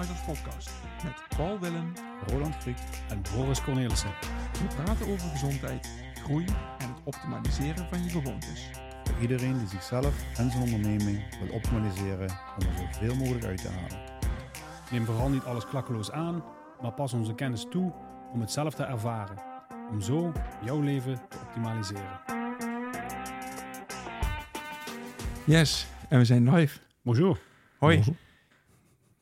Optimizers Podcast met Paul Willem, Roland Griek en Boris Cornelissen. We praten over gezondheid, groei en het optimaliseren van je gewoontes. Voor iedereen die zichzelf en zijn onderneming wil optimaliseren om er zoveel mogelijk uit te halen. Neem vooral niet alles klakkeloos aan, maar pas onze kennis toe om het zelf te ervaren. Om zo jouw leven te optimaliseren. Yes, en we zijn live. Bonjour. Hoi.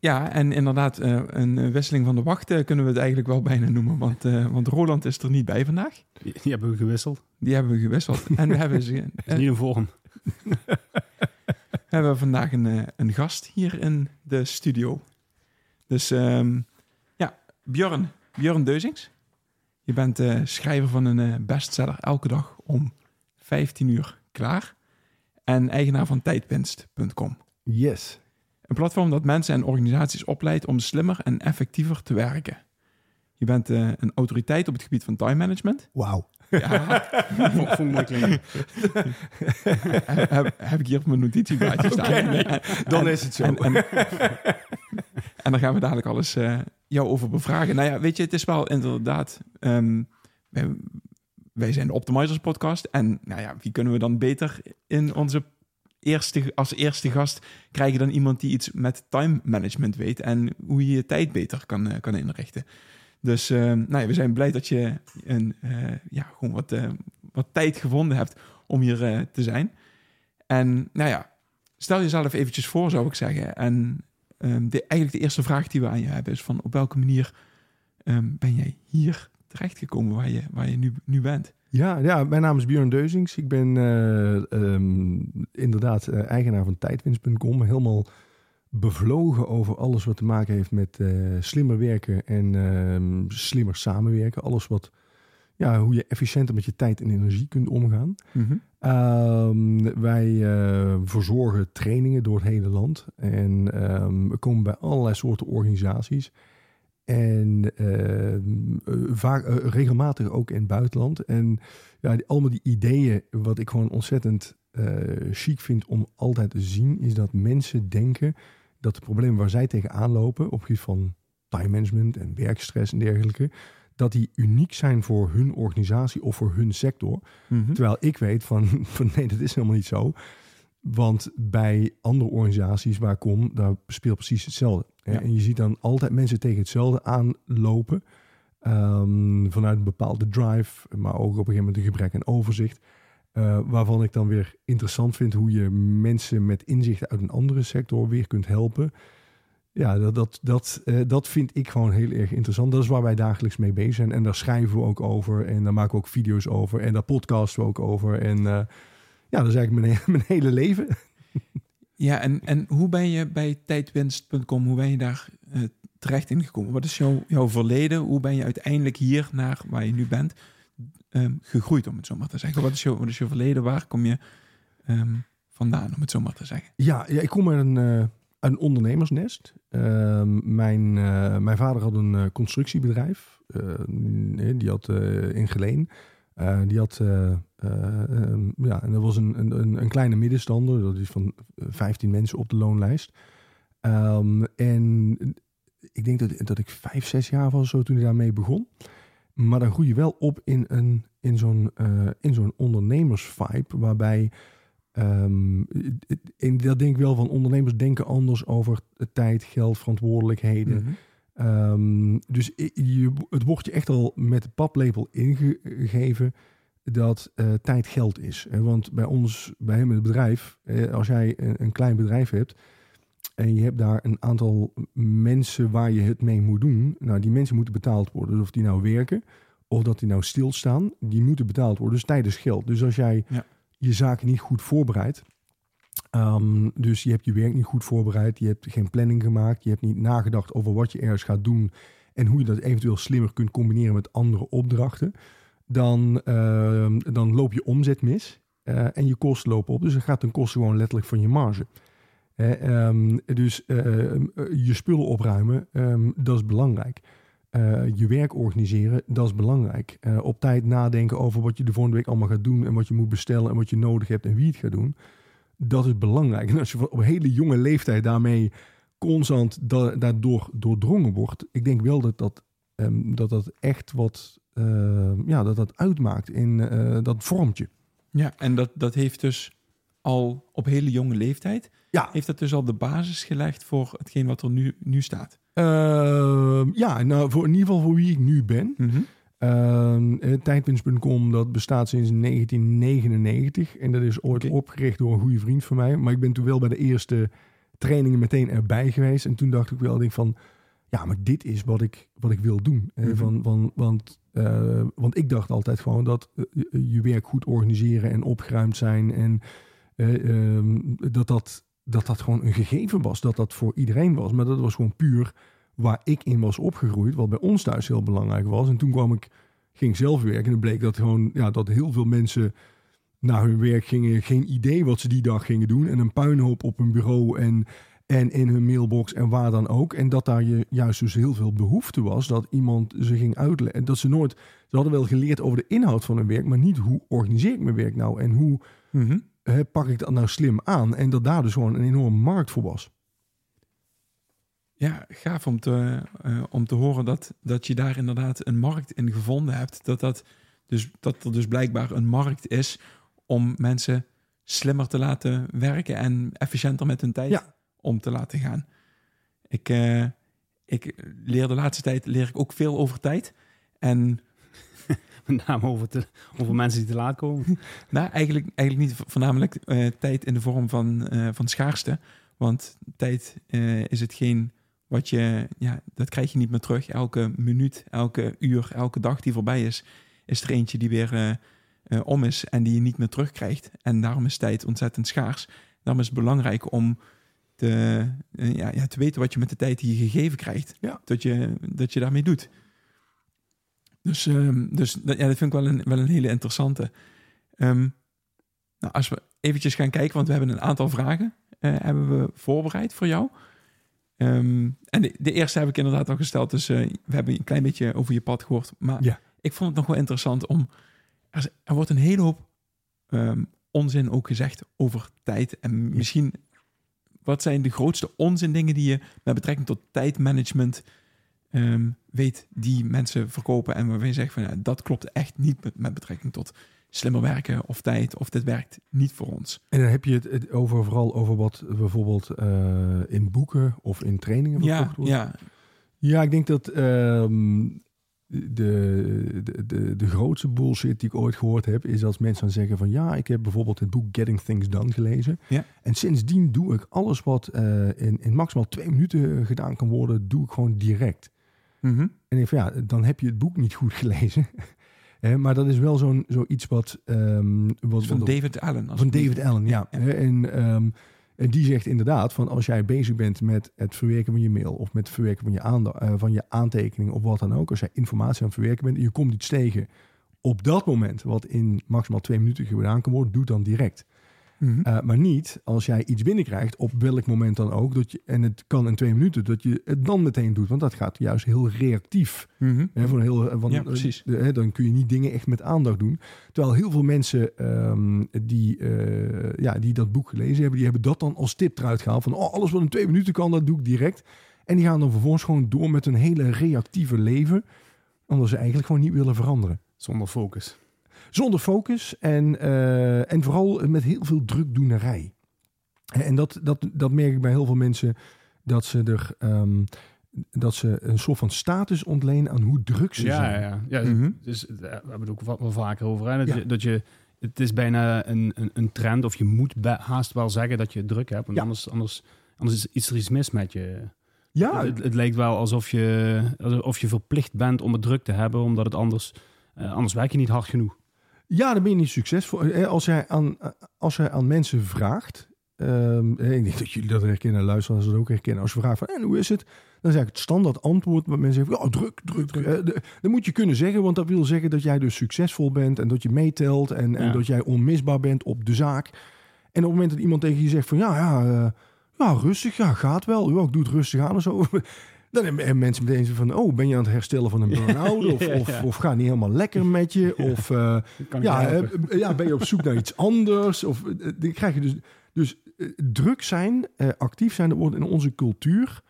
Ja, en inderdaad, eh, een wisseling van de wacht eh, kunnen we het eigenlijk wel bijna noemen. Want, eh, want Roland is er niet bij vandaag. Die, die hebben we gewisseld. Die hebben we gewisseld. en we hebben, ze, is niet een vorm. we hebben vandaag een, eh, een gast hier in de studio. Dus ehm, ja, Björn, Björn Deuzings. Je bent eh, schrijver van een eh, bestseller elke dag om 15 uur klaar. En eigenaar van tijdwinst.com. Yes. Een platform dat mensen en organisaties opleidt om slimmer en effectiever te werken. Je bent eh, een autoriteit op het gebied van time management. Wauw. Ja, Vond, vond ik mooi klinken. heb, heb ik hier op mijn notitieblaadje staan. Dan en- is het zo. En, en, en daar gaan we dadelijk alles eh, jou over bevragen. Nou ja, weet je, het is wel inderdaad... ehm, wij, wij zijn de Optimizers podcast. En nou ja, wie kunnen we dan beter in onze als eerste gast krijgen dan iemand die iets met time management weet en hoe je je tijd beter kan, eh, kan inrichten. Dus eh, nou ja, we zijn blij dat je een, eh, ja, gewoon wat, wat tijd gevonden hebt om hier te zijn. En nou ja, stel jezelf eventjes voor, zou ik zeggen. En ehm, de, eigenlijk de eerste vraag die we aan je hebben is van op welke manier ehm, ben jij hier terechtgekomen waar je, waar je nu, nu bent? Ja, ja, mijn naam is Björn Deuzings. Ik ben eh, ehm, inderdaad eh, eigenaar van tijdwinst.com. Helemaal bevlogen over alles wat te maken heeft met eh, slimmer werken en ehm, slimmer samenwerken. Alles wat, ja, hoe je efficiënter met je tijd en energie kunt omgaan. Ehm, wij verzorgen trainingen door het hele land. En we komen bij allerlei soorten organisaties. En eh, vaak, eh, regelmatig ook in het buitenland. En ja, die, allemaal die ideeën, wat ik gewoon ontzettend eh, chic vind om altijd te zien, is dat mensen denken dat de problemen waar zij tegenaan lopen op het gebied van time management en werkstress en dergelijke, dat die uniek zijn voor hun organisatie of voor hun sector. Mhm. Terwijl ik weet van, van nee, dat is helemaal niet zo. Want bij andere organisaties waar ik kom, daar speelt precies hetzelfde. Ja. En je ziet dan altijd mensen tegen hetzelfde aanlopen. ehm, vanuit een bepaalde drive, maar ook op een gegeven moment een gebrek aan overzicht. eh, waarvan ik dan weer interessant vind hoe je mensen met inzichten uit een andere sector weer kunt helpen. Ja, dat, dat, dat, eh, dat vind ik gewoon heel erg interessant. Dat is waar wij dagelijks mee bezig zijn. En daar schrijven we ook over. En daar maken we ook video's over. En daar podcasten we ook over. En eh, ja, dat is eigenlijk mijn, mijn hele leven. Ja, en, en hoe ben je bij tijdwinst.com, hoe ben je daar eh, terecht ingekomen? Wat is jouw, jouw verleden? Hoe ben je uiteindelijk hier naar waar je nu bent ehm, gegroeid, om het zo maar te zeggen? Wat is jouw, wat is jouw verleden? Waar kom je ehm, vandaan, om het zo maar te zeggen? Ja, ja ik kom uit een, eh, een ondernemersnest. Ehm, mijn, eh, mijn vader had een constructiebedrijf. Die had in Geleen. Die had, eh, eh, ehm, ja, en dat was een, een, een, kleine middenstander. Dat is van eh, 15 mensen op de loonlijst. Ehm, en ik denk dat, dat ik vijf, zes jaar was zo toen ik daarmee begon. Maar dan groei je wel op in, een, in zo'n eh, in zo'n ondernemersvibe. Waarbij Ehm, en dat denk ik wel van ondernemers denken anders over tijd, geld, verantwoordelijkheden. Mhm. Dus je, het wordt je echt al met de paplepel ingegeven dat eh, tijd geld is. Want bij ons, bij hem in het bedrijf, eh, als jij een, een klein bedrijf hebt en je hebt daar een aantal mensen waar je het mee moet doen, nou die mensen moeten betaald worden. Dus of die nou werken of dat die nou stilstaan, die moeten betaald worden. Dus tijd is geld. Dus als jij Ja. je zaken niet goed voorbereidt, Ehm, dus je hebt je werk niet goed voorbereid. Je hebt geen planning gemaakt. Je hebt niet nagedacht over wat je ergens gaat doen. en hoe je dat eventueel slimmer kunt combineren met andere opdrachten, dan, ehm, dan loop je omzet mis eh, en je kosten lopen op. Dus dan gaat ten koste gewoon letterlijk van je marge. Hè, ehm, dus eh, je spullen opruimen, ehm, dat is belangrijk. Eh, je werk organiseren, dat is belangrijk. Eh, op tijd nadenken over wat je de volgende week allemaal gaat doen en wat je moet bestellen en wat je nodig hebt en wie het gaat doen. Dat is belangrijk. En als je op een hele jonge leeftijd daarmee constant da daardoor doordrongen wordt, ik denk wel dat dat, ehm, dat, dat echt wat ehm, ja, dat dat uitmaakt in eh, dat vormtje. Ja, en dat, dat heeft dus al op hele jonge leeftijd, Ja. heeft dat dus al de basis gelegd voor hetgeen wat er nu, nu staat. Ehm, ja, nou voor in ieder geval voor wie ik nu ben. Ehm, eh, Tijdwinst.com dat bestaat sinds 1999 en dat is ooit opgericht door een goede vriend van mij. Maar ik ben toen wel bij de eerste trainingen meteen erbij geweest en toen dacht ik wel denk van, ja, maar dit is wat ik, wat ik wil doen. Mhm. van, van, want, eh, want ik dacht altijd gewoon dat eh, je- werk goed organiseren en opgeruimd zijn en eh, ehm, dat, dat, dat dat gewoon een gegeven was, dat dat voor iedereen was. Maar dat was gewoon puur waar ik in was opgegroeid, wat bij ons thuis heel belangrijk was. En toen kwam ik, ging zelf werken en bleek dat gewoon, ja, dat heel veel mensen naar hun werk gingen, geen idee wat ze die dag gingen doen en een puinhoop op hun bureau en, en in hun mailbox en waar dan ook. En dat daar je juist dus heel veel behoefte was dat iemand ze ging uitleggen. Dat ze nooit, ze hadden wel geleerd over de inhoud van hun werk, maar niet hoe organiseer ik mijn werk nou en hoe Mhm. hè, pak ik dat nou slim aan. En dat daar dus gewoon een enorme markt voor was. Ja, gaaf om te, eh, om te horen dat, dat je daar inderdaad een markt in gevonden hebt. Dat, dat, dus, dat er dus blijkbaar een markt is om mensen slimmer te laten werken en efficiënter met hun tijd Ja. Om te laten gaan. Ik, eh, ik leer de laatste tijd leer ik ook veel over tijd. En Met name over, te, over mensen die te laat komen. Nou, eigenlijk, eigenlijk niet voornamelijk eh, tijd in de vorm van, eh, van schaarste. Want tijd eh, is hetgeen wat je, ja, dat krijg je niet meer terug. Elke minuut, elke uur, elke dag die voorbij is, is er eentje die weer om is en die je niet meer terugkrijgt. En daarom is tijd ontzettend schaars. Daarom is het belangrijk om te, eh, ja, ja, te weten wat je met de tijd die je gegeven krijgt, Ja. dat, je, dat je daarmee doet. Dus, ehm, dus dat, ja, dat vind ik wel een, wel een hele interessante. Ehm, nou, als we eventjes gaan kijken, want we hebben een aantal vragen eh, hebben we voorbereid voor jou. Ehm, en de, de eerste heb ik inderdaad al gesteld, dus eh, we hebben een klein beetje over je pad gehoord. Maar Ja. ik vond het nog wel interessant om... Er, er wordt een hele hoop onzin ook gezegd over tijd. En misschien, wat zijn de grootste onzin dingen die je met betrekking tot tijdmanagement ehm, weet die mensen verkopen en waarvan je zegt van ja, dat klopt echt niet met, met betrekking tot slimmer werken of tijd of dit werkt niet voor ons. En dan heb je het, over, vooral over wat bijvoorbeeld eh, in boeken of in trainingen Ja, verkocht wordt. ja, Ja, ik denk dat ehm, de, de, de, de grootste bullshit die ik ooit gehoord heb, is als mensen dan zeggen van ja, ik heb bijvoorbeeld het boek Getting Things Done gelezen. Ja. En sindsdien doe ik alles wat eh, in, in maximaal twee minuten gedaan kan worden, doe ik gewoon direct. Mhm. En ik van ja, dan heb je het boek niet goed gelezen. Eh, maar dat is wel zo'n zoiets wat, ehm wat, van wat- David Allen. van David Allen, ja. En, ehm, en die zegt inderdaad van als jij bezig bent met het verwerken van je mail of met het verwerken van je, aanda- eh, van je aantekening of wat dan ook, als jij informatie aan het verwerken bent en je komt iets tegen op dat moment wat in maximaal twee minuten gedaan kan worden, doe dan direct. Mhm. Eh, maar niet als jij iets binnenkrijgt op welk moment dan ook, dat je, en het kan in twee minuten, dat je het dan meteen doet, want dat gaat juist heel reactief. Mhm. Hè, voor heel, Ja, precies. de- hè, dan kun je niet dingen echt met aandacht doen. Terwijl heel veel mensen ehm, die, eh, ja, die dat boek gelezen hebben, die hebben dat dan als tip eruit gehaald. Van oh, alles wat in twee minuten kan, dat doe ik direct. En die gaan dan vervolgens gewoon door met een hele reactieve leven. Omdat ze eigenlijk gewoon niet willen veranderen. Zonder focus. Zonder focus en, eh, en vooral met heel veel drukdoenerij. En dat, dat, dat merk ik bij heel veel mensen. Dat ze er ehm, dat ze een soort van status ontlenen aan hoe druk ze Ja, zijn. ja, ja. ja Mhm. dus, eh, we hebben het ook wel, vaker over. Hè? Dat, Ja. je, dat je, het is bijna een, een, een trend, of je moet haast wel zeggen dat je druk hebt. Want Ja. anders, anders, anders is, is er iets mis met je. Ja, het, het lijkt wel alsof je, alsof je verplicht bent om het druk te hebben, omdat het anders, eh, anders werk je niet hard genoeg. Ja, dan ben je niet succesvol. Eh, Als jij aan, als jij aan mensen vraagt. ehm, eh, ik denk dat jullie dat herkennen, luisteraars dat ook herkennen. Als je vraagt van en hoe is het? Dan is eigenlijk het standaard antwoord wat mensen zeggen, ja, druk, druk, druk. Eh, Dat moet je kunnen zeggen, want dat wil zeggen dat jij dus succesvol bent en dat je meetelt en, en dat jij onmisbaar bent op de zaak. En op het moment dat iemand tegen je zegt van, ja, ja, eh, ja rustig, ja, gaat wel. Ja, ik doe het rustig aan of zo. Dan hebben mensen meteen van, oh, ben je aan het herstellen van een burn-out? Of, Ja, ja. of, of gaat niet helemaal lekker met je? Of... eh, ja, helpen? eh, ja, ben je op zoek naar iets anders? Of eh, dan krijg je dus, dus eh, druk zijn, eh, actief zijn, dat wordt in onze cultuur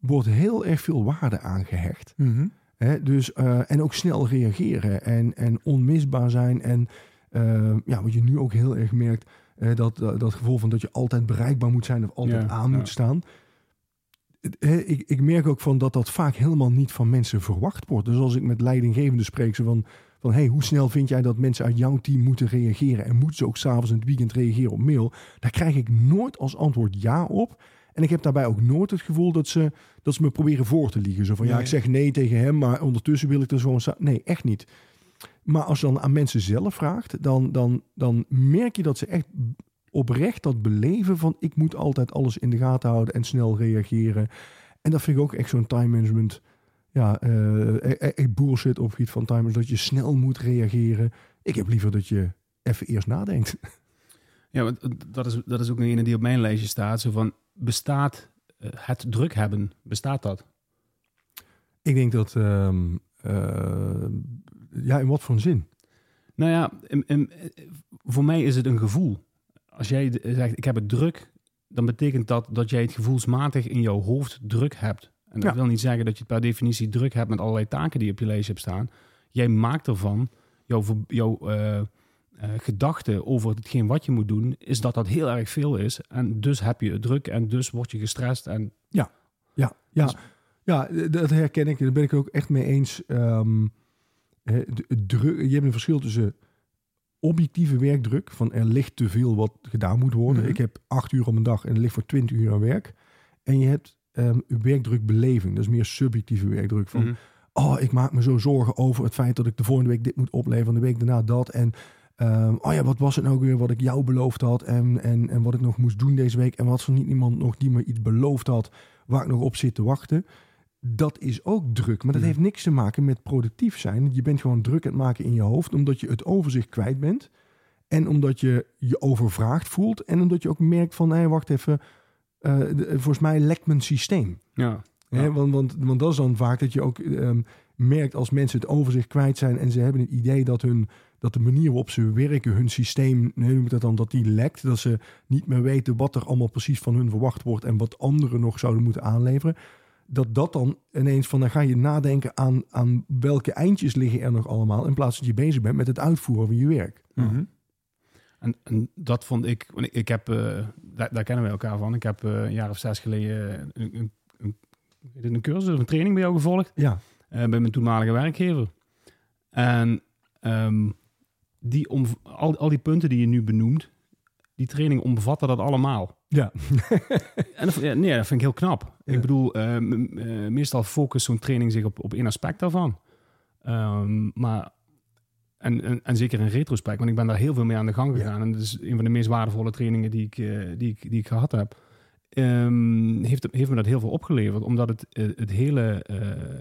wordt heel erg veel waarde aangehecht. Mhm. Hè? Dus, eh, en ook snel reageren en, en onmisbaar zijn. En eh, ja, wat je nu ook heel erg merkt, eh, dat, dat, gevoel van dat je altijd bereikbaar moet zijn of altijd aan moet staan. Ik, ik merk ook van dat dat vaak helemaal niet van mensen verwacht wordt. Dus als ik met leidinggevenden spreek, zo van, van hey, hoe snel vind jij dat mensen uit jouw team moeten reageren? En moeten ze ook s'avonds in het weekend reageren op mail? Daar krijg ik nooit als antwoord ja op. En ik heb daarbij ook nooit het gevoel dat ze, dat ze me proberen voor te liegen. Zo van, ja, ik zeg nee tegen hem, maar ondertussen wil ik er gewoon... sta- Nee, echt niet. Maar als je dan aan mensen zelf vraagt, dan, dan, dan merk je dat ze echt oprecht dat beleven van... ik moet altijd alles in de gaten houden en snel reageren. En dat vind ik ook echt zo'n time management... Ja, e- echt bullshit op het gebied van time management, dat je snel moet reageren. Ik heb liever dat je even eerst nadenkt. Ja, want dat is, dat is ook een ene die op mijn lijstje staat. Zo van, bestaat eh, het druk hebben, bestaat dat? Ik denk dat... ehm, eh, ja, in wat voor een zin? Nou ja, in- in- voor mij is het een gevoel. Als jij zegt, ik heb het druk, dan betekent dat dat jij het gevoelsmatig in jouw hoofd druk hebt. En dat Ja. wil niet zeggen dat je per definitie druk hebt met allerlei taken die op je lijstje hebt staan. Jij maakt ervan, jouw, jouw eh, gedachte over hetgeen wat je moet doen, is dat dat heel erg veel is. En dus heb je het druk en dus word je gestrest. En Ja, ja, Dus- ja, dat herken ik. Daar ben ik ook echt mee eens. Ehm, druk, je hebt een verschil tussen objectieve werkdruk, van er ligt te veel wat gedaan moet worden. Mhm. Ik heb acht uur op een dag en er ligt voor twintig uur aan werk. En je hebt ehm werkdrukbeleving, dat is meer subjectieve werkdruk. Van, Mhm. oh, ik maak me zo zorgen over het feit dat ik de volgende week dit moet opleveren, de week daarna dat. En ehm, oh ja, wat was het nou weer wat ik jou beloofd had en, en, en wat ik nog moest doen deze week. En wat er niet iemand nog die me iets beloofd had waar ik nog op zit te wachten. Dat is ook druk, maar dat heeft niks te maken met productief zijn. Je bent gewoon druk aan het maken in je hoofd, omdat je het overzicht kwijt bent. En omdat je je overvraagd voelt. En omdat je ook merkt van, hé, wacht even, eh, de- volgens mij lekt mijn systeem. ja. Hè, want, want, want dat is dan vaak dat je ook ehm, merkt als mensen het overzicht kwijt zijn en ze hebben het idee dat, hun, dat de manier waarop ze werken, hun systeem, hoe noem ik dat dan, dat die lekt. Dat ze niet meer weten wat er allemaal precies van hun verwacht wordt en wat anderen nog zouden moeten aanleveren. Dat dat dan ineens van, dan ga je nadenken aan, aan welke eindjes liggen er nog allemaal, in plaats dat je bezig bent met het uitvoeren van je werk. Mhm. En, en dat vond ik, ik, heb, eh, daar, daar kennen we elkaar van. Ik heb eh, een jaar of zes geleden een, een, een cursus of een training bij jou gevolgd. Ja, eh, bij mijn toenmalige werkgever. En ehm, die om, al, al die punten die je nu benoemt, die training omvatte dat allemaal. Ja. En dat, nee, dat vind ik heel knap. Ja. Ik bedoel, eh, eh, meestal focust zo'n training zich op, op één aspect daarvan. Ehm, maar, en, en, en zeker in retrospect, want ik ben daar heel veel mee aan de gang gegaan. En dat is een van de meest waardevolle trainingen die ik, eh, die ik, die ik gehad heb. Ehm, heeft, heeft me dat heel veel opgeleverd, omdat het, het, hele,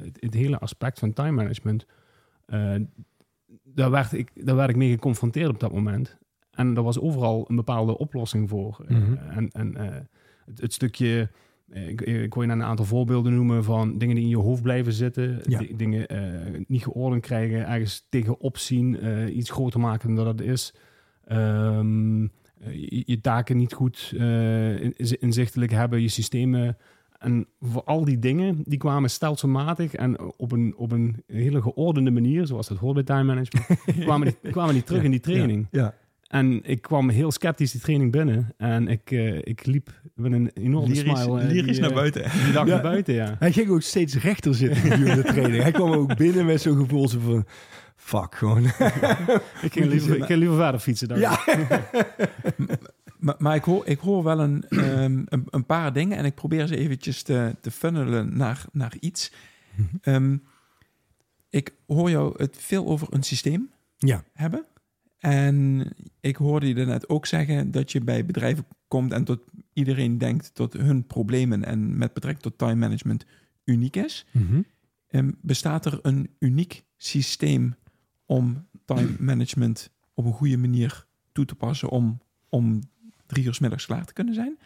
het, het hele aspect van time management, daar, werd ik, daar werd ik mee geconfronteerd op dat moment. En er was overal een bepaalde oplossing voor. Eh, Mhm. en en eh, het, het stukje, eh, ik, ik kon je net een aantal voorbeelden noemen van dingen die in je hoofd blijven zitten. Ja. dingen niet geordend krijgen, ergens tegenop zien, iets groter maken dan dat het is. Ehm, eh, je, je taken niet goed in- inzichtelijk hebben, je systemen. En voor al die dingen, die kwamen stelselmatig en op een, op een hele geordende manier, zoals dat hoort bij time management, kwamen, die, kwamen die terug in die training. Ja, En ik kwam heel sceptisch die training binnen. En ik, eh, ik liep met een enorme Lyrisch, smile. eh, lyrisch die, naar eh, buiten. Die dag Ja. naar buiten, ja. Hij ging ook steeds rechter zitten gedurende de training. Hij kwam ook binnen met zo'n gevoel zo van... Fuck, gewoon. Ik ging liever, ik ging liever verder fietsen dan. Ja. Maar, maar ik, hoor, ik hoor wel een, ehm, een, een paar dingen en ik probeer ze eventjes te, te funnelen naar, naar iets. Mhm. Ehm, ik hoor jou het veel over een systeem Ja. hebben. En ik hoorde je net ook zeggen dat je bij bedrijven komt en tot iedereen denkt tot hun problemen en met betrekking tot time management uniek is. Mhm. Ehm, bestaat er een uniek systeem om time management op een goede manier toe te passen om, om drie uur 's middags klaar te kunnen zijn?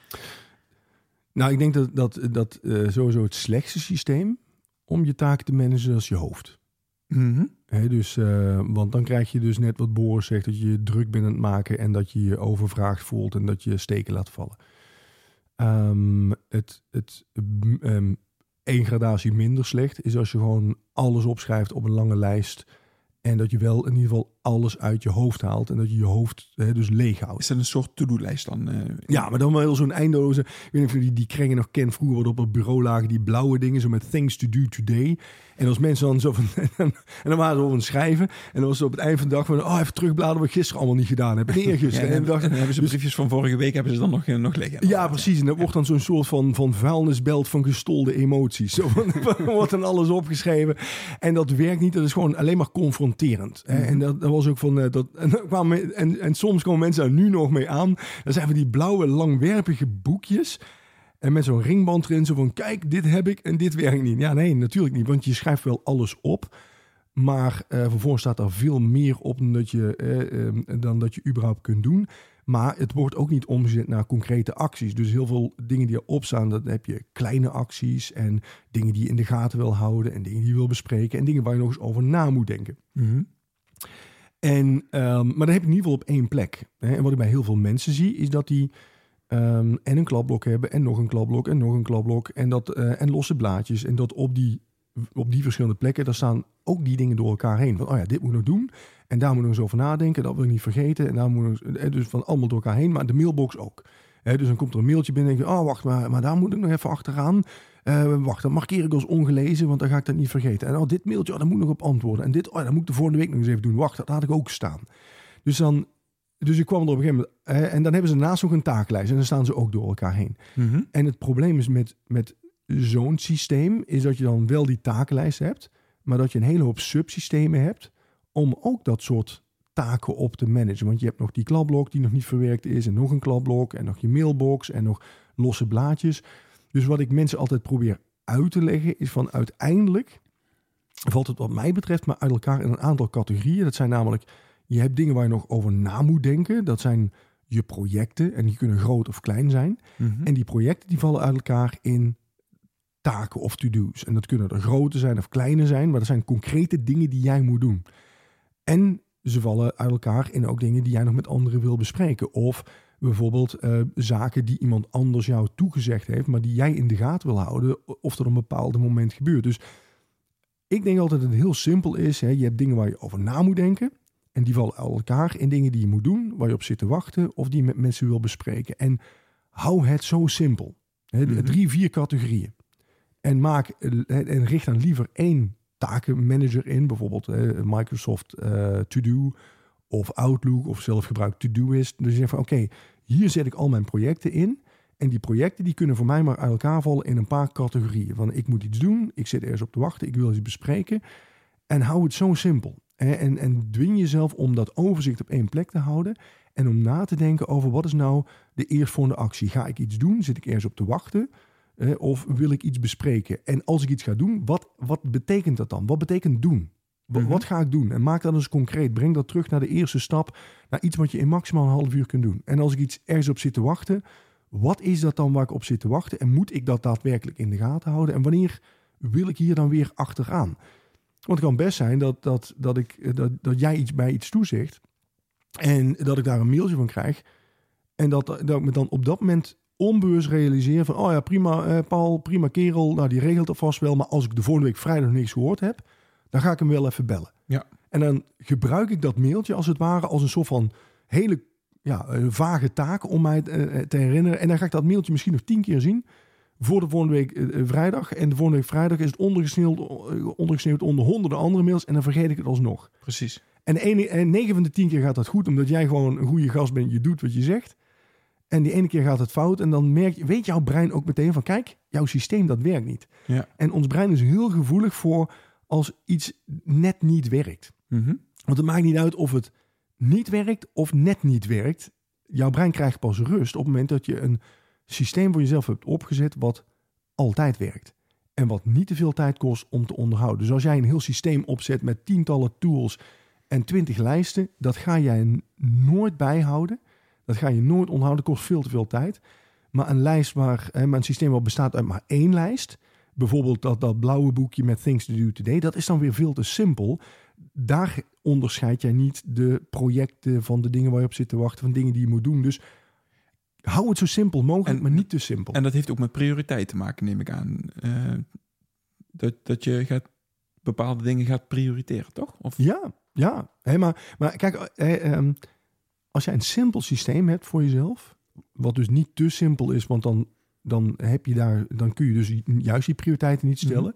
Nou, ik denk dat, dat, dat eh, sowieso het slechtste systeem om je taken te managen is je hoofd. Mhm. Hè, dus, eh, want dan krijg je dus net wat Boris zegt, dat je je druk bent aan het maken en dat je je overvraagd voelt en dat je steken laat vallen. Ehm, het het ehm, één gradatie minder slecht is als je gewoon alles opschrijft op een lange lijst en dat je wel in ieder geval alles uit je hoofd haalt en dat je je hoofd hè, dus leeg houdt. Is dat een soort to-do-lijst dan? eh? Ja, maar dan wel zo'n eindeloze. Ik weet niet of je die, die kringen nog kent. Vroeger wat op het bureau lagen die blauwe dingen, zo met things to do today. En als mensen dan zo van. en dan waren ze over een schrijven. En dan was het op het eind van de dag van. Oh, even terugbladeren wat ik gisteren allemaal niet gedaan heb. En Ja, eergisteren. en en dan hebben ze briefjes van vorige week hebben ze dan nog, eh, nog liggen. ja, precies. En dat wordt dan zo'n soort van, van vuilnisbelt van gestolde emoties. Zo van, wordt dan alles opgeschreven. En dat werkt niet. Dat is gewoon alleen maar confronterend. hè. En dat, dat was ook van... eh, Dat, en, dan kwamen, en, en soms komen mensen daar nu nog mee aan. Dan zijn we die blauwe, langwerpige boekjes. En met zo'n ringband erin. Zo van, kijk, dit heb ik en dit werkt niet. Ja, nee, natuurlijk niet. Want je schrijft wel alles op. Maar eh, vervolgens staat er veel meer op dan dat, je, eh, eh, dan dat je überhaupt kunt doen. Maar het wordt ook niet omgezet naar concrete acties. Dus heel veel dingen die erop staan, dan heb je kleine acties en dingen die je in de gaten wil houden en dingen die je wil bespreken en dingen waar je nog eens over na moet denken. Mhm. En, ehm, maar dan heb je in ieder geval op één plek. Hè. En wat ik bij heel veel mensen zie, is dat die ehm, en een klapblok hebben en nog een klapblok en nog een klapblok en, dat, eh, en losse blaadjes. En dat op die, op die verschillende plekken, daar staan ook die dingen door elkaar heen. Van, oh ja, dit moet ik nog doen. En daar moet ik nog eens over nadenken. Dat wil ik niet vergeten. En daar moet ik, eh, dus van allemaal door elkaar heen. Maar de mailbox ook. Dus dan komt er een mailtje binnen en denk je, oh wacht, maar, maar daar moet ik nog even achteraan. Eh, wacht, dan markeer ik als ongelezen, want dan ga ik dat niet vergeten. En oh, dit mailtje, oh, daar moet ik nog op antwoorden. En dit, oh, dat moet ik de volgende week nog eens even doen. Wacht, dat had ik ook staan. Dus dan, dus ik kwam er op een gegeven moment, en dan hebben ze naast nog een taaklijst en dan staan ze ook door elkaar heen. Mhm. En het probleem is met, met zo'n systeem, is dat je dan wel die takenlijst hebt, maar dat je een hele hoop subsystemen hebt om ook dat soort taken op te managen. Want je hebt nog die klapblok die nog niet verwerkt is en nog een klapblok en nog je mailbox en nog losse blaadjes. Dus wat ik mensen altijd probeer uit te leggen is van uiteindelijk valt het wat mij betreft maar uit elkaar in een aantal categorieën. Dat zijn namelijk, je hebt dingen waar je nog over na moet denken. Dat zijn je projecten en die kunnen groot of klein zijn. Mhm. En die projecten die vallen uit elkaar in taken of to-do's. En dat kunnen er grote zijn of kleine zijn, maar dat zijn concrete dingen die jij moet doen. En ze vallen uit elkaar in ook dingen die jij nog met anderen wil bespreken. Of bijvoorbeeld eh, zaken die iemand anders jou toegezegd heeft, maar die jij in de gaten wil houden of er op een bepaald moment gebeurt. Dus ik denk altijd dat het heel simpel is. Hè? Je hebt dingen waar je over na moet denken. En die vallen elkaar in dingen die je moet doen, waar je op zit te wachten of die je met mensen wil bespreken. En hou het zo simpel. Hè? Mhm. Drie, vier categorieën. En, maak, eh, en richt dan liever één takenmanager in, bijvoorbeeld eh, Microsoft eh, To Do of Outlook of zelf gebruikt Todoist. Dus je zegt van oké, hier zet ik al mijn projecten in. En die projecten die kunnen voor mij maar uit elkaar vallen in een paar categorieën. Van ik moet iets doen, ik zit ergens op te wachten, ik wil iets bespreken. En hou het zo simpel. En, en dwing jezelf om dat overzicht op één plek te houden. En om na te denken over wat is nou de eerstvolgende actie. Ga ik iets doen? Zit ik ergens op te wachten? Eh, of wil ik iets bespreken? En als ik iets ga doen, wat, wat betekent dat dan? Wat betekent doen? Wa- Mhm. Wat ga ik doen? En maak dat eens concreet. Breng dat terug naar de eerste stap. Naar iets wat je in maximaal een half uur kunt doen. En als ik iets ergens op zit te wachten, wat is dat dan waar ik op zit te wachten? En moet ik dat daadwerkelijk in de gaten houden? En wanneer wil ik hier dan weer achteraan? Want het kan best zijn dat, dat, dat, ik, eh, dat, dat jij iets bij iets toezegt. En dat ik daar een mailtje van krijg. En dat, dat ik me dan op dat moment onbewust realiseer van... oh ja, prima eh, Paul, prima kerel. Nou, die regelt dat vast wel. Maar als ik de volgende week vrijdag niks gehoord heb... dan ga ik hem wel even bellen. Ja. En dan gebruik ik dat mailtje als het ware... als een soort van hele ja, een vage taak om mij eh, te herinneren. En dan ga ik dat mailtje misschien nog tien keer zien... voor de volgende week eh, eh, vrijdag. En de volgende week vrijdag is het ondergesneeuwd, eh, ondergesneeuwd onder honderden andere mails... en dan vergeet ik het alsnog. Precies. En, ene, en 9 van de 10 keer gaat dat goed, omdat jij gewoon een goede gast bent. Je doet wat je zegt. En die ene keer gaat het fout. En dan merk je, weet jouw brein ook meteen van: kijk, jouw systeem dat werkt niet. Ja. En ons brein is heel gevoelig voor als iets net niet werkt. Mhm. Want het maakt niet uit of het niet werkt of net niet werkt. Jouw brein krijgt pas rust op het moment dat je een systeem voor jezelf hebt opgezet wat altijd werkt. en wat niet te veel tijd kost om te onderhouden. Dus als jij een heel systeem opzet met tientallen tools en twintig lijsten, dat ga jij nooit bijhouden. Dat ga je nooit onderhouden, kost veel te veel tijd. Maar een lijst waar, maar een systeem wat bestaat uit maar één lijst, bijvoorbeeld dat, dat blauwe boekje met Things to Do Today, dat is dan weer veel te simpel. Daar onderscheid jij niet de projecten van de dingen waar je op zit te wachten, van dingen die je moet doen. Dus hou het zo simpel mogelijk, En- maar niet te simpel. En dat heeft ook met prioriteit te maken, neem ik aan. Eh, dat, dat je gaat, bepaalde dingen gaat prioriteren, toch? Of, Ja, ja. Hé, maar, maar kijk, eh, ehm, als jij een simpel systeem hebt voor jezelf, wat dus niet te simpel is, want dan, dan, heb je daar, dan kun je dus juist die prioriteiten niet stellen.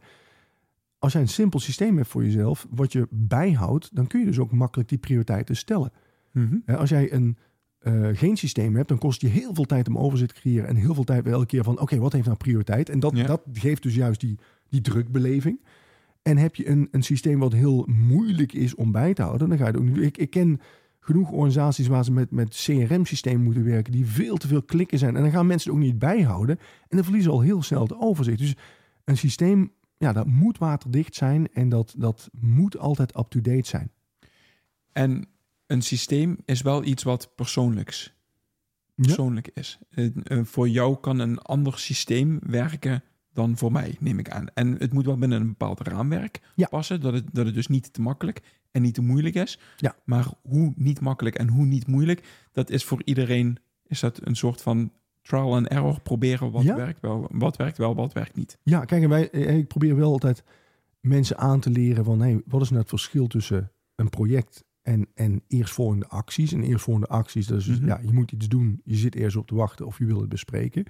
Als jij een simpel systeem hebt voor jezelf, wat je bijhoudt, dan kun je dus ook makkelijk die prioriteiten stellen. Mhm. Als jij een, eh, geen systeem hebt, dan kost je heel veel tijd om overzicht te creëren en heel veel tijd bij elke keer van, oké, wat heeft nou prioriteit? En dat, Ja. dat geeft dus juist die, die drukbeleving. En heb je een, een systeem wat heel moeilijk is om bij te houden, dan ga je het ook niet. Ik, ik ken genoeg organisaties waar ze met, met CRM-systemen moeten werken, die veel te veel klikken zijn. En dan gaan mensen het ook niet bijhouden. En dan verliezen ze al heel snel het overzicht. Dus een systeem, ja, dat moet waterdicht zijn en dat, dat moet altijd up-to-date zijn. En een systeem is wel iets wat persoonlijks persoonlijk is. Eh, voor jou kan een ander systeem werken dan voor mij, neem ik aan. En het moet wel binnen een bepaald raamwerk Ja. passen, dat het, dat het dus niet te makkelijk en niet te moeilijk is. Ja. Maar hoe niet makkelijk en hoe niet moeilijk, dat is voor iedereen is dat een soort van trial and error proberen wat Ja. werkt wel, wat werkt wel, wat werkt niet. Ja, kijk, en wij, eh, ik probeer wel altijd mensen aan te leren van, hey, wat is nou het verschil tussen een project en, en eerstvolgende acties? En eerstvolgende acties, dat is dus, Mhm. ja, je moet iets doen, je zit eerst op te wachten of je wil het bespreken.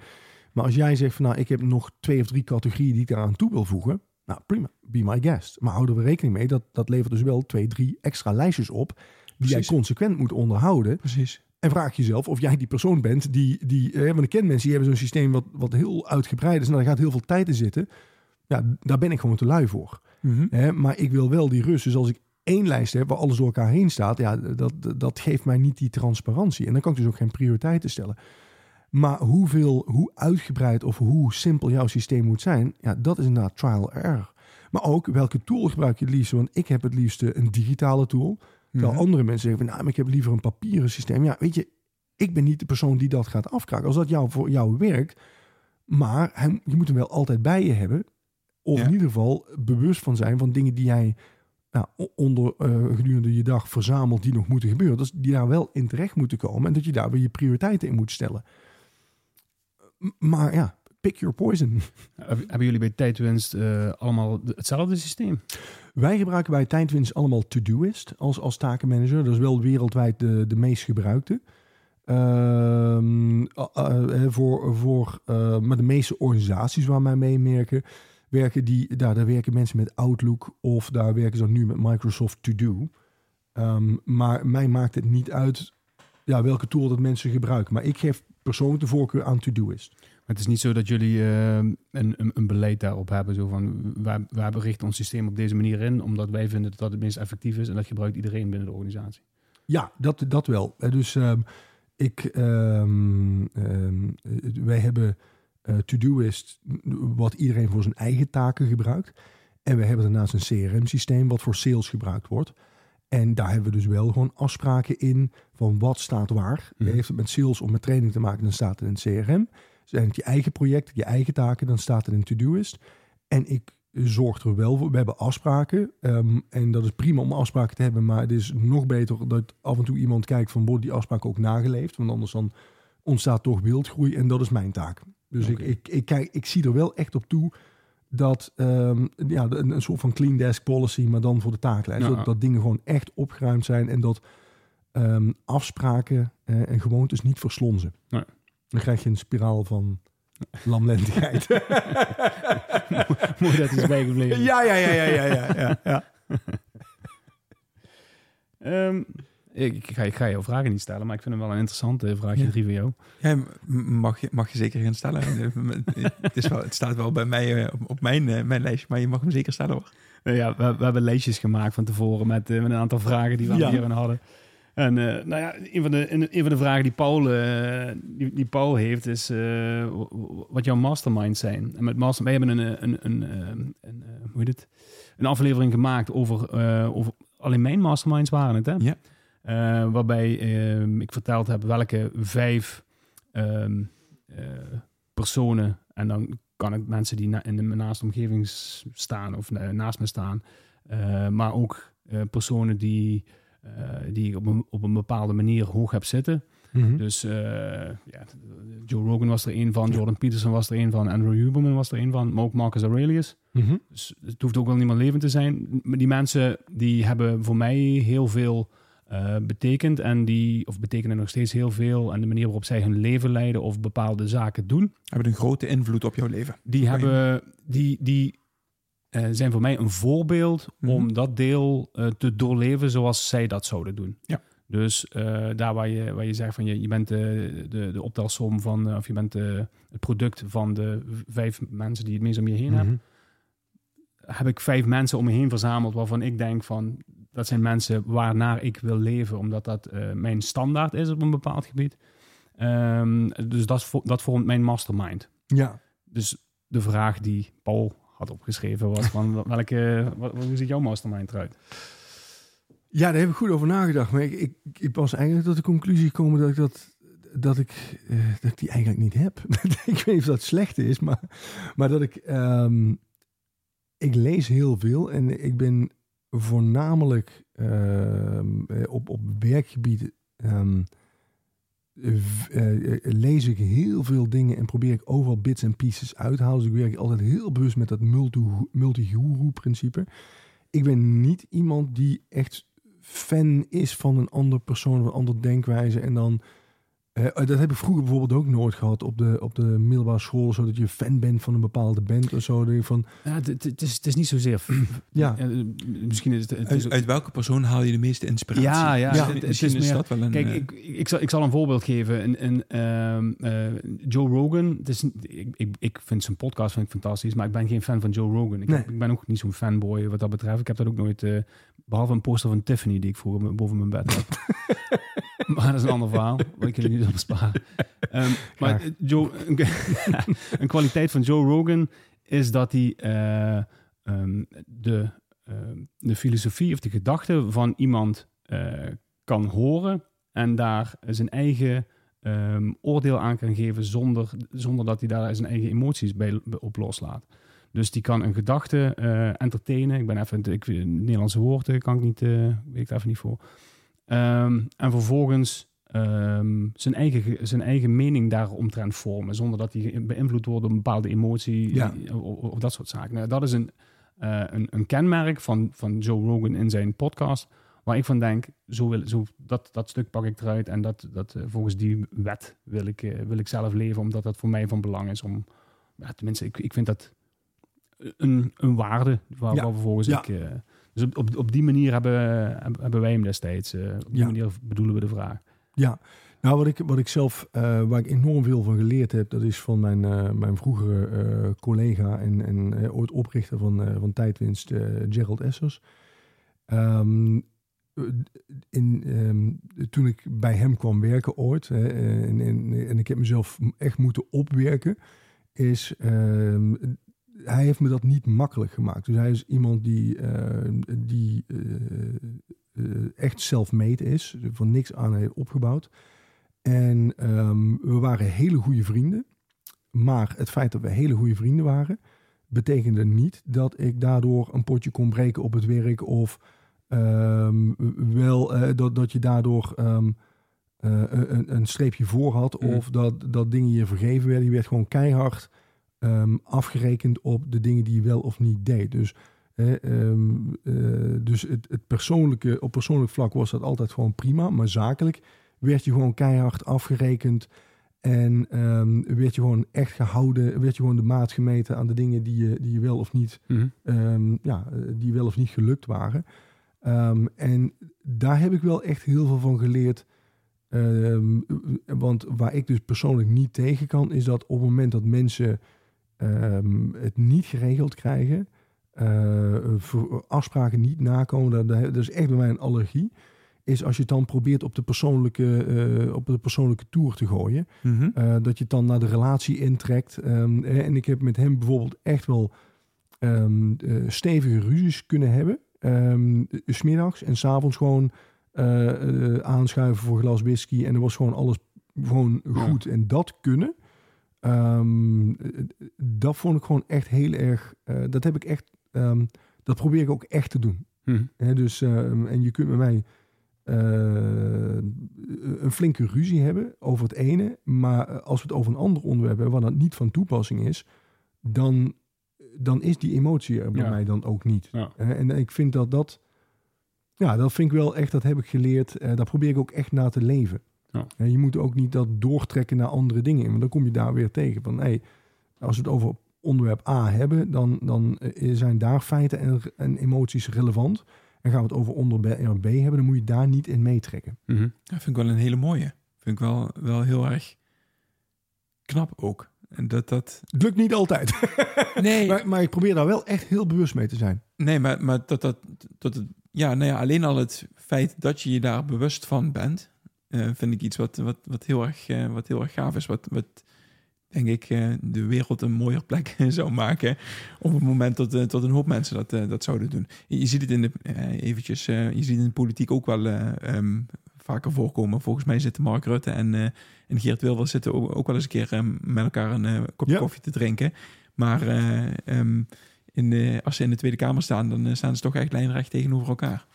Maar als jij zegt van, nou, ik heb nog twee of drie categorieën die ik daaraan toe wil voegen, nou, prima, be my guest. Maar hou er wel rekening mee, dat, dat levert dus wel twee, drie extra lijstjes op, die jij consequent moet onderhouden. Precies. En vraag jezelf of jij die persoon bent die, die eh, want ik ken mensen die hebben zo'n systeem wat, wat heel uitgebreid is en daar gaat heel veel tijd in zitten. Ja, daar ben ik gewoon te lui voor. Hè, maar ik wil wel die rust. Dus als ik één lijst heb waar alles door elkaar heen staat, ja, dat, dat geeft mij niet die transparantie. En dan kan ik dus ook geen prioriteiten stellen. Maar hoeveel, hoe uitgebreid of hoe simpel jouw systeem moet zijn, ja, dat is inderdaad trial and error. Maar ook welke tool gebruik je het liefst? Want ik heb het liefst een digitale tool. Terwijl Mhm. andere mensen zeggen, van, nou, ik heb liever een papieren systeem. Ja, weet je, ik ben niet de persoon die dat gaat afkraken. Als dat jou, voor jou werkt, maar hij, je moet hem wel altijd bij je hebben. Of Ja. in ieder geval bewust van zijn van dingen die jij nou, onder eh, gedurende je dag verzamelt die nog moeten gebeuren. Dus die daar wel in terecht moeten komen en dat je daar weer je prioriteiten in moet stellen. Maar ja, pick your poison. Heb- Hebben jullie bij Tijdwinst eh, allemaal de- hetzelfde systeem? Wij gebruiken bij Tijdwinst allemaal Todoist als, als takenmanager. Dat is wel wereldwijd de, de meest gebruikte. Ehm, eh, voor, voor maar de meeste organisaties waar wij mee werken, werken die, daar, daar werken mensen met Outlook of daar werken ze nu met Microsoft To Do. Ehm, maar mij maakt het niet uit ja, welke tool dat mensen gebruiken. Maar ik geef persoonlijk de voorkeur aan Todoist. Maar het is niet zo dat jullie eh, een, een, een beleid daarop hebben. Zo van, wij, wij richten ons systeem op deze manier in, omdat wij vinden dat dat het minst effectief is. En dat gebruikt iedereen binnen de organisatie. Ja, dat, dat wel. Eh, Dus ehm, ik, ehm, ehm, wij hebben eh Todoist, wat iedereen voor zijn eigen taken gebruikt. En we hebben daarnaast een CRM-systeem wat voor sales gebruikt wordt. En daar hebben we dus wel gewoon afspraken in van wat staat waar. Mhm. Heeft het met sales of met training te maken, dan staat het in het CRM. Zijn het je eigen project, je eigen taken, dan staat het in Todoist. En ik zorg er wel voor. We hebben afspraken. ehm, en dat is prima om afspraken te hebben. Maar het is nog beter dat af en toe iemand kijkt van worden die afspraken ook nageleefd. Want anders dan ontstaat toch wildgroei. En dat is mijn taak. Dus ik, ik, ik, kijk, ik zie er wel echt op toe dat ehm, ja, een, een soort van clean desk policy, maar dan voor de taaklijst. Ja. Dat, dat dingen gewoon echt opgeruimd zijn en dat ehm, afspraken eh, en gewoontes niet verslonzen. Nee. Dan krijg je een spiraal van lamlendigheid. Mooi dat is bijgebleven. ja, ja, ja, ja, ja, ja, ja, ja. Ik, ik, ga, ik ga jouw vragen niet stellen, maar ik vind hem wel een interessante vraagje, Ja. jou. Ja, mag je, mag je zeker gaan stellen. het, is wel, het staat wel bij mij eh, op, op mijn, eh, mijn lijstje, maar je mag hem zeker stellen hoor. Ja, we, we hebben lijstjes gemaakt van tevoren met, eh, met een aantal vragen die we Ja. aan hierin hadden. En uh, nou ja, een van, de, een, van de vragen die Paul, uh, die, die, Paul heeft is uh, wat jouw masterminds zijn. En met master, wij hebben een, een, een, een hoe heet het? een aflevering gemaakt over, over alleen mijn masterminds waren het. Hè? Ja. Waarbij ehm, ik verteld heb welke vijf um, personen, en dan kan ik mensen die na, in de naaste omgeving staan of naast me staan, maar ook personen die die ik op een, op een bepaalde manier hoog heb zitten. Mhm. Dus uh, ja, Joe Rogan was er een van, Jordan Peterson was er een van, Andrew Huberman was er een van, maar ook Marcus Aurelius. Mhm. Dus het hoeft ook wel niet meer levend te zijn. Die mensen die hebben voor mij heel veel uh, betekend en die, of betekenen nog steeds heel veel. En de manier waarop zij hun leven leiden of bepaalde zaken doen. Hebben een grote invloed op jouw leven. Die hebben, die, die uh, zijn voor mij een voorbeeld Mhm. om dat deel uh, te doorleven zoals zij dat zouden doen. Ja. Dus daar waar je, waar je zegt van je, je bent de, de, de optelsom van, of je bent de, het product van de vijf mensen die het meest om je heen Mhm. hebben, heb ik vijf mensen om me heen verzameld waarvan ik denk van dat zijn mensen waarnaar ik wil leven, omdat dat mijn standaard is op een bepaald gebied. Um, dus dat, dat vormt mijn mastermind. Ja. Dus de vraag die Paul had opgeschreven was van welke, wat, hoe ziet jouw mastermind eruit? Ja, daar heb ik goed over nagedacht. Maar ik, ik, ik was eigenlijk tot de conclusie gekomen dat ik, dat, dat ik, uh, dat ik die eigenlijk niet heb. ik weet niet of dat slecht is, maar, maar dat ik... Um, ik lees heel veel en ik ben voornamelijk uh, op, op werkgebied... Um, uh, lees ik heel veel dingen en probeer ik overal bits en pieces uit te halen. Dus ik werk altijd heel bewust met dat multi-guru-principe. Ik ben niet iemand die echt fan is van een ander persoon of een andere denkwijze. En dan, uh, dat heb ik vroeger bijvoorbeeld ook nooit gehad op de, op de middelbare school. Zodat je fan bent van een bepaalde band of zo. Van, ja, het, is, het is niet zozeer. ja. Uh, misschien is het. het uit, is uit, welke persoon haal je de meeste inspiratie? Ja, ja. ja. Het, is, is meer, dat wel een. Kijk, uh, ik, ik, zal, ik zal een voorbeeld geven. Een, een, uh, Joe Rogan. Het is, ik, ik, ik vind zijn podcast vind ik fantastisch, maar ik ben geen fan van Joe Rogan. Ik, Nee. ik ben ook niet zo'n fanboy wat dat betreft. Ik heb dat ook nooit. uh, behalve een poster van Tiffany die ik vroeger boven mijn bed had. maar dat is een ander verhaal. Wat ik jullie niet zal besparen. Um, maar Joe, een kwaliteit van Joe Rogan is dat hij uh, um, de, uh, de filosofie of de gedachte van iemand uh, kan horen en daar zijn eigen um, oordeel aan kan geven zonder, zonder dat hij daar zijn eigen emoties bij, op loslaat. Dus die kan een gedachte entertainen. Ik ben even, ik, Nederlandse woorden kan ik niet, weet ik daar even niet voor. Um, en vervolgens um, zijn, eigen, zijn eigen mening daaromtrent vormen, zonder dat hij beïnvloed wordt door een bepaalde emotie ja. of, of, dat soort zaken. Nou, dat is een, uh, een, een, kenmerk van, van Joe Rogan in zijn podcast, waar ik van denk, zo wil, zo, dat, dat stuk pak ik eruit en dat, dat, uh, volgens die wet wil ik, uh, wil ik zelf leven, omdat dat voor mij van belang is om, ja, tenminste, ik, ik vind dat een, een waarde waar, Ja. waar vervolgens Ja. ik... Dus op, op, op die manier hebben, hebben wij hem destijds. Uh, op die Ja. manier bedoelen we de vraag. Ja, nou wat ik, wat ik zelf, uh, waar ik enorm veel van geleerd heb, dat is van mijn, uh, mijn vroegere collega en, en ooit oprichter van, van Tijdwinst, Gerald Essers. Um, in, um, toen ik bij hem kwam werken ooit, hè, en, en, en, ik heb mezelf echt moeten opwerken, is um, hij heeft me dat niet makkelijk gemaakt. Dus hij is iemand die, die uh, echt self-made is, van niks aan heeft opgebouwd. En um, we waren hele goede vrienden. Maar het feit dat we hele goede vrienden waren, betekende niet dat ik daardoor een potje kon breken op het werk. Of um, wel uh, dat, dat je daardoor um, uh, een, een, streepje voor had. Mm. Of dat, dat dingen je vergeven werden. Je werd gewoon keihard afgerekend op de dingen die je wel of niet deed. Dus um, uh, dus het, het, persoonlijke, op persoonlijk vlak was dat altijd gewoon prima. Maar zakelijk werd je gewoon keihard afgerekend. En um, werd je gewoon echt gehouden. Werd je gewoon de maat gemeten aan de dingen die je, die je wel of niet. Mm -hmm. um, ja, die wel of niet gelukt waren. en daar heb ik wel echt heel veel van geleerd. want waar ik dus persoonlijk niet tegen kan, is dat op het moment dat mensen het niet geregeld krijgen. Uh, afspraken niet nakomen, dat, dat is echt bij mij een allergie. is als je het dan probeert op de persoonlijke, eh, op de persoonlijke tour te gooien. Mhm. Eh, dat je het dan naar de relatie intrekt. Ehm, eh, en ik heb met hem bijvoorbeeld echt wel ehm, eh, stevige ruzies kunnen hebben. Ehm, s smiddags en s'avonds gewoon eh, eh, aanschuiven voor glas whisky. En er was gewoon alles gewoon Ja. goed. En dat kunnen, ehm, eh, dat vond ik gewoon echt heel erg... eh, dat heb ik echt... ehm, dat probeer ik ook echt te doen. Hm. Dus, ehm, en je kunt met mij eh, een flinke ruzie hebben over het ene. Maar eh, als we het over een ander onderwerp hebben waar dat niet van toepassing is, dan, dan is die emotie er bij Ja. mij dan ook niet. Ja. En ik vind dat dat, ja, dat vind ik wel echt, dat heb ik geleerd. Eh, daar probeer ik ook echt naar te leven. Ja. Hè, je moet ook niet dat doortrekken naar andere dingen. Want dan kom je daar weer tegen. Van, hey, als we het over onderwerp A hebben, dan, dan eh, zijn daar feiten en, en emoties relevant. En gaan we het over onderwerp B hebben, dan moet je daar niet in meetrekken. Mhm. Dat vind ik wel een hele mooie. Vind ik wel, wel heel erg knap ook. En dat dat... Het lukt niet altijd. Nee, maar, maar ik probeer daar wel echt heel bewust mee te zijn. nee maar, maar dat dat... dat het, ja, nou ja, alleen al het feit dat je je daar bewust van bent... eh, vind ik iets wat, wat, wat, heel erg, eh, wat heel erg gaaf is. Wat, wat denk ik eh, de wereld een mooier plek zou maken... op het moment dat, dat een hoop mensen dat, dat zouden doen. Je, ziet het in de... eventjes, je ziet in de politiek ook wel... eh, ehm, vaker voorkomen. Volgens mij zitten Mark Rutte en, en Geert Wilders zitten ook, ook wel eens een keer eh, met elkaar een kopje Ja. koffie te drinken. Maar eh, ehm, in de, als ze in de Tweede Kamer staan, dan staan ze toch echt lijnrecht tegenover elkaar.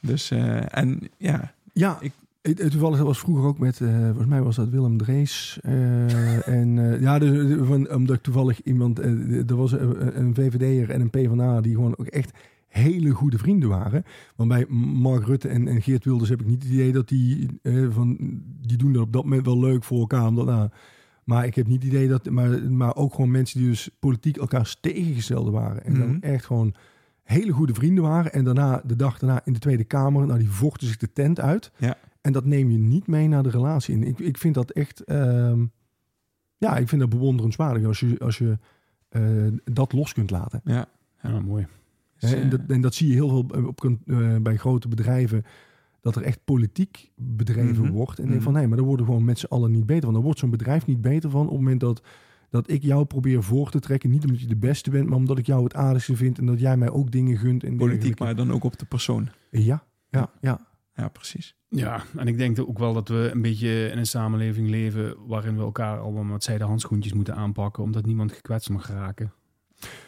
Dus, en ja, Ja, Ik- toevallig dat was vroeger ook met, eh, volgens mij was dat Willem Drees. eh, en eh, ja, dus, eh, van, omdat ik toevallig iemand, eh, er was een, een VVD'er en een PvdA die gewoon ook echt hele goede vrienden waren. Want bij Mark Rutte en, en Geert Wilders heb ik niet het idee dat die, eh, van, die doen dat op dat moment wel leuk voor elkaar. Omdat, nou, maar ik heb niet het idee dat, maar, maar ook gewoon mensen die dus politiek elkaar tegengestelde waren. En Mhm. dan echt gewoon hele goede vrienden waren. En daarna, de dag daarna in de Tweede Kamer, nou die vochten zich de tent uit. Ja. En dat neem je niet mee naar de relatie. En ik, ik vind dat echt, ehm, ja, ik vind dat bewonderenswaardig als je, als je eh, dat los kunt laten. ja. Ja, mooi. Dus, en, eh, dat, en dat zie je heel veel op, eh, bij grote bedrijven. Dat er echt politiek bedreven Mhm. wordt. En denk Mhm. van nee, maar daar worden we gewoon met z'n allen niet beter van. Dan wordt zo'n bedrijf niet beter van op het moment dat, dat ik jou probeer voor te trekken. Niet omdat je de beste bent, maar omdat ik jou het aardigste vind. En dat jij mij ook dingen gunt. En politiek, maar dan ook op de persoon. Ja, ja, ja. Ja, precies. Ja, en ik denk ook wel dat we een beetje in een samenleving leven waarin we elkaar allemaal met zijde handschoentjes moeten aanpakken, omdat niemand gekwetst mag raken.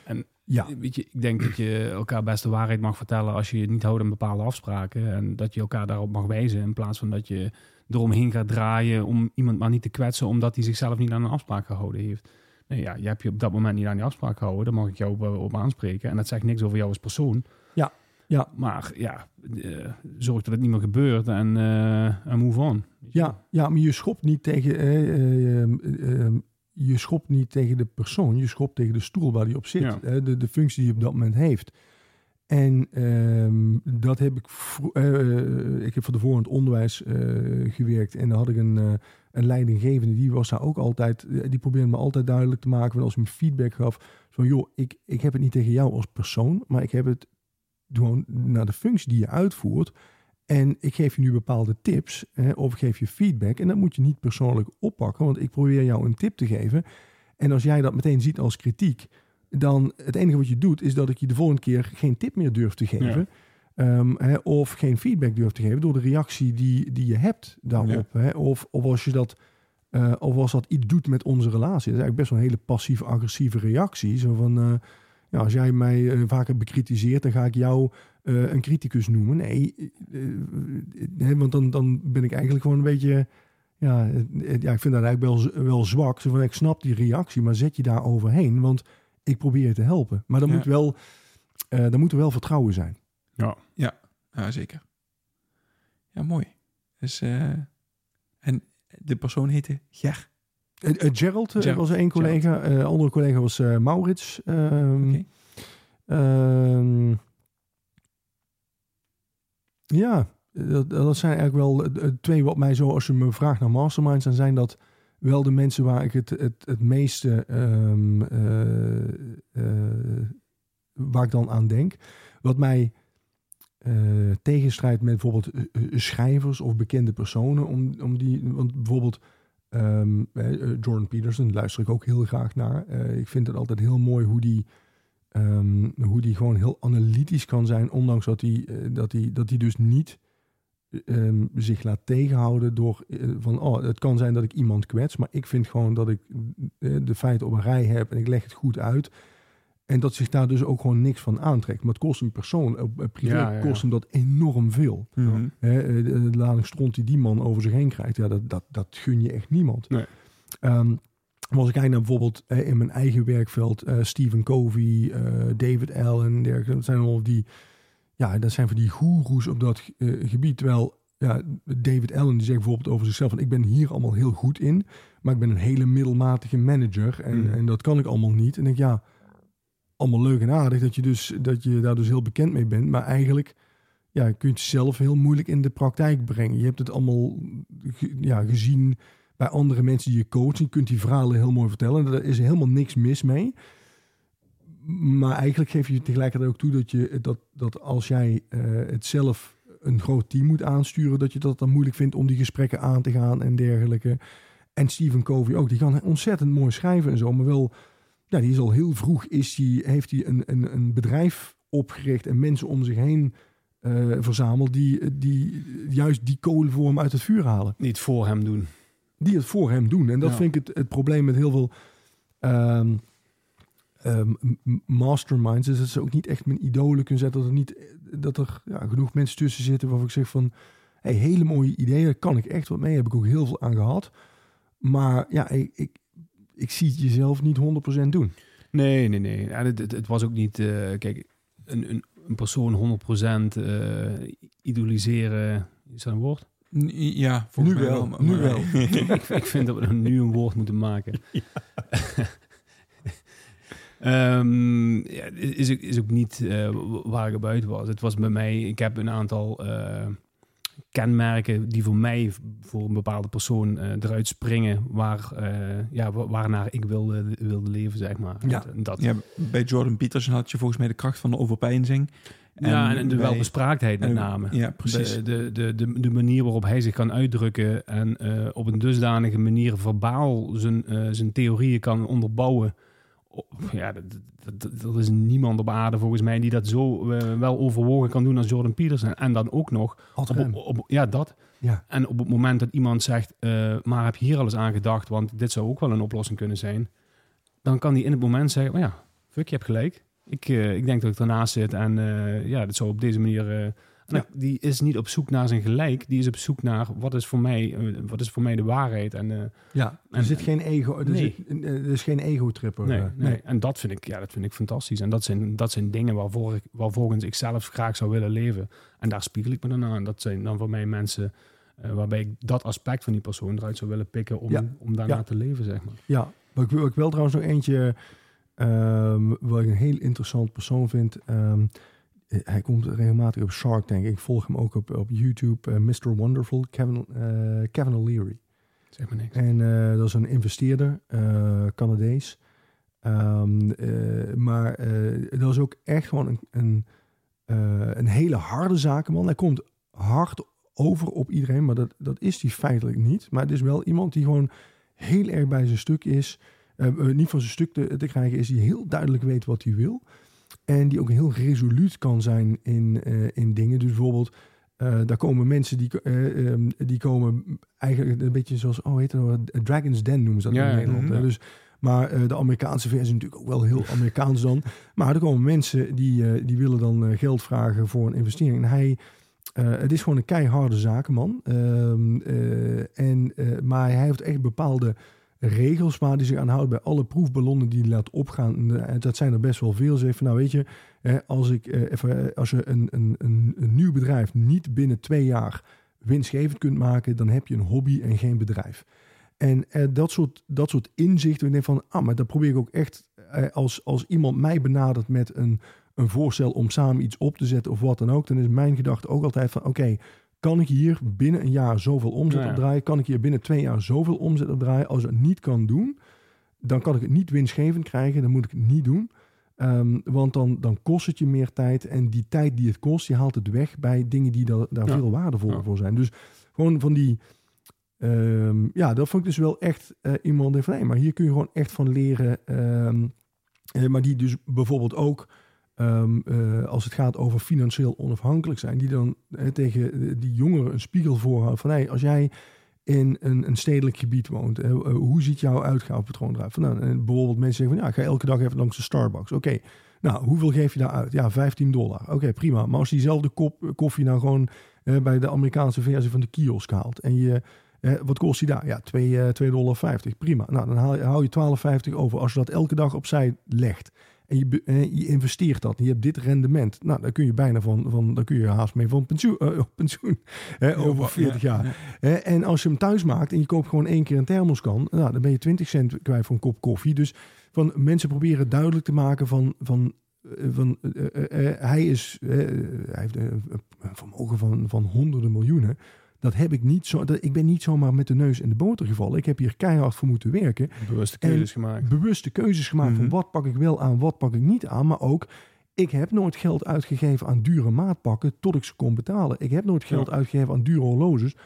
En Ja. weet je, ik denk dat je elkaar best de waarheid mag vertellen als je je niet houdt aan bepaalde afspraken en dat je elkaar daarop mag wijzen in plaats van dat je eromheen gaat draaien om iemand maar niet te kwetsen omdat hij zichzelf niet aan een afspraak gehouden heeft. Nee, ja, je hebt je op dat moment niet aan die afspraak gehouden, dan mag ik jou op, op aanspreken en dat zegt niks over jou als persoon. Ja, ja. Maar ja, eh, zorg dat het niet meer gebeurt en, eh en move on. Ja, ja, maar je schopt niet tegen. eh, eh, eh, eh, je schopt niet tegen de persoon, je schopt tegen de stoel waar die op zit. Ja. hè, de, de functie die je op dat moment heeft. En ehm, dat heb ik. ik heb voor de voorhand onderwijs eh, gewerkt. En daar had ik een, een leidinggevende. Die was daar ook altijd. Die probeerde me altijd duidelijk te maken. Want als hij me feedback gaf. Van joh, ik, ik heb het niet tegen jou als persoon. Maar ik heb het gewoon naar de functie die je uitvoert. En ik geef je nu bepaalde tips hè, of ik geef je feedback. En dat moet je niet persoonlijk oppakken, want ik probeer jou een tip te geven. En als jij dat meteen ziet als kritiek, dan het enige wat je doet is dat ik je de volgende keer geen tip meer durf te geven. Ehm, hè, of geen feedback durf te geven door de reactie die, die je hebt daarop. Hè, of, of als je dat. eh, of als dat iets doet met onze relatie. Dat is eigenlijk best wel een hele passief-agressieve reactie. Zo van, eh, ja, als jij mij eh, vaker bekritiseert, dan ga ik jou eh, een criticus noemen. Nee, eh, eh, nee, want dan, dan ben ik eigenlijk gewoon een beetje... Ja, ja ik vind dat eigenlijk wel, wel zwak. Zo van, ik snap die reactie, maar zet je daar overheen. Want ik probeer je te helpen. Maar dan, Ja. moet, wel, eh dan moet er wel vertrouwen zijn. Ja, zeker. Ja, mooi. Dus, eh, en de persoon heette Ger. Eh, eh, Gerald eh, Gerald, was één collega. Eh andere collega was Maurits. Oké. ehm, ja, dat, dat zijn eigenlijk wel twee wat mij zo, als je me vraagt naar masterminds, dan zijn dat wel de mensen waar ik het, het, het meeste, ehm, eh, eh, waar ik dan aan denk. Wat mij eh, tegenstrijd met bijvoorbeeld schrijvers of bekende personen. Om, om die, want bijvoorbeeld eh, Jordan Peterson luister ik ook heel graag naar. Eh, ik vind het altijd heel mooi hoe die, ehm, hoe die gewoon heel analytisch kan zijn. Ondanks dat hij, eh, dat dat dus niet ehm, zich laat tegenhouden door van oh, het kan zijn dat ik iemand kwets, maar ik vind gewoon dat ik de feiten op een rij heb en ik leg het goed uit. En dat zich daar dus ook gewoon niks van aantrekt. Maar het kost een persoon, op op privé Ja, ja, ja. kost hem dat enorm veel. Mhm. Hè, eh, de, de lading stront die die man over zich heen krijgt, ja, dat, dat, dat gun je echt niemand. Nee. Ehm, maar als ik kijk naar bijvoorbeeld eh, in mijn eigen werkveld, eh, Stephen Covey, eh, David Allen, en dergelijke, dat zijn al die, ja, dat zijn van die goeroes op dat eh, gebied. Terwijl ja, David Allen die zegt bijvoorbeeld over zichzelf, van ik ben hier allemaal heel goed in, maar ik ben een hele middelmatige manager en, Mhm. en dat kan ik allemaal niet. En ik denk, ja, allemaal leuk en aardig dat je, dus, dat je daar dus heel bekend mee bent, maar eigenlijk ja, kun je het zelf heel moeilijk in de praktijk brengen. Je hebt het allemaal ja, gezien bij andere mensen die je coachen. Je kunt die verhalen heel mooi vertellen. Daar is helemaal niks mis mee. Maar eigenlijk geef je tegelijkertijd ook toe dat, je, dat, dat als jij eh, het zelf een groot team moet aansturen, dat je dat dan moeilijk vindt om die gesprekken aan te gaan en dergelijke. En Stephen Covey ook, die kan ontzettend mooi schrijven en zo, maar wel, ja, die is al heel vroeg, is die, heeft hij een, een, een bedrijf opgericht en mensen om zich heen eh, verzameld die, die juist die kolen voor hem uit het vuur halen Niet voor hem doen. die het voor hem doen. En dat Ja. vind ik het, het probleem met heel veel ehm, ehm, masterminds. Is dat ze ook niet echt mijn idolen kunnen zetten. Dat er, niet, dat er ja, genoeg mensen tussen zitten waarvan ik zeg van... Hey, hele mooie ideeën, daar kan ik echt wat mee. Heb ik ook heel veel aan gehad. Maar ja, ik, ik, ik zie het jezelf niet 100% doen. Nee, nee, nee. Ja, het, het, het was ook niet... eh, kijk, een, een, een persoon 100% eh idoliseren... Is dat een woord? N- Ja, volgens Nu mij wel, maar- nu maar- wel. ik, ik vind dat we er nu een woord moeten maken. Ehm, ja, is, ook, is ook niet eh, waar ik op uit was. Het was bij mij, ik heb een aantal kenmerken die voor mij, voor een bepaalde persoon, eh, eruit springen, waar, eh, ja, wa- waarnaar ik wilde, wilde leven, zeg maar. Ja. En dat, Ja, bij Jordan Peterson had je volgens mij de kracht van de overpeinzing. ja, en, de bij- welbespraaktheid met en- name. Ja, precies. De, de, de, de, de manier waarop hij zich kan uitdrukken en eh, op een dusdanige manier verbaal zijn, zijn theorieën kan onderbouwen. Ja, dat, dat, dat- dat is niemand op aarde volgens mij die dat zo eh, wel overwogen kan doen als Jordan Peterson. En dan ook nog, op, op, ja dat. Ja. En op het moment dat iemand zegt, eh, maar heb je hier al eens aan gedacht, want dit zou ook wel een oplossing kunnen zijn. Dan kan die in het moment zeggen, oh ja, fuck, je hebt gelijk. Ik, eh, ik denk dat ik ernaast zit en ja, dat zou op deze manier... eh, Ja. Die is niet op zoek naar zijn gelijk, die is op zoek naar wat is voor mij, eh, wat is voor mij de waarheid. En, eh, Ja, er En- zit geen ego. Er, Nee. zit, er is geen ego-tripper. nee, eh, nee. En dat vind ik, ja, dat vind ik fantastisch. En dat zijn, dat zijn dingen waarvoor ik, waarvolgens ik zelf graag zou willen leven. En daar spiegel ik me dan aan. Dat zijn dan voor mij mensen eh, waarbij ik dat aspect van die persoon eruit zou willen pikken om, Ja. om daarna Ja. te leven, zeg maar. Ja, wat ik, wil- ik wil trouwens nog eentje, ehm, wat ik een heel interessant persoon vind. Ehm, eh, hij komt regelmatig op Shark Tank. Ik volg hem ook op, op YouTube. eh, Mr. Wonderful, Kevin, eh, Kevin O'Leary. Zeg maar niks. En eh, dat is een investeerder, eh, Canadees. Ehm, eh, maar eh, dat is ook echt gewoon een, een, eh, een hele harde zakenman. Hij komt hard over op iedereen, maar dat, dat is hij feitelijk niet. Maar het is wel iemand die gewoon heel erg bij zijn stuk is. Eh, eh, niet van zijn stuk te, te krijgen is, die heel duidelijk weet wat hij wil. En die ook heel resoluut kan zijn in, eh, in dingen. Dus bijvoorbeeld, eh, daar komen mensen die, eh, ehm, die komen eigenlijk een beetje zoals, oh heet het nou, Dragon's Den noemen ze dat Ja, in Nederland. hè. Dus, maar de Amerikaanse versie is natuurlijk ook wel heel Amerikaans dan. Maar er komen mensen die, die willen dan geld vragen voor een investering. En hij, het is gewoon een keiharde zakenman. Ehm, eh, en, maar hij heeft echt bepaalde regels waar hij zich aan houdt bij alle proefballonnen die laat opgaan. En, eh, dat zijn er best wel veel. Ze zegt van nou weet je, als, ik, eh, even, eh, als je een, een, een, nieuw bedrijf niet binnen twee jaar winstgevend kunt maken, dan heb je een hobby en geen bedrijf. En eh, dat, soort, dat soort inzichten, ik van, ah, maar dat probeer ik ook echt, als, als iemand mij benadert met een, een voorstel om samen iets op te zetten of wat dan ook, dan is mijn gedachte ook altijd van, oké, kan ik hier binnen een jaar zoveel omzet Ja, ja. op draaien? Kan ik hier binnen twee jaar zoveel omzet op draaien? Als ik het niet kan doen, dan kan ik het niet winstgevend krijgen, dan moet ik het niet doen. Ehm, want dan, dan kost het je meer tijd. En die tijd die het kost, je haalt het weg bij dingen die da- daar Ja. veel waardevoller Ja. voor zijn. Dus gewoon van die. ehm, ja, dat vond ik dus wel echt eh, iemand van nee, maar hier kun je gewoon echt van leren. Ehm, eh, maar die dus bijvoorbeeld ook. Ehm, eh, als het gaat over financieel onafhankelijk zijn, die dan eh, tegen eh, die jongeren een spiegel voorhouden van hey, als jij in een, een stedelijk gebied woont, hoe ziet jouw uitgavenpatroon eruit? Van, nou, eh, bijvoorbeeld mensen zeggen van ja, ik ga elke dag even langs de Starbucks. Oké, nou, hoeveel geef je daar uit? Ja, 15 dollar. Oké, prima. Maar als diezelfde kop koffie nou gewoon bij de Amerikaanse versie van de kiosk haalt en je wat kost die daar? Ja, 2 eh, 2,50 dollar. Prima. Nou, dan hou je 12,50 over. Als je dat elke dag opzij legt en je, eh, je investeert dat je hebt dit rendement. Nou, dan kun je bijna van, van dan kun je haast mee van pensioen, op pensioen hè, over 40 jaar. Ja. En als je hem thuis maakt en je koopt gewoon één keer een thermoskan, nou, dan ben je 20 cent kwijt voor een kop koffie. Dus van mensen proberen duidelijk te maken van, van, eh, van hij is, hij heeft een, een vermogen van, van honderden miljoenen. Dat heb ik niet zo. Dat, ik ben niet zomaar met de neus in de boter gevallen. Ik heb hier keihard voor moeten werken. Bewuste keuzes gemaakt. Bewuste keuzes gemaakt Mhm. van wat pak ik wel aan, wat pak ik niet aan. Maar ook, ik heb nooit geld uitgegeven aan dure maatpakken tot ik ze kon betalen. Ik heb nooit geld Ja. uitgegeven aan dure horloges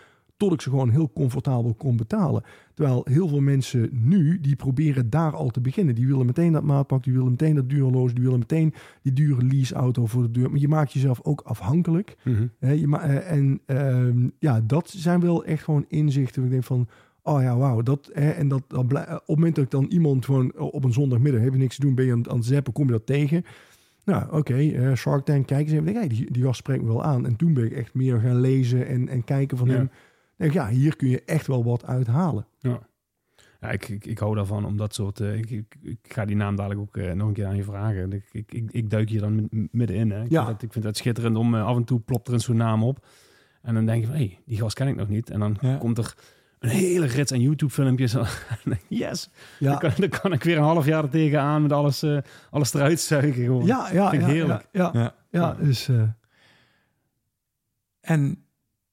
tot ik ze gewoon heel comfortabel kon betalen. Terwijl heel veel mensen nu, die proberen daar al te beginnen. Die willen meteen dat maatpak, die willen meteen dat dure horloge, die willen meteen die dure leaseauto voor de deur. Maar je maakt jezelf ook afhankelijk. Mhm. Je eh, en ehm, ja, dat zijn wel echt gewoon inzichten. Ik denk van, oh ja, wauw. Dat, hè, en dat, dat op het moment dat ik dan iemand gewoon op een zondagmiddag, heb je niks te doen, ben je aan, aan het zappen, kom je dat tegen. Nou, oké, Shark Tank, kijk eens even. Hey, die, die gast spreekt me wel aan. En toen ben ik echt meer gaan lezen en, en kijken van Ja. hem. Denk, ja, hier kun je echt wel wat uithalen. Ja. Ja, ik, ik, ik hou daarvan om dat soort... eh, ik, ik, ik ga die naam dadelijk ook eh, nog een keer aan je vragen. Ik, ik, ik, ik duik hier dan middenin. Hè. Ik, Ja. vind dat, ik vind dat schitterend om eh, af en toe plopt er een zo'n naam op. En dan denk je van, hé, hey, die gast ken ik nog niet. En dan Ja. komt er een hele rits aan YouTube-filmpjes. yes! Ja, Dan, kan, dan kan ik weer een half jaar er tegenaan met alles, alles eruit zuigen gewoon. ja, ja. Vind ik ja, heerlijk. Ja, ja, Ja. ja, dus... eh, En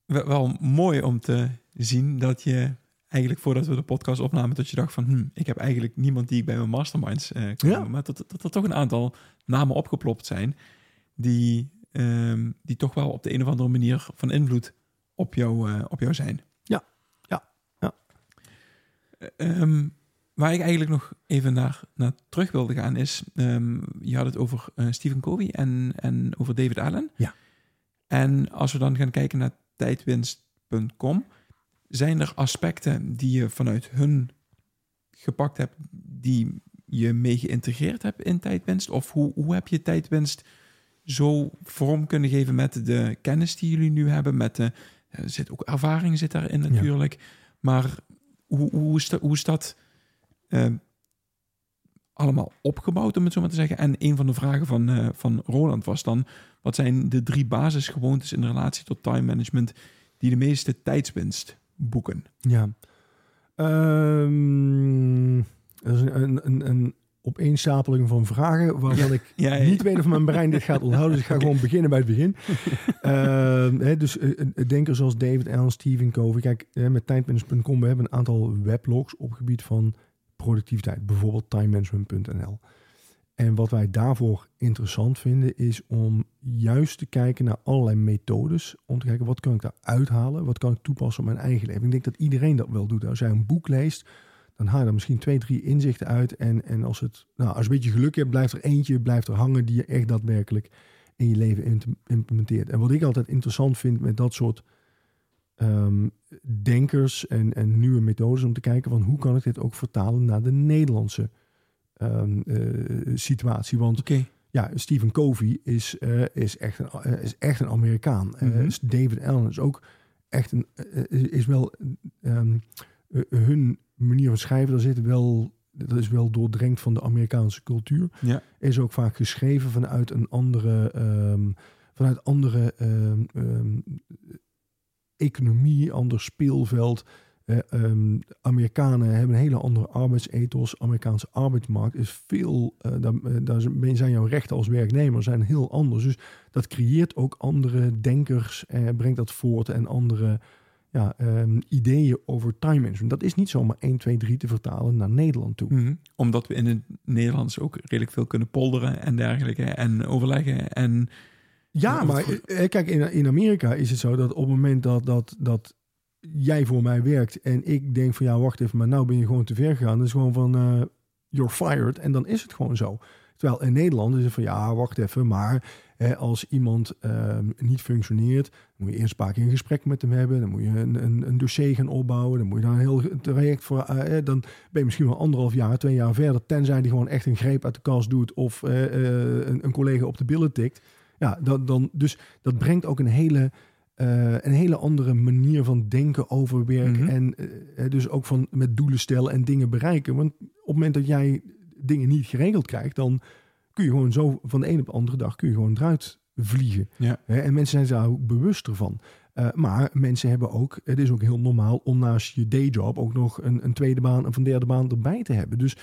wel mooi om te zien dat je eigenlijk voordat we de podcast opnamen, dat je dacht van, hm, ik heb eigenlijk niemand die ik bij mijn masterminds eh kan Ja. Maar dat, dat er toch een aantal namen opgeplopt zijn die, ehm, die toch wel op de een of andere manier van invloed op jou, eh, op jou zijn. Ja. Ja. Ja. Eh, ehm, waar ik eigenlijk nog even naar, naar terug wilde gaan is, ehm, je had het over eh, Stephen Covey en, en over David Allen. Ja. En als we dan gaan kijken naar tijdwinst.com, zijn er aspecten die je vanuit hun gepakt hebt, die je mee geïntegreerd hebt in tijdwinst? Of hoe, hoe heb je tijdwinst zo vorm kunnen geven met de kennis die jullie nu hebben? Met de, er zit ook ervaring zit daarin natuurlijk. Maar hoe, hoe, is dat, hoe is dat eh, allemaal opgebouwd, om het zo maar te zeggen? En een van de vragen van, eh, van Roland was dan... wat zijn de drie basisgewoontes in relatie tot time management... die de meeste tijdswinst boeken? Ja. Ehm, dat is een, een, een, een opeenstapeling van vragen waarvan ik Ja, ja. niet weet of mijn brein dit gaat onthouden. Dus ik ga gewoon beginnen bij het begin. Ehm, hè, dus eh, denkers zoals David Allen, Stephen Covey. Kijk, hè, met tijdmanagement.com, we hebben een aantal weblogs op gebied van productiviteit. Bijvoorbeeld timemanagement.nl. En wat wij daarvoor interessant vinden is om juist te kijken naar allerlei methodes. Om te kijken wat kan ik daar uithalen, wat kan ik toepassen op mijn eigen leven. Ik denk dat iedereen dat wel doet. Als jij een boek leest, dan haal je er misschien twee, drie inzichten uit. En, en als, het, nou, als je een beetje geluk hebt, blijft er eentje blijft er hangen die je echt daadwerkelijk in je leven implementeert. En wat ik altijd interessant vind met dat soort ehm, denkers en, en nieuwe methodes om te kijken van hoe kan ik dit ook vertalen naar de Nederlandse ehm, eh, situatie. Want ja, Stephen Covey is, eh, is, echt, een, eh, is echt een Amerikaan. Mhm. David Allen is ook echt een, is, wel ehm, eh, hun manier van schrijven, daar zit wel, dat is wel doordrenkt van de Amerikaanse cultuur. Ja. Is ook vaak geschreven vanuit een andere, vanuit andere economie, ander speelveld. Eh, ehm, Amerikanen hebben een hele andere arbeidsethos. Amerikaanse arbeidsmarkt is veel, eh, daar, eh, zijn jouw rechten als werknemer zijn heel anders. Dus dat creëert ook andere denkers, eh, brengt dat voort en andere ja, ehm, ideeën over time management. Dat is niet zomaar 1, 2, 3 te vertalen naar Nederland toe. Mhm. Omdat we in het Nederlands ook redelijk veel kunnen polderen en dergelijke. En overleggen. En Ja, maar eh, kijk, in, in Amerika is het zo dat op het moment dat, dat, dat jij voor mij werkt en ik denk van ja, wacht even, maar nou ben je gewoon te ver gegaan. Dat is gewoon van eh, you're fired en dan is het gewoon zo. Terwijl in Nederland is het van ja, wacht even, maar hè, als iemand ehm, niet functioneert, moet je eerst een paar keer een gesprek met hem hebben. Dan moet je een, een, een dossier gaan opbouwen. Dan moet je daar een heel traject voor. eh, dan ben je misschien wel anderhalf jaar, twee jaar verder. Tenzij die gewoon echt een greep uit de kast doet of een, een collega op de billen tikt. Ja, dan, dan, dus dat brengt ook een hele, eh, een hele andere manier van denken over werk. Mhm. En eh, dus ook van met doelen stellen en dingen bereiken. Want op het moment dat jij dingen niet geregeld krijgt, dan kun je gewoon zo van de een op de andere dag kun je gewoon eruit vliegen. Ja. En mensen zijn daar ook bewust ervan. Eh, maar mensen hebben ook, het is ook heel normaal om naast je dayjob ook nog een, een tweede baan of een derde baan erbij te hebben. Dus,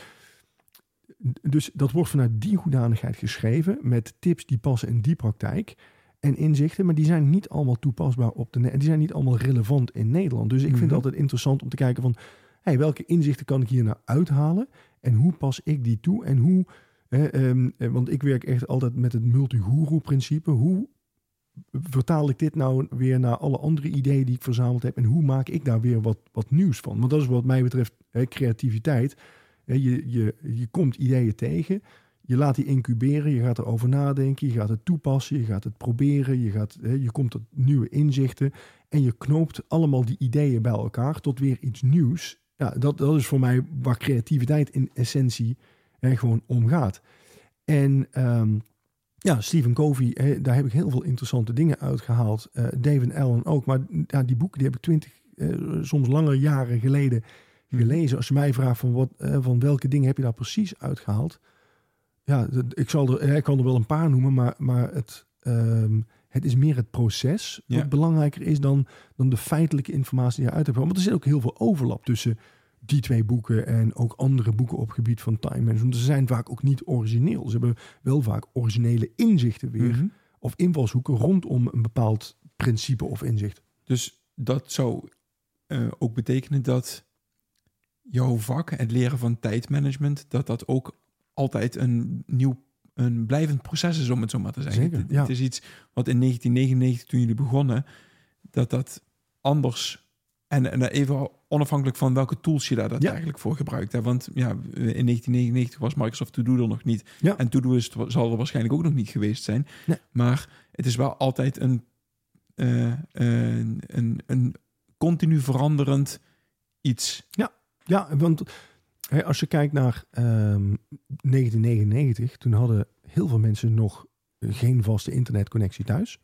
dus dat wordt vanuit die hoedanigheid geschreven met tips die passen in die praktijk en inzichten, maar die zijn niet allemaal toepasbaar op de, die zijn niet allemaal relevant in Nederland. Dus ik vind het Mhm. altijd interessant om te kijken van, hey, welke inzichten kan ik hier nou uithalen en hoe pas ik die toe en hoe, ehm, eh, want ik werk echt altijd met het multi-guru-principe. Hoe vertaal ik dit nou weer naar alle andere ideeën die ik verzameld heb en hoe maak ik daar weer wat, wat nieuws van? Want dat is wat mij betreft creativiteit. Je, je, je komt ideeën tegen, je laat die incuberen, je gaat erover nadenken, je gaat het toepassen, je gaat het proberen, je, gaat, je komt tot nieuwe inzichten en je knoopt allemaal die ideeën bij elkaar tot weer iets nieuws. Ja, dat, dat is voor mij waar creativiteit in essentie hè, gewoon om gaat. En ehm, ja, Stephen Covey, hè, daar heb ik heel veel interessante dingen uitgehaald. Eh David Allen ook. Maar ja, die boeken die heb ik twintig, eh, soms langer jaren geleden gelezen. Als je mij vraagt van, wat, eh, van welke dingen heb je daar precies uitgehaald? Ja, ik, zal er, ik kan er wel een paar noemen, maar, maar het, ehm, het is meer het proces wat Ja. belangrijker is dan, dan de feitelijke informatie die je uit hebt. Want er zit ook heel veel overlap tussen die twee boeken en ook andere boeken op gebied van time management. Ze zijn vaak ook niet origineel. Ze hebben wel vaak originele inzichten weer Mhm. of invalshoeken rondom een bepaald principe of inzicht. Dus dat zou eh, ook betekenen dat jouw vak, het leren van tijdmanagement, dat dat ook altijd een nieuw, een blijvend proces is, om het zo maar te zeggen. Zeker, het, ja. het is iets wat in 1999, toen jullie begonnen, dat dat anders en, en even onafhankelijk van welke tools je daar daadwerkelijk voor gebruikt. Hè? Want ja, in 1999 was Microsoft To-Do er nog niet. Ja. En Todoist zal er waarschijnlijk ook nog niet geweest zijn. Nee. Maar het is wel altijd een, eh, een, een, een continu veranderend iets. Ja, want hè, als je kijkt naar ehm, 1999, toen hadden heel veel mensen nog geen vaste internetconnectie thuis.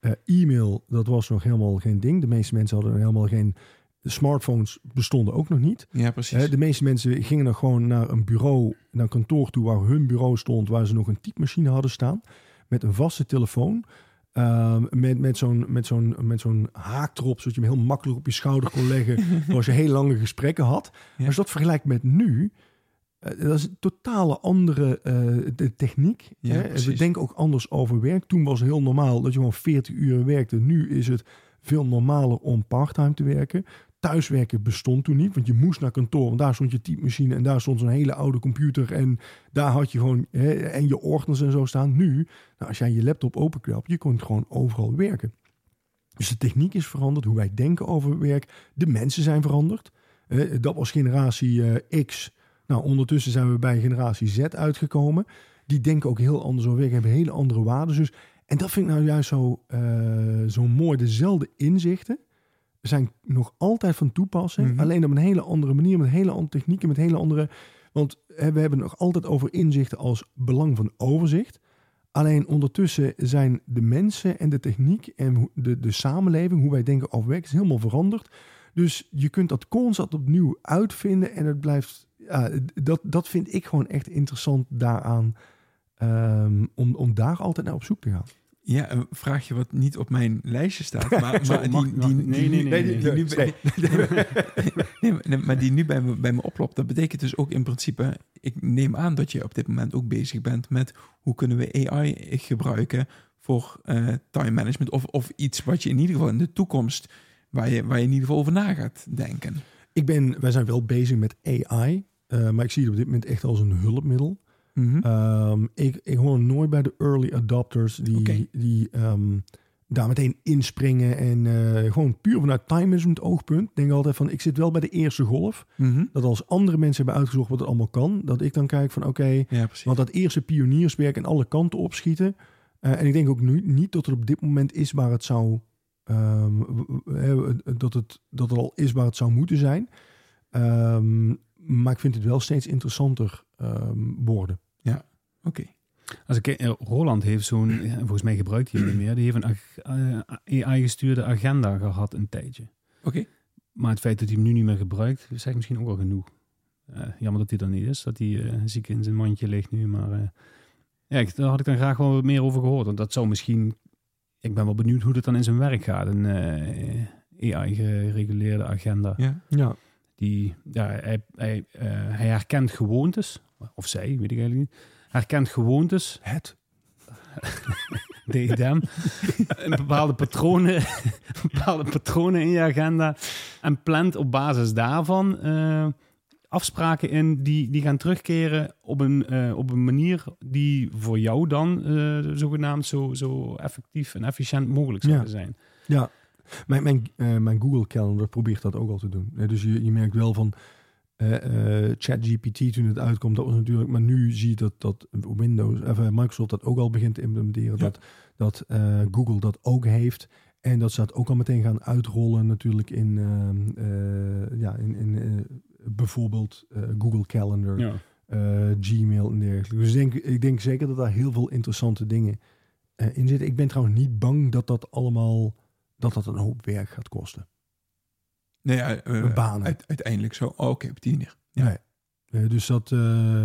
Eh, e-mail, dat was nog helemaal geen ding. De meeste mensen hadden helemaal geen... Smartphones bestonden ook nog niet. Ja, precies. Hè, de meeste mensen gingen nog gewoon naar een bureau, naar een kantoor toe waar hun bureau stond, waar ze nog een typemachine hadden staan. Met een vaste telefoon. Ehm, met met zo'n met zo'n met zo'n haak erop, zodat je hem heel makkelijk op je schouder kon leggen. als je heel lange gesprekken had. Ja. Als je dat vergelijkt met nu, eh, dat is een totale andere eh, de techniek. Ja, hè. We denken ook anders over werk. Toen was het heel normaal dat je gewoon 40 uur werkte. Nu is het veel normaler om parttime te werken. Thuiswerken bestond toen niet, want je moest naar kantoor. Want daar stond je typemachine en daar stond zo'n hele oude computer. En daar had je gewoon hè, en je ordners en zo staan. Nu, nou, als jij je laptop openklapt, je kon gewoon overal werken. Dus de techniek is veranderd, hoe wij denken over werk. De mensen zijn veranderd. Dat was generatie eh, X. Nou, ondertussen zijn we bij generatie Z uitgekomen. Die denken ook heel anders over werk, hebben hele andere waarden. Dus, en dat vind ik nou juist zo, eh, zo mooi. Dezelfde inzichten zijn nog altijd van toepassing. Mhm. Alleen op een hele andere manier, met hele andere technieken, met hele andere... Want we hebben het nog altijd over inzichten als belang van overzicht. Alleen ondertussen zijn de mensen en de techniek en de, de samenleving, hoe wij denken over werk, is helemaal veranderd. Dus je kunt dat constant opnieuw uitvinden en het blijft. Ja, dat, dat vind ik gewoon echt interessant daaraan. ehm, om, om daar altijd naar op zoek te gaan. Ja, een vraagje wat niet op mijn lijstje staat. Maar, die, nee, nu bij- Nee, maar- nee, maar die nu bij me, bij me oplopt. Dat betekent dus ook in principe... Ik neem aan dat je op dit moment ook bezig bent met... hoe kunnen we AI gebruiken voor eh, time management... Of, of iets wat je in ieder geval in de toekomst waar je, waar je in ieder geval over na gaat denken. Ik ben, wij zijn wel bezig met AI, eh, maar ik zie het op dit moment echt als een hulpmiddel. Mhm. Ehm, ik, ik hoor nooit bij de early adopters die, die ehm, daar meteen inspringen en eh, gewoon puur vanuit time management oogpunt. Ik denk altijd van, ik zit wel bij de eerste golf. Mhm. Dat als andere mensen hebben uitgezocht wat het allemaal kan, dat ik dan kijk van oké, Ja, want dat eerste pionierswerk en alle kanten opschieten. Eh, en ik denk ook nu niet dat het op dit moment is waar het zou, ehm, eh, dat, het, dat het al is waar het zou moeten zijn. Maar ik vind het wel steeds interessanter worden. Oké. Als ik, eh, Roland heeft zo'n, ja, volgens mij gebruikt hij hem niet meer, die heeft een ag- eh, AI-gestuurde agenda gehad een tijdje. Oké. Maar het feit dat hij hem nu niet meer gebruikt, zegt misschien ook wel genoeg. Eh, jammer dat hij er niet is, dat hij eh, ziek in zijn mandje ligt nu. Maar eh, ja, ik, daar had ik dan graag wel wat meer over gehoord. Want dat zou misschien, ik ben wel benieuwd hoe dat dan in zijn werk gaat. Een eh, AI-gereguleerde agenda. Ja. Ja, Die, ja, hij, hij, eh, hij herkent gewoontes, of zij, weet ik eigenlijk niet. Herkent gewoontes, het. DDM, een bepaalde patronen, bepaalde patronen in je agenda en plant op basis daarvan eh, afspraken in die, die gaan terugkeren op een, eh, op een manier die voor jou dan eh, zogenaamd zo, zo effectief en efficiënt mogelijk zou Ja. zijn. Ja, mijn, mijn, mijn Google Calendar probeert dat ook al te doen. Dus je, je merkt wel van ChatGPT toen het uitkomt, dat was natuurlijk, maar nu zie je dat, dat Windows, of, eh, Microsoft dat ook al begint te implementeren, Ja. dat, dat eh, Google dat ook heeft. En dat ze dat ook al meteen gaan uitrollen natuurlijk in, ehm, eh, ja, in, in eh, bijvoorbeeld eh, Google Calendar, Ja. eh, Gmail en dergelijke. Dus ik denk, ik denk zeker dat daar heel veel interessante dingen eh, in zitten. Ik ben trouwens niet bang dat dat allemaal dat dat een hoop werk gaat kosten. Nee, eh, Banen. uit- uiteindelijk zo. Oh, Oké, op die manier. Ja. Nee. Eh, dus, dat, eh,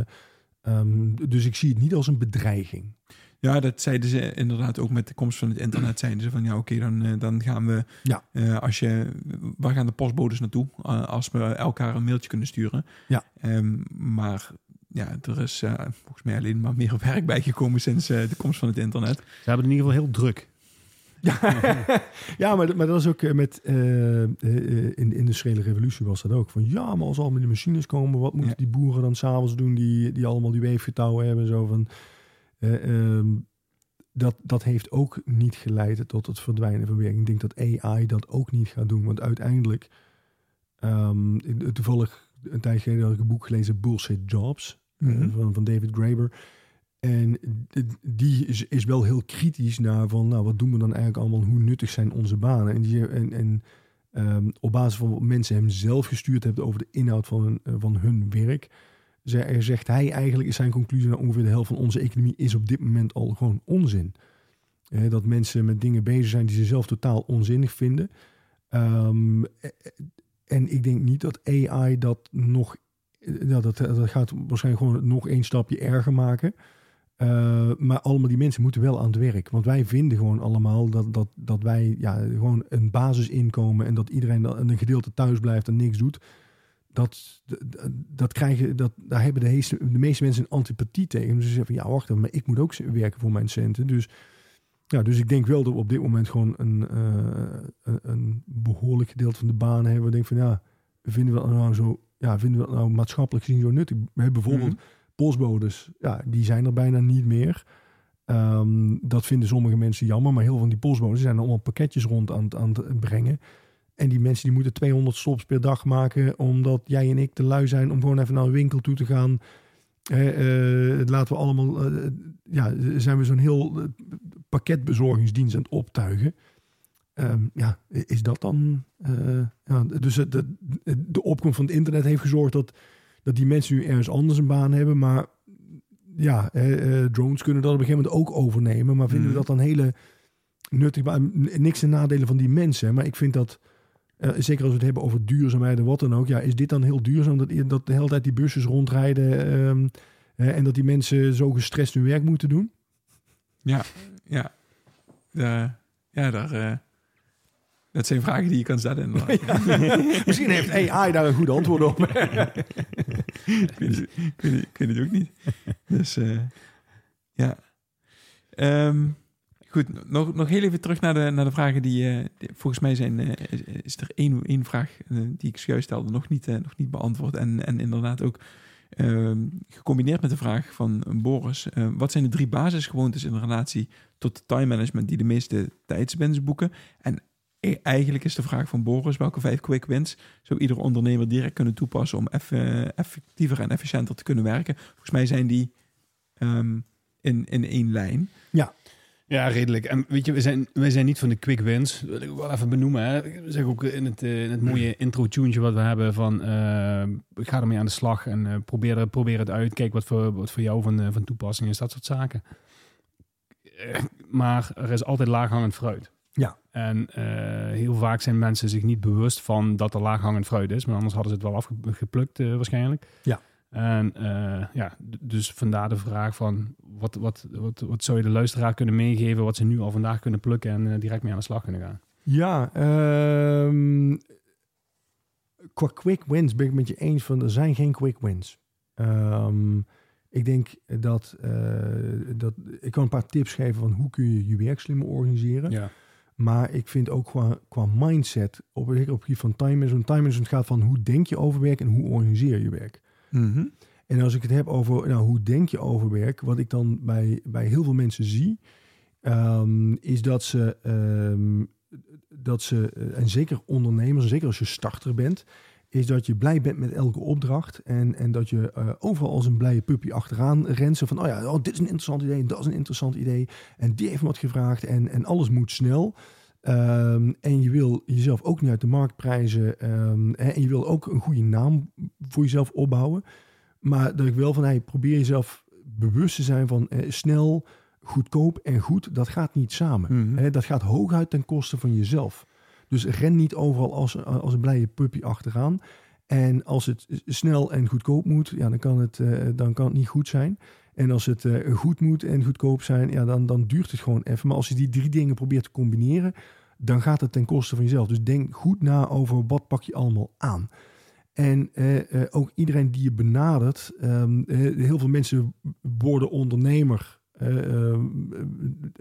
ehm, dus ik zie het niet als een bedreiging. Ja, dat zeiden ze inderdaad ook met de komst van het internet. Zeiden ze van ja, oké, dan, eh, dan gaan we. Ja. eh, als je, waar gaan de postbodes naartoe? Eh, als we elkaar een mailtje kunnen sturen. Ja. Ehm, maar ja, er is eh, volgens mij alleen maar meer werk bijgekomen sinds eh, de komst van het internet. Ze hebben het in ieder geval heel druk. Ja, maar, maar dat is ook eh, met eh, eh, in de industriële revolutie was dat ook. Van ja, maar als al met de machines komen, wat moeten die boeren dan s'avonds doen die, die allemaal die weefgetouwen hebben? Zo van, eh, ehm, dat, dat heeft ook niet geleid tot het verdwijnen van werk. Ik denk dat AI dat ook niet gaat doen. Want uiteindelijk, ehm, toevallig een tijd geleden had ik een boek gelezen, Bullshit Jobs, Mhm. van, van David Graeber. En die is, wel heel kritisch naar van, nou, wat doen we dan eigenlijk allemaal? Hoe nuttig zijn onze banen? En, die, en, en ehm, op basis van wat mensen hem zelf gestuurd hebben over de inhoud van hun, eh, van hun werk, ze- zegt hij eigenlijk, is zijn conclusie, nou, ongeveer de helft van onze economie is op dit moment al gewoon onzin. Eh, dat mensen met dingen bezig zijn die ze zelf totaal onzinnig vinden. Ehm, eh, en ik denk niet dat AI dat nog, eh, ja, dat, dat gaat waarschijnlijk gewoon nog één stapje erger maken. Eh, maar allemaal die mensen moeten wel aan het werk. Want wij vinden gewoon allemaal dat, dat, dat wij ja, gewoon een basisinkomen en dat iedereen dan een gedeelte thuis blijft en niks doet. Dat, dat, dat krijgen, dat, daar hebben de, heeste, de meeste mensen een antipathie tegen. Dus ze zeggen van ja, wacht even, maar ik moet ook werken voor mijn centen. Dus, ja, dus ik denk wel dat we op dit moment gewoon een, eh, een, behoorlijk gedeelte van de banen hebben. Ik denk van ja, vinden we dat nou zo, ja, vinden we nou maatschappelijk gezien zo nuttig? We bijvoorbeeld Mhm. Postbodes, ja, die zijn er bijna niet meer. Ehm, dat vinden sommige mensen jammer, maar heel veel van die postbodes zijn allemaal pakketjes rond aan, aan het brengen. En die mensen die moeten 200 stops per dag maken, omdat jij en ik te lui zijn om gewoon even naar een winkel toe te gaan. Eh, eh, laten we allemaal, eh, ja, zijn we zo'n heel eh, pakketbezorgingsdienst aan het optuigen. Ehm, ja, is dat dan? eh, ja, dus de, de opkomst van het internet heeft gezorgd dat, dat die mensen nu ergens anders een baan hebben. Maar ja, eh, drones kunnen dat op een gegeven moment ook overnemen. Maar vinden we Mhm. dat dan hele nuttig? baan? Niks ten nadelen van die mensen. Maar ik vind dat, eh, zeker als we het hebben over duurzaamheid en wat dan ook. Ja, is dit dan heel duurzaam dat, dat de hele tijd die busjes rondrijden... ehm, eh, en dat die mensen zo gestrest hun werk moeten doen? Ja, ja. Ja, daar, eh, dat zijn vragen die je kan stellen. Misschien heeft AI daar een goed antwoord op. ik, weet het, ik, weet het, ik weet het ook niet. Dus eh, ja. Ehm, Goed, nog, nog heel even terug naar de, naar de vragen die, die- volgens mij zijn, eh, is, is er één, één vraag die ik juist stelde nog niet, nog niet beantwoord. En, en inderdaad ook ehm, gecombineerd met de vraag van Boris. wat zijn de drie basisgewoontes in relatie tot time management die de meeste tijdswinst boeken? En eigenlijk is de vraag van Boris, welke vijf quick wins zou ieder ondernemer direct kunnen toepassen om eff- effectiever en efficiënter te kunnen werken? Volgens mij zijn die ehm, in, in één lijn. Ja, redelijk. En weet je, we zijn, wij zijn niet van de quick wins. Dat wil ik wel even benoemen. Hè. Ik zeg ook in het, eh, in het mooie intro-tuntje wat we hebben van... eh, ga ermee aan de slag en eh, probeer, er- probeer het uit. Kijk wat voor, wat voor jou van, eh, van toepassing is, dat soort zaken. Eh, maar er is altijd laaghangend fruit. Ja. En eh, heel vaak zijn mensen zich niet bewust van dat er laaghangend fruit is. Maar anders hadden ze het wel afgeplukt eh, waarschijnlijk. Ja. En eh, ja, dus vandaar de vraag van wat, wat, wat, wat zou je de luisteraar kunnen meegeven wat ze nu al vandaag kunnen plukken en direct mee aan de slag kunnen gaan. Ja, ehm, qua quick wins ben ik met je eens van er zijn geen quick wins. Ehm, ik denk dat, dat ik kan een paar tips geven van hoe kun je je werk slimmer organiseren. Ja. Maar ik vind ook qua, qua mindset, op het op het gebied van time management. Time management gaat van hoe denk je over werk en hoe organiseer je werk. Mhm. En als ik het heb over nou, hoe denk je over werk, wat ik dan bij, bij heel veel mensen zie, ehm, is dat ze, ehm, dat ze, eh, en zeker ondernemers, en zeker als je starter bent, is dat je blij bent met elke opdracht en, en dat je eh, overal als een blije puppy achteraan rent. Zo van, oh ja, oh, dit is een interessant idee, en dat is een interessant idee en die heeft me wat gevraagd en, en alles moet snel. Ehm, en je wil jezelf ook niet uit de markt prijzen ehm, hè, en je wil ook een goede naam voor jezelf opbouwen. Maar dat ik wel van, hey, probeer jezelf bewust te zijn van eh, snel, goedkoop en goed, dat gaat niet samen. Mhm. Hè, dat gaat hooguit ten koste van jezelf. Dus ren niet overal als, als een blije puppy achteraan. En als het snel en goedkoop moet, ja, dan, kan het, eh, dan kan het niet goed zijn. En als het eh, goed moet en goedkoop zijn, ja, dan, dan duurt het gewoon even. Maar als je die drie dingen probeert te combineren, dan gaat het ten koste van jezelf. Dus denk goed na over wat pak je allemaal aan. En eh, ook iedereen die je benadert, eh, heel veel mensen worden ondernemer. Eh, ehm,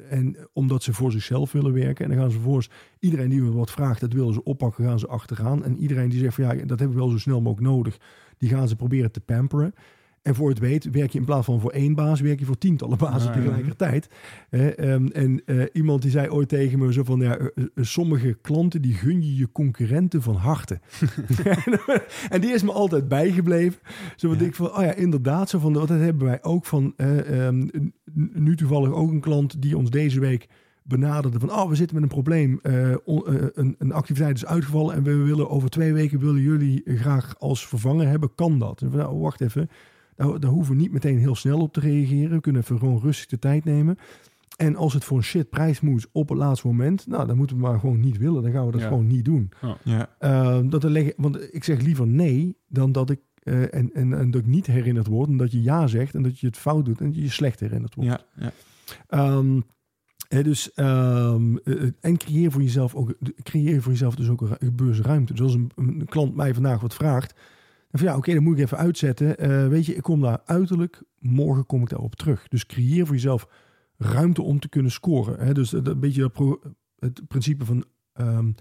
en omdat ze voor zichzelf willen werken. En dan gaan ze vervolgens, iedereen die wat vraagt, dat willen ze oppakken, gaan ze achteraan. En iedereen die zegt van ja, dat hebben we wel zo snel mogelijk nodig, die gaan ze proberen te pamperen. En voor het weet, werk je in plaats van voor één baas, werk je voor tientallen bazen Ah, tegelijkertijd. Ehm, en eh, iemand die zei ooit tegen me zo van, ja, eh, eh, sommige klanten die gun je je concurrenten van harte. en die is me altijd bijgebleven. Zo wat Ja. ik van, oh ja, inderdaad, zo van, dat hebben wij ook van, eh, ehm, nu toevallig ook een klant die ons deze week benaderde van, oh, we zitten met een probleem, on- een, een activiteit is uitgevallen en we willen over twee weken willen jullie graag als vervanger hebben, kan dat? En van, nou, wacht even, daar, daar hoeven we niet meteen heel snel op te reageren, we kunnen even gewoon rustig de tijd nemen. En als het voor een shit prijs moet op het laatste moment, nou, dan moeten we maar gewoon niet willen. Dan gaan we dat Ja. gewoon niet doen. Ja. Uh, dat er leggen, want ik zeg liever nee dan dat ik eh, en, en, en dat ik niet herinnerd word. En dat je ja zegt en dat je het fout doet en dat je je slecht herinnerd wordt. Ja, ja. Ehm, hè, dus, ehm, eh, en creëer voor jezelf ook, creëer voor jezelf dus ook een ru- beursruimte. Dus als een, een klant mij vandaag wat vraagt, van ja, oké, dan moet ik even uitzetten. Eh, weet je, ik kom daar uiterlijk, morgen kom ik daarop terug. Dus creëer voor jezelf ruimte om te kunnen scoren. Hè? Dus dat, een beetje pro- het principe van ehm,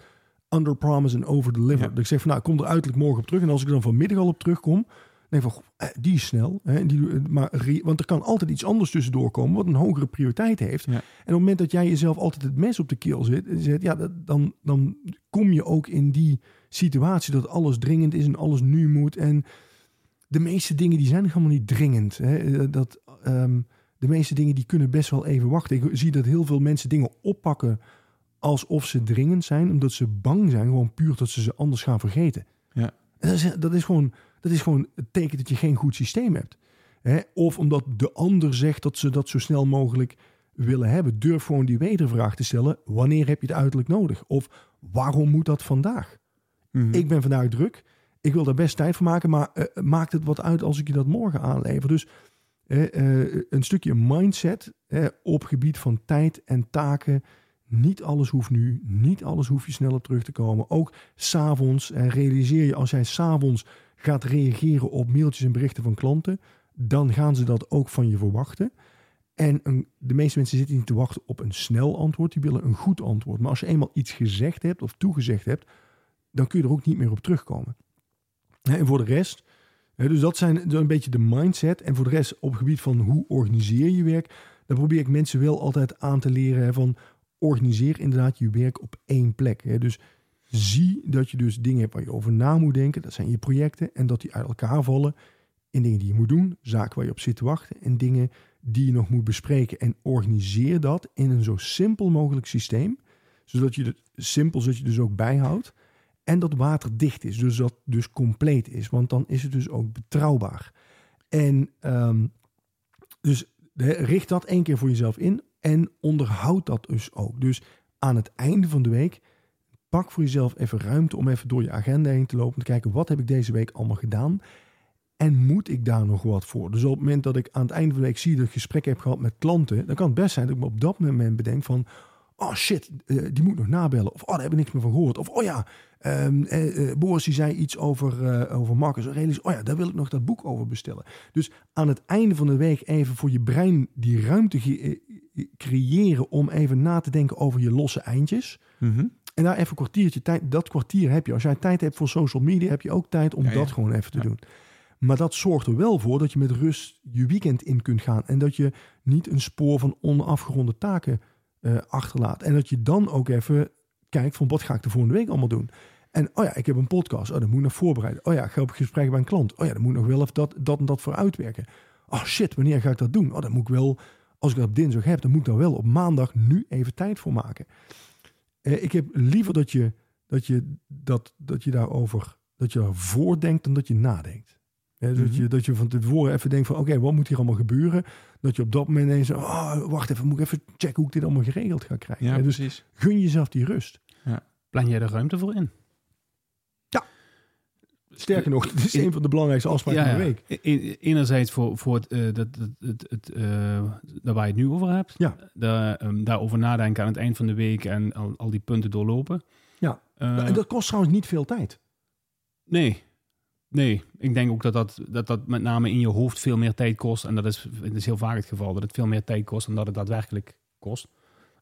under promise en over deliver. Ja. Dat ik zeg van nou, ik kom er uiterlijk morgen op terug. En als ik dan vanmiddag al op terugkom, denk van, eh, die is snel. Hè? En die, maar, re- want er kan altijd iets anders tussendoor komen wat een hogere prioriteit heeft. Ja. En op het moment dat jij jezelf altijd het mes op de keel zit, zet, ja, dat, dan, dan kom je ook in die situatie dat alles dringend is en alles nu moet. En de meeste dingen die zijn helemaal niet dringend. Hè? Dat, ehm, de meeste dingen die kunnen best wel even wachten. Ik zie dat heel veel mensen dingen oppakken alsof ze dringend zijn, omdat ze bang zijn, gewoon puur dat ze ze anders gaan vergeten. Ja. Dat, is, dat, is gewoon, dat is gewoon het teken dat je geen goed systeem hebt. Hè? Of omdat de ander zegt dat ze dat zo snel mogelijk willen hebben. Durf gewoon die wedervraag te stellen. Wanneer heb je het uiterlijk nodig? Of waarom moet dat vandaag? Mhm. Ik ben vandaag druk. Ik wil daar best tijd voor maken. Maar eh, maakt het wat uit als ik je dat morgen aanlever? Dus eh, eh, een stukje mindset eh, op gebied van tijd en taken. Niet alles hoeft nu. Niet alles hoef je snel op terug te komen. Ook s'avonds. Realiseer je als jij s'avonds gaat reageren op mailtjes en berichten van klanten. Dan gaan ze dat ook van je verwachten. En de meeste mensen zitten niet te wachten op een snel antwoord. Die willen een goed antwoord. Maar als je eenmaal iets gezegd hebt of toegezegd hebt, dan kun je er ook niet meer op terugkomen. En voor de rest, dus dat zijn een beetje de mindset. En voor de rest, op het gebied van hoe organiseer je werk, dan probeer ik mensen wel altijd aan te leren van organiseer inderdaad je werk op één plek. Dus zie dat je dus dingen hebt waar je over na moet denken. Dat zijn je projecten en dat die uit elkaar vallen in dingen die je moet doen, zaken waar je op zit te wachten en dingen die je nog moet bespreken. En organiseer dat in een zo simpel mogelijk systeem, zodat je het simpel, zodat je dus ook bijhoudt. En dat waterdicht is, dus dat dus compleet is. Want dan is het dus ook betrouwbaar. En ehm, dus richt dat één keer voor jezelf in en onderhoud dat dus ook. Dus aan het einde van de week pak voor jezelf even ruimte om even door je agenda heen te lopen. Te kijken wat heb ik deze week allemaal gedaan. En moet ik daar nog wat voor? Dus op het moment dat ik aan het einde van de week zie dat ik gesprek heb gehad met klanten, dan kan het best zijn dat ik me op dat moment bedenk van, oh shit, eh, die moet nog nabellen. Of oh, daar heb ik niks meer van gehoord. Of oh ja, eh, Boris die zei iets over, over Marcus. Oh ja, daar wil ik nog dat boek over bestellen. Dus aan het einde van de week even voor je brein die ruimte creëren om even na te denken over je losse eindjes. Mhm. En daar even een kwartiertje tijd, dat kwartier heb je. Als jij tijd hebt voor social media, heb je ook tijd om Ja, ja. dat gewoon even te Ja. doen. Maar dat zorgt er wel voor dat je met rust je weekend in kunt gaan. En dat je niet een spoor van onafgeronde taken eh, achterlaat. En dat je dan ook even kijkt van wat ga ik de volgende week allemaal doen. En oh ja, ik heb een podcast. Oh, dat moet ik nog voorbereiden. Oh ja, ik ga op gesprek bij een klant. Oh ja, dan moet ik nog wel even dat, dat en dat voor uitwerken. Oh shit, wanneer ga ik dat doen? Oh, dan moet ik wel, als ik dat op dinsdag heb, dan moet ik daar wel op maandag nu even tijd voor maken. Eh, ik heb liever dat je, dat je, dat, dat je daarover, dat je daarvoor denkt dan dat je nadenkt. Hè, dus dat, Mhm. je, dat je van tevoren even denkt van oké, wat moet hier allemaal gebeuren? Dat je op dat moment ineens, oh, wacht even, moet ik even checken hoe ik dit allemaal geregeld ga krijgen. Ja, Hè, dus precies. gun jezelf die rust. Plan jij er ruimte voor in? Sterker nog, dit is een van de belangrijkste afspraken van de week. Enerzijds voor, voor het, eh, dat, dat, het, het, eh, daar waar je het nu over hebt. Ja. Daar, ehm, daarover nadenken aan het eind van de week en al, al die punten doorlopen. Ja. Eh, en dat kost trouwens niet veel tijd. Nee. Nee, ik denk ook dat dat, dat dat met name in je hoofd veel meer tijd kost. En dat is, het is heel vaak het geval, dat het veel meer tijd kost dan dat het daadwerkelijk kost.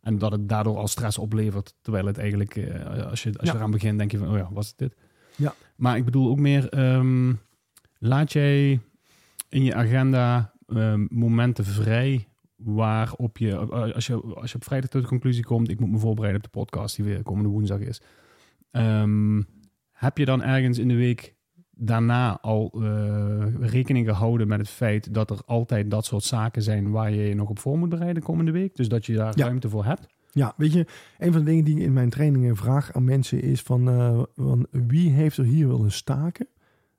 En dat het daardoor al stress oplevert. Terwijl het eigenlijk, als je, als Ja. je eraan begint, denk je van, oh ja, was het dit? Ja. Maar ik bedoel ook meer, ehm, laat jij in je agenda ehm, momenten vrij waarop je, als je, als je op vrijdag tot de conclusie komt, ik moet me voorbereiden op de podcast die weer komende woensdag is. Ehm, heb je dan ergens in de week daarna al eh, rekening gehouden met het feit dat er altijd dat soort zaken zijn waar je je nog op voor moet bereiden komende week? Dus dat je daar Ja. ruimte voor hebt? Ja, weet je, een van de dingen die ik in mijn trainingen vraag aan mensen is van, eh, van wie heeft er hier wel een staken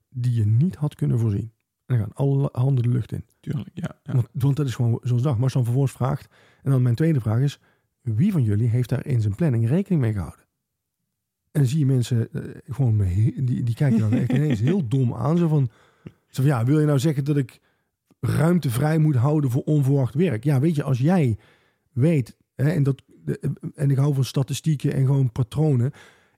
die je niet had kunnen voorzien? En dan gaan alle handen de lucht in. Tuurlijk, ja. ja. Want, want dat is gewoon zoals dag. Maar als je dan vervolgens vraagt, en dan mijn tweede vraag is, wie van jullie heeft daar in zijn planning rekening mee gehouden? En dan zie je mensen eh, gewoon, die, die kijken dan echt ineens heel dom aan. Zo van, zo van, ja, wil je nou zeggen dat ik ruimte vrij moet houden voor onverwacht werk? Ja, weet je, als jij weet, hè, en, dat, en ik hou van statistieken en gewoon patronen.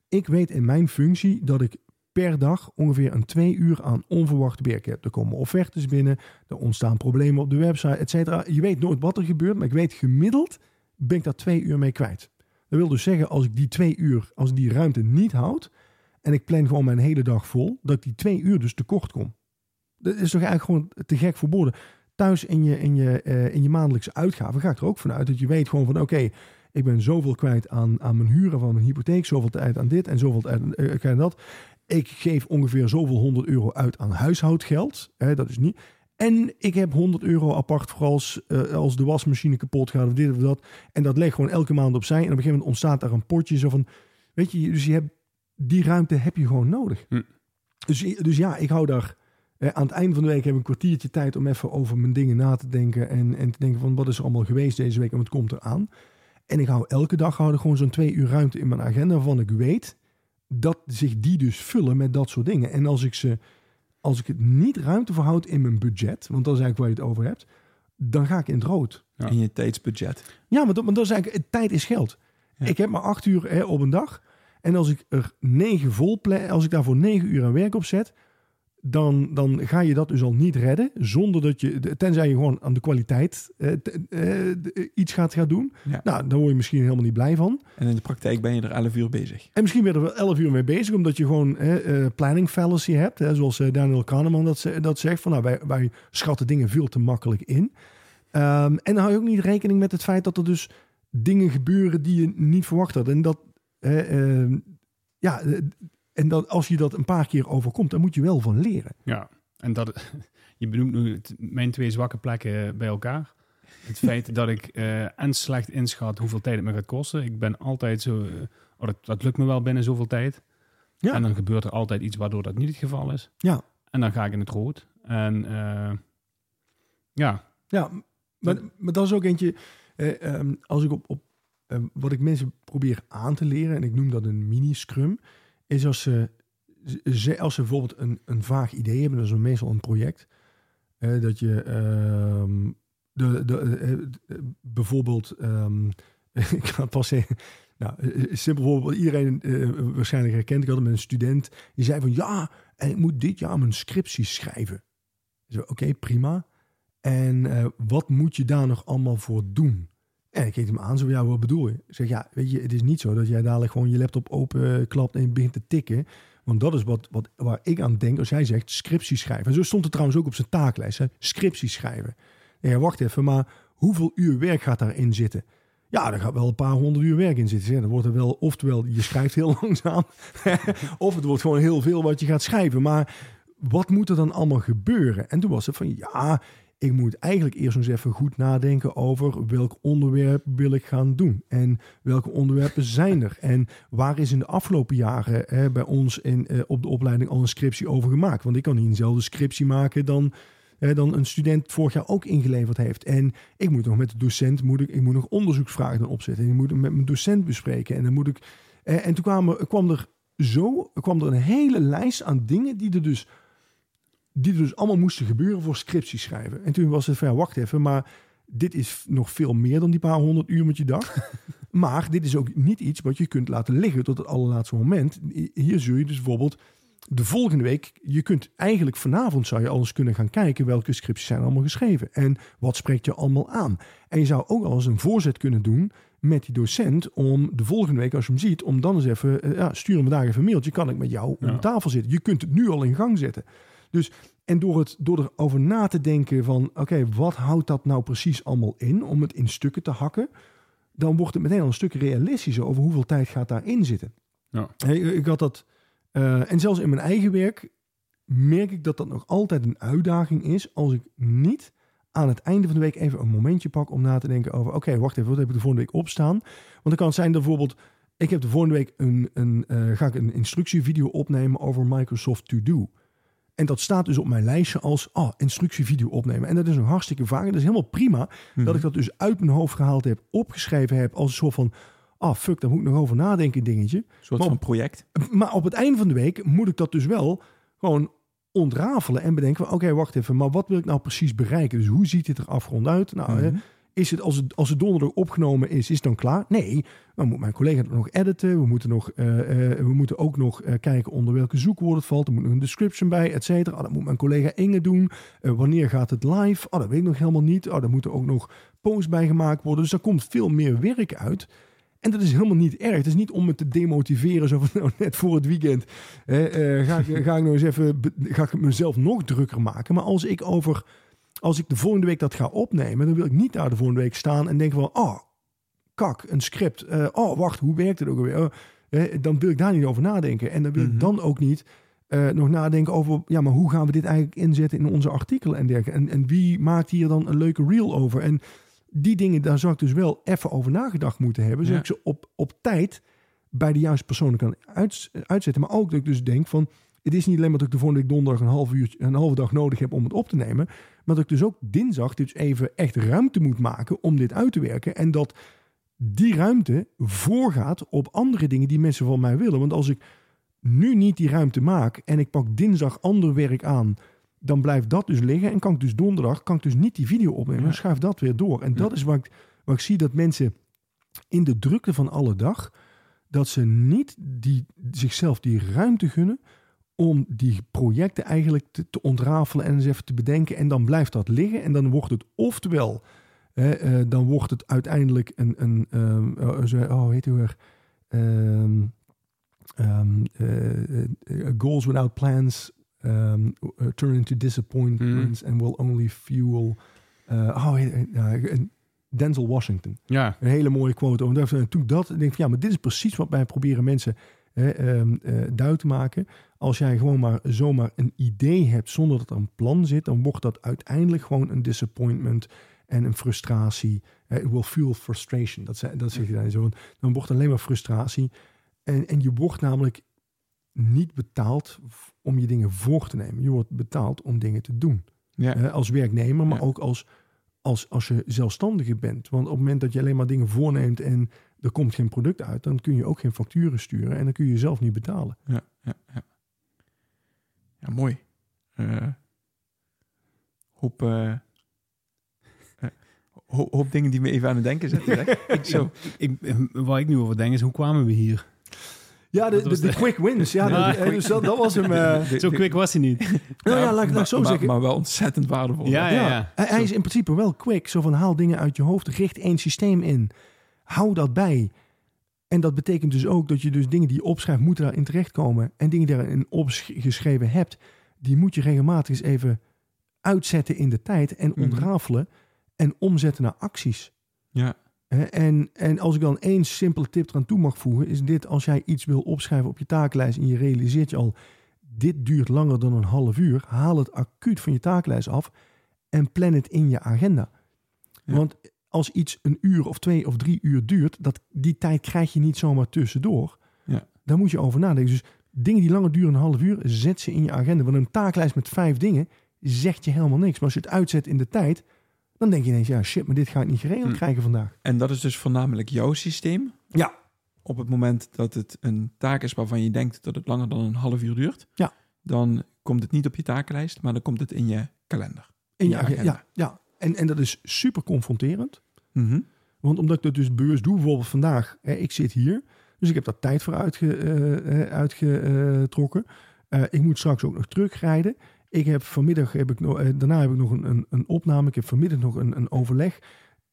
Ik weet in mijn functie dat ik per dag ongeveer een twee uur aan onverwacht werk heb. Er komen offertes binnen, er ontstaan problemen op de website, et cetera. Je weet nooit wat er gebeurt, maar ik weet gemiddeld ben ik daar twee uur mee kwijt. Dat wil dus zeggen, als ik die twee uur, als die ruimte niet houd en ik plan gewoon mijn hele dag vol, dat die twee uur dus tekort kom. Dat is toch eigenlijk gewoon te gek voor woorden. Thuis in je, in je, eh, in je maandelijkse uitgaven ga ik er ook vanuit dat je weet gewoon van oké, ik ben zoveel kwijt aan, aan mijn huren van mijn hypotheek, zoveel tijd aan dit en zoveel tijd aan eh, aan dat. Ik geef ongeveer zoveel 100 euro uit aan huishoudgeld. Hè, dat is niet. En ik heb 100 euro apart voor als, eh, als de wasmachine kapot gaat of dit of dat. En dat leg gewoon elke maand opzij. En op een gegeven moment ontstaat daar een potje zo van... Weet je, dus je hebt, die ruimte heb je gewoon nodig. Hm. Dus, dus ja, ik hou daar... eh, aan het einde van de week heb ik een kwartiertje tijd om even over mijn dingen na te denken. En, en te denken van wat is er allemaal geweest deze week en wat komt er aan. En ik hou elke dag hou gewoon zo'n twee uur ruimte in mijn agenda waarvan ik weet dat zich die dus vullen met dat soort dingen. En als ik ze, als ik het niet ruimte verhoud in mijn budget, want dat is eigenlijk waar je het over hebt, dan ga ik in het rood. Ja. In je tijdsbudget. Ja, maar dat, maar dat is eigenlijk, tijd is geld. Ja. Ik heb maar acht uur hè, op een dag. En als ik er negen vol plan, als ik daar voor negen uur aan werk op zet, dan, dan ga je dat dus al niet redden. Zonder dat je, tenzij je gewoon aan de kwaliteit eh, t- eh, iets gaat, gaat doen. Ja. Nou, daar word je misschien helemaal niet blij van. En in de praktijk ben je er 11 uur bezig. En misschien ben je er wel 11 uur mee bezig, omdat je gewoon eh, planning fallacy hebt. Hè, zoals eh, Daniel Kahneman dat, dat zegt. Van, nou, wij, wij schatten dingen veel te makkelijk in. Ehm, en dan hou je ook niet rekening met het feit dat er dus dingen gebeuren die je niet verwacht had. En dat, eh, ehm, ja, en dat als je dat een paar keer overkomt, dan moet je wel van leren. Ja, en dat, je benoemt nu het- mijn twee zwakke plekken bij elkaar. Het feit dat ik eh, en slecht inschat hoeveel tijd het me gaat kosten. Ik ben altijd zo, eh, oh, dat, dat lukt me wel binnen zoveel tijd. Ja. En dan gebeurt er altijd iets waardoor dat niet het geval is. Ja. En dan ga ik in het rood. En eh, ja, Ja, maar, maar dat is ook eentje. eh, ehm, als ik op, op ehm, wat ik mensen probeer aan te leren, en ik noem dat een mini-scrum, is als ze, als ze bijvoorbeeld een, een vaag idee hebben, dat is meestal een project, eh, dat je ehm, de, de, eh, eh, bijvoorbeeld, ehm, ik ga pas zeggen, nou, eh, simpel voorbeeld, iedereen waarschijnlijk herkent, ik had een student, die zei van ja, en ik moet dit jaar mijn scriptie schrijven. Oké, prima. En wat moet je daar nog allemaal voor doen? En ik keek hem aan, zo ja, wat bedoel je? Ik zeg, ja, weet je, het is niet zo dat jij dadelijk gewoon je laptop open klapt en begint te tikken. Want dat is wat, wat, waar ik aan denk als jij zegt scriptie schrijven. En zo stond het trouwens ook op zijn taaklijst, hè? scriptie schrijven. Ja, wacht even, maar hoeveel uur werk gaat daarin zitten? Ja, er gaat wel een paar honderd uur werk in zitten. Ja, dan wordt er wel, oftewel, je schrijft heel langzaam. of het wordt gewoon heel veel wat je gaat schrijven. Maar wat moet er dan allemaal gebeuren? En toen was het van, ja, ik moet eigenlijk eerst eens even goed nadenken over welk onderwerp wil ik gaan doen. En welke onderwerpen zijn er? En waar is in de afgelopen jaren hè, bij ons in, eh, op de opleiding al een scriptie over gemaakt? Want ik kan niet eenzelfde scriptie maken dan, dan een student vorig jaar ook ingeleverd heeft. En ik moet nog met de docent, moet ik, ik moet nog onderzoeksvragen dan opzetten. En ik moet het met mijn docent bespreken. En dan moet ik. en toen kwam er, kwam er zo kwam er een hele lijst aan dingen die er dus die dus allemaal moesten gebeuren voor scriptie schrijven. En toen was het van, ja, wacht even, maar dit is nog veel meer dan die paar honderd uur met je dag. maar dit is ook niet iets wat je kunt laten liggen tot het allerlaatste moment. Hier zul je dus bijvoorbeeld de volgende week, je kunt eigenlijk vanavond zou je al eens kunnen gaan kijken welke scripties zijn allemaal geschreven en wat spreekt je allemaal aan. En je zou ook al eens een voorzet kunnen doen met die docent om de volgende week als je hem ziet, om dan eens even, eh, ja, stuur hem vandaag even een mailtje, kan ik met jou Ja. om tafel zitten. Je kunt het nu al in gang zetten. Dus, en door, het, door erover na te denken van, oké, wat houdt dat nou precies allemaal in om het in stukken te hakken, dan wordt het meteen al een stuk realistischer over hoeveel tijd gaat daarin zitten. Ja. Hey, ik had dat, eh, en zelfs in mijn eigen werk merk ik dat dat nog altijd een uitdaging is als ik niet aan het einde van de week even een momentje pak om na te denken over, oké, wacht even, wat heb ik de volgende week opstaan? Want dan kan het zijn dat bijvoorbeeld, ik heb de volgende week een, een eh, ga ik een instructievideo opnemen over Microsoft To Do. En dat staat dus op mijn lijstje als oh, instructievideo opnemen. En dat is nog hartstikke vaak. En dat is helemaal prima Mhm. dat ik dat dus uit mijn hoofd gehaald heb, opgeschreven heb als een soort van, ah fuck, daar moet ik nog over nadenken dingetje. Een soort Maar van project. Maar op het einde van de week moet ik dat dus wel gewoon ontrafelen en bedenken van, oké, wacht even, maar wat wil ik nou precies bereiken? Dus hoe ziet dit er afgerond uit? Nou, Mhm. Is het als, het als het donderdag opgenomen is, is het dan klaar? Nee, dan moet mijn collega het nog editen. We moeten, nog, eh, eh, we moeten ook nog eh, kijken onder welke zoekwoord het valt. Er moet nog een description bij, et cetera. Ah, dat moet mijn collega Inge doen. Wanneer gaat het live? Oh, dat weet ik nog helemaal niet. Oh, daar moeten ook nog posts bij gemaakt worden. Dus daar komt veel meer werk uit. En dat is helemaal niet erg. Het is niet om me te demotiveren. Zo van, nou, net voor het weekend hè, ga, ik, ga ik nou eens even ga ik mezelf nog drukker maken. Maar als ik over als ik de volgende week dat ga opnemen, dan wil ik niet daar de volgende week staan en denken van, oh, kak, een script. Eh, oh, wacht, hoe werkt het ook alweer? Oh, eh, dan wil ik daar niet over nadenken. En dan wil Mhm. ik dan ook niet eh, nog nadenken over, ja, maar hoe gaan we dit eigenlijk inzetten in onze artikelen en dergelijke? En, en wie maakt hier dan een leuke reel over? En die dingen, daar zou ik dus wel even over nagedacht moeten hebben, zodat Ja. ik ze op, op tijd bij de juiste personen kan uitzetten. Maar ook dat ik dus denk van, het is niet alleen maar dat ik de volgende week donderdag een half uur, een halve dag nodig heb om het op te nemen, maar dat ik dus ook dinsdag dus even echt ruimte moet maken om dit uit te werken. En dat die ruimte voorgaat op andere dingen die mensen van mij willen. Want als ik nu niet die ruimte maak en ik pak dinsdag ander werk aan, dan blijft dat dus liggen. En kan ik dus donderdag kan ik dus niet die video opnemen. Dan schuif dat weer door. En dat is waar ik, waar ik zie dat mensen in de drukte van alle dag, dat ze niet die, zichzelf die ruimte gunnen om die projecten eigenlijk te, te ontrafelen en eens even te bedenken. En dan blijft dat liggen en dan wordt het oftewel, hè, eh, dan wordt het uiteindelijk een, een ehm, oh, heet het weer, ehm, ehm, eh, eh, goals without plans turn into disappointments and will only fuel. oh, Denzel Washington. Ja, Een hele mooie quote. En toen ik dat, denk ik van ja, maar dit is precies wat wij proberen mensen hè, duidelijk te maken. Als jij gewoon maar zomaar een idee hebt zonder dat er een plan zit, dan wordt dat uiteindelijk gewoon een disappointment en een frustratie. It will fuel frustration. Dat, dat zeg je dan zo. Dan wordt het alleen maar frustratie. En, en je wordt namelijk niet betaald om je dingen voor te nemen. Je wordt betaald om dingen te doen. Ja, als werknemer, maar Ja. ook als, als, als je zelfstandige bent. Want op het moment dat je alleen maar dingen voorneemt en er komt geen product uit, dan kun je ook geen facturen sturen en dan kun je jezelf niet betalen. ja, ja. Ja, ja mooi. Eh, hoop, ho- hoop dingen die me even aan het denken zetten. Zeg. ik, Zo. ik, waar ik nu over denk is, hoe kwamen we hier? Ja, de, Dat de, was de de- quick wins. Ja, Ja, dat, dus dat, dat was hem. eh, De- Zo quick was hij niet. nou ja, laat, laat ik maar, zo maar- zeggen. Maar wel ontzettend waardevol. Ja, ja, Ja, ja. Hij, hij is in principe wel quick. Zo van haal dingen uit je hoofd, richt één systeem in. Hou dat bij. En dat betekent dus ook dat je dus dingen die je opschrijft, moeten daarin terechtkomen. En dingen die je daarin opgeschreven hebt, die moet je regelmatig eens even uitzetten in de tijd en Mhm. ontrafelen en omzetten naar acties. Ja, En, en als ik dan één simpele tip eraan toe mag voegen, is dit: als jij iets wil opschrijven op je takenlijst en je realiseert je al, dit duurt langer dan een half uur, haal het acuut van je takenlijst af en plan het in je agenda. Ja. Want als iets een uur of twee of drie uur duurt, dat, die tijd krijg je niet zomaar tussendoor. Ja. Daar moet je over nadenken. Dus dingen die langer duren een half uur, zet ze in je agenda. Want een taaklijst met vijf dingen zegt je helemaal niks. Maar als je het uitzet in de tijd, dan denk je ineens, ja shit, maar dit ga ik niet geregeld Hm. krijgen vandaag. en dat is dus voornamelijk jouw systeem. Ja. Op het moment dat het een taak is waarvan je denkt dat het langer dan een half uur duurt, Ja. dan komt het niet op je takenlijst, maar dan komt het in je kalender. In je agenda. agenda. Ja, ja. En, en dat is super confronterend. Mhm. Want omdat ik dat dus bewust doe, bijvoorbeeld vandaag, hè, ik zit hier, dus ik heb daar tijd voor uitge, eh, eh, uitgetrokken. Eh, ik moet straks ook nog terugrijden. Ik heb vanmiddag, heb ik daarna heb ik nog een, een, een opname. Ik heb vanmiddag nog een, een overleg.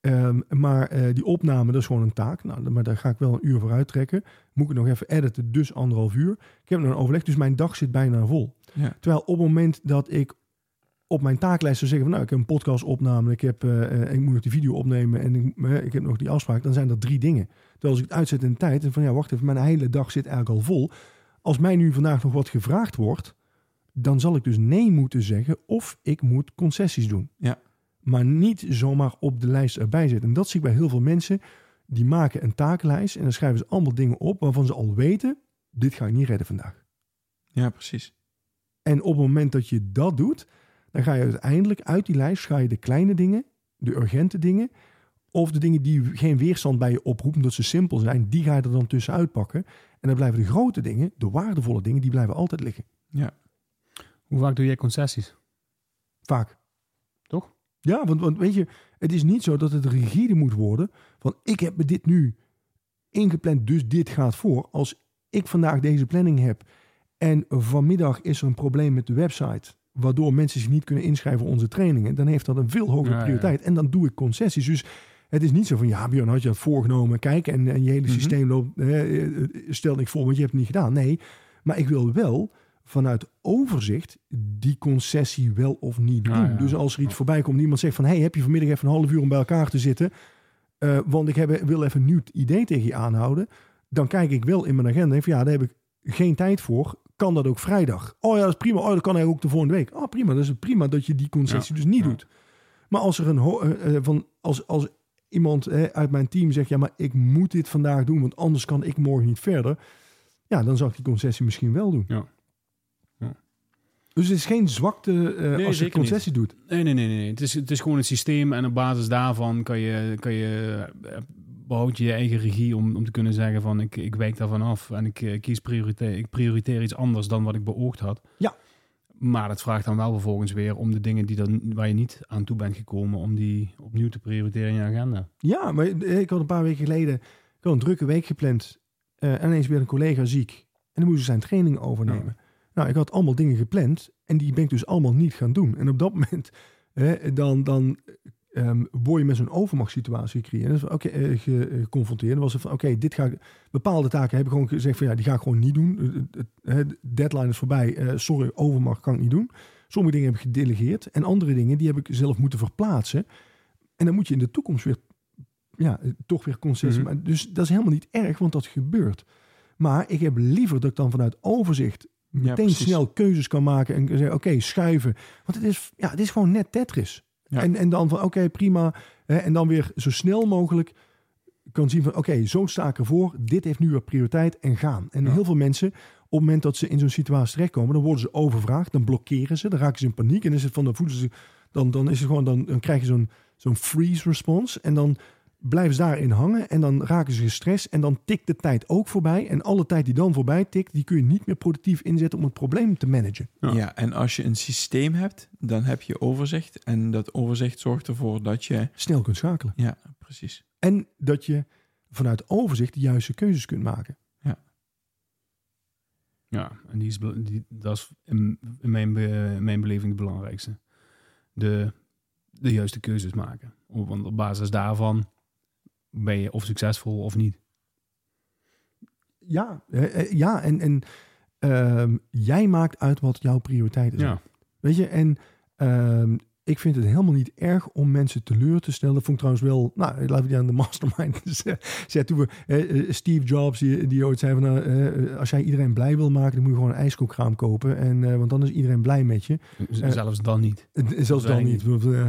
Ehm, maar die opname, dat is gewoon een taak. Nou, maar daar ga ik wel een uur voor uittrekken. Moet ik nog even editen, dus anderhalf uur. Ik heb nog een overleg, dus mijn dag zit bijna vol. Ja. Terwijl op het moment dat ik op mijn taaklijst zou zeggen van nou, ik heb een podcast opname, ik, heb, eh, eh, ik moet nog die video opnemen en ik, eh, ik heb nog die afspraak, dan zijn er drie dingen. Terwijl als ik het uitzet in de tijd en van ja, wacht even, mijn hele dag zit eigenlijk al vol. Als mij nu vandaag nog wat gevraagd wordt, dan zal ik dus nee moeten zeggen of ik moet concessies doen. Ja. Maar niet zomaar op de lijst erbij zetten. En dat zie ik bij heel veel mensen. Die maken een takenlijst en dan schrijven ze allemaal dingen op waarvan ze al weten, dit ga ik niet redden vandaag. ja, precies. En op het moment dat je dat doet, dan ga je uiteindelijk uit die lijst ga je de kleine dingen, de urgente dingen, of de dingen die geen weerstand bij je oproepen, omdat ze simpel zijn, die ga je er dan tussenuit pakken. En dan blijven de grote dingen, de waardevolle dingen, die blijven altijd liggen. Ja, Hoe vaak doe jij concessies? Vaak. Toch? Ja, want, want weet je, het is niet zo dat het rigide moet worden van ik heb me dit nu ingepland, dus dit gaat voor. Als ik vandaag deze planning heb en vanmiddag is er een probleem met de website, waardoor mensen zich niet kunnen inschrijven voor onze trainingen, dan heeft dat een veel hogere ja. prioriteit. En dan doe ik concessies. Dus het is niet zo van, ja Björn, had je dat voorgenomen, kijk, en, en je hele Mhm. systeem loopt, eh, stel niet voor, want je hebt het niet gedaan. Nee, maar ik wil wel vanuit overzicht die concessie wel of niet doen. ja. Dus als er iets voorbij komt, iemand zegt van, hey, heb je vanmiddag even een half uur om bij elkaar te zitten, Eh, want ik heb, wil even een nieuw idee tegen je aanhouden, dan kijk ik wel in mijn agenda en van, ja, daar heb ik geen tijd voor. Kan dat ook vrijdag? Oh ja, dat is prima. Oh, dat kan eigenlijk ook de volgende week. Oh, prima. Dat is prima dat je die concessie dus niet ja. doet. Maar als er een eh, eh, van als, als iemand uit mijn team zegt, ja, maar ik moet dit vandaag doen, want anders kan ik morgen niet verder. Ja, dan zou ik die concessie misschien wel doen. Ja. Ja. Dus het is geen zwakte eh, als je concessie doet. Nee, nee, nee. nee. Het, is, het is gewoon een systeem en op basis daarvan kan je, kan je, behoud je je eigen regie om, om te kunnen zeggen van ik, ik wijk daarvan af en ik eh, kies prioriteer, ik prioriteer iets anders dan wat ik beoogd had. Ja. Maar dat vraagt dan wel vervolgens weer om de dingen die dan, waar je niet aan toe bent gekomen, om die opnieuw te prioriteren in je agenda. Ja, maar eh, ik had een paar weken geleden ik had een drukke week gepland. eh, en ineens werd een collega ziek. En dan moest ik zijn training overnemen. Nou, ik had allemaal dingen gepland en die ben ik dus allemaal niet gaan doen. En op dat moment, hè, dan, dan ehm, word je met zo'n overmachtssituatie gecreëerd. Dus, Oké, eh, eh, geconfronteerd. Dan was het van, oké, dit ga ik... Bepaalde taken heb ik gewoon gezegd van, ja, die ga ik gewoon niet doen. De deadline is voorbij. Eh, sorry, overmacht kan ik niet doen. Sommige dingen heb ik gedelegeerd. En andere dingen, die heb ik zelf moeten verplaatsen. En dan moet je in de toekomst weer, ja, toch weer concessie Mhm. Dus dat is helemaal niet erg, want dat gebeurt. Maar ik heb liever dat ik dan vanuit overzicht meteen snel keuzes kan maken en zeggen, oké, schuiven. Want het is, ja, het is gewoon net Tetris. Ja. En, en dan van, oké, prima. Hè, en dan weer zo snel mogelijk kan zien van, oké, zo sta ik ervoor. Dit heeft nu weer prioriteit en gaan. En Ja. heel veel mensen, op het moment dat ze in zo'n situatie terechtkomen, dan worden ze overvraagd, dan blokkeren ze, dan raken ze in paniek. En is het van, dan voelen ze, dan, dan is het gewoon, dan, dan krijg je zo'n zo'n freeze response. En dan blijven ze daarin hangen en dan raken ze gestrest en dan tikt de tijd ook voorbij. En alle tijd die dan voorbij tikt, die kun je niet meer productief inzetten om het probleem te managen. Ja. Ja. en als je een systeem hebt, dan heb je overzicht. En dat overzicht zorgt ervoor dat je... Snel kunt schakelen. Ja, precies. En dat je vanuit overzicht de juiste keuzes kunt maken. Ja, en die is, die, dat is in, in mijn, be- in mijn beleving het belangrijkste. De, de juiste keuzes maken. Want op basis daarvan ben je of succesvol of niet. Ja, eh, eh, ja en, en ehm, jij maakt uit wat jouw prioriteiten zijn. Ja, Weet je, en ehm, ik vind het helemaal niet erg om mensen teleur te stellen. Dat vond ik trouwens wel, nou, laten we die aan de mastermind zetten. Toen we, eh, eh, Steve Jobs, die, die ooit zei van, nou, eh, als jij iedereen blij wil maken, dan moet je gewoon een ijskookraam kopen. En, eh, want dan is iedereen blij met je. Eh, zelfs dan niet. Eh, Zelfs dan niet. Eh,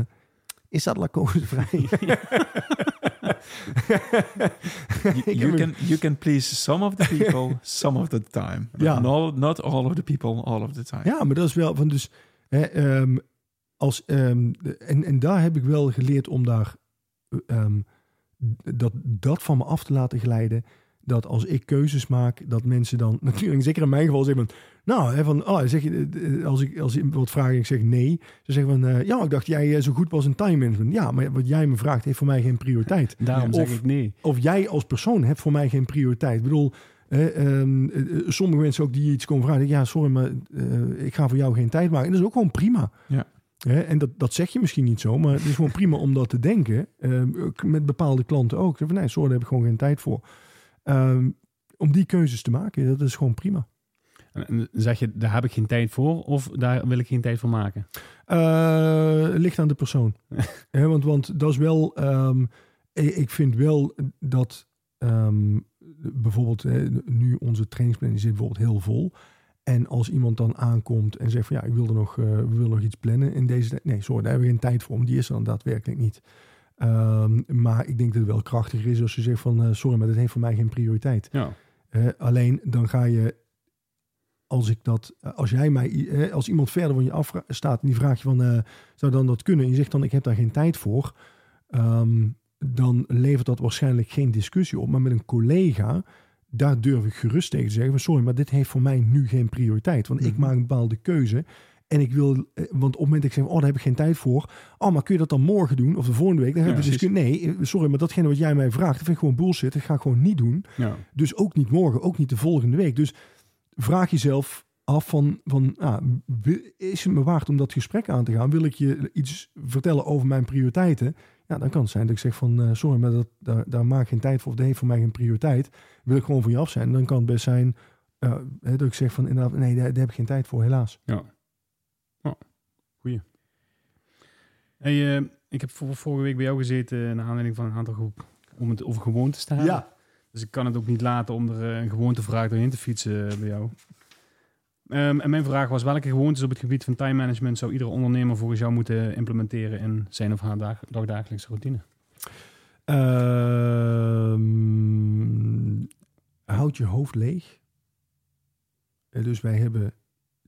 is dat lacosevrij? You, can, you can please some of the people, some of the time. But Ja. not, not all of the people, all of the time. Ja, maar dat is wel van dus. Hè, ehm, als, ehm, en, en daar heb ik wel geleerd om daar ehm, dat, dat van me af te laten glijden. Dat als ik keuzes maak, dat mensen dan natuurlijk, zeker in mijn geval, zeggen van, nou, hè, van, oh, zeg je, eh, als ik als ik wat vraag en ik zeg nee, ze zeggen van, eh, ja, ik dacht jij eh, zo goed was in time management. Ja, maar wat jij me vraagt heeft voor mij geen prioriteit. Daarom zeg Of- ik nee. Of jij als persoon hebt voor mij geen prioriteit. Ik bedoel, eh, ehm, eh, eh, sommige mensen ook die iets komen vragen. Ja, sorry, maar eh, ik ga voor jou geen tijd maken. En dat is ook gewoon prima. Ja. En dat, dat zeg je misschien niet zo, maar het is gewoon prima om dat te denken. Ehm, met bepaalde klanten ook. Van, nee, sorry, daar heb ik gewoon geen tijd voor. Ehm, om die keuzes te maken, dat is gewoon prima. En- zeg je, daar heb ik geen tijd voor of daar wil ik geen tijd voor maken? Eh, ligt aan de persoon. Want, want dat is wel. ehm, ik, vind wel dat ehm, bijvoorbeeld nu onze trainingsplanning zit bijvoorbeeld heel vol. En als iemand dan aankomt en zegt van ja, ik wil er nog, eh, we willen nog iets plannen in deze tijd. Nee, sorry, daar hebben we geen tijd voor. Want die is er dan daadwerkelijk niet. Ehm, maar ik denk dat het wel krachtiger is als je zegt van eh, sorry, maar dat heeft voor mij geen prioriteit. Ja. Eh, alleen dan ga je, als ik dat, als jij mij, eh, als iemand verder van je af staat en die vraagt je van, eh, zou dan dat kunnen? En je zegt dan, ik heb daar geen tijd voor. ehm, dan levert dat waarschijnlijk geen discussie op. Maar met een collega, daar durf ik gerust tegen te zeggen van, sorry, maar dit heeft voor mij nu geen prioriteit. Want ik Mhm. maak een bepaalde keuze. En ik wil, eh, want op het moment dat ik zeg, oh, daar heb ik geen tijd voor. Oh, maar kun je dat dan morgen doen? Of de volgende week? Dan hebben Ja, we dus nee, sorry, maar datgene wat jij mij vraagt, dat vind ik gewoon bullshit. Dat ga ik gewoon niet doen. Ja. Dus ook niet morgen, ook niet de volgende week. Dus vraag jezelf af van, van ah, is het me waard om dat gesprek aan te gaan? Wil ik je iets vertellen over mijn prioriteiten? Ja, dan kan het zijn dat ik zeg van, eh, sorry, maar dat, daar, daar maak ik geen tijd voor. Of dat heeft voor mij geen prioriteit. Wil ik gewoon van je af zijn? Dan kan het best zijn eh, dat ik zeg van, inderdaad, nee, daar, daar heb ik geen tijd voor, helaas. Ja. Goeie. Hey, eh, ik heb vor- vorige week bij jou gezeten naar aanleiding van een aantal ge- om het over gewoontes te hebben. Dus ik kan het ook niet laten om er eh, een gewoontevraag doorheen te fietsen eh, bij jou. Ehm, en mijn vraag was, welke gewoontes op het gebied van time management zou iedere ondernemer volgens jou moeten implementeren in zijn of haar dag, dagdagelijkse routine? Ehm, houd je hoofd leeg. Dus wij hebben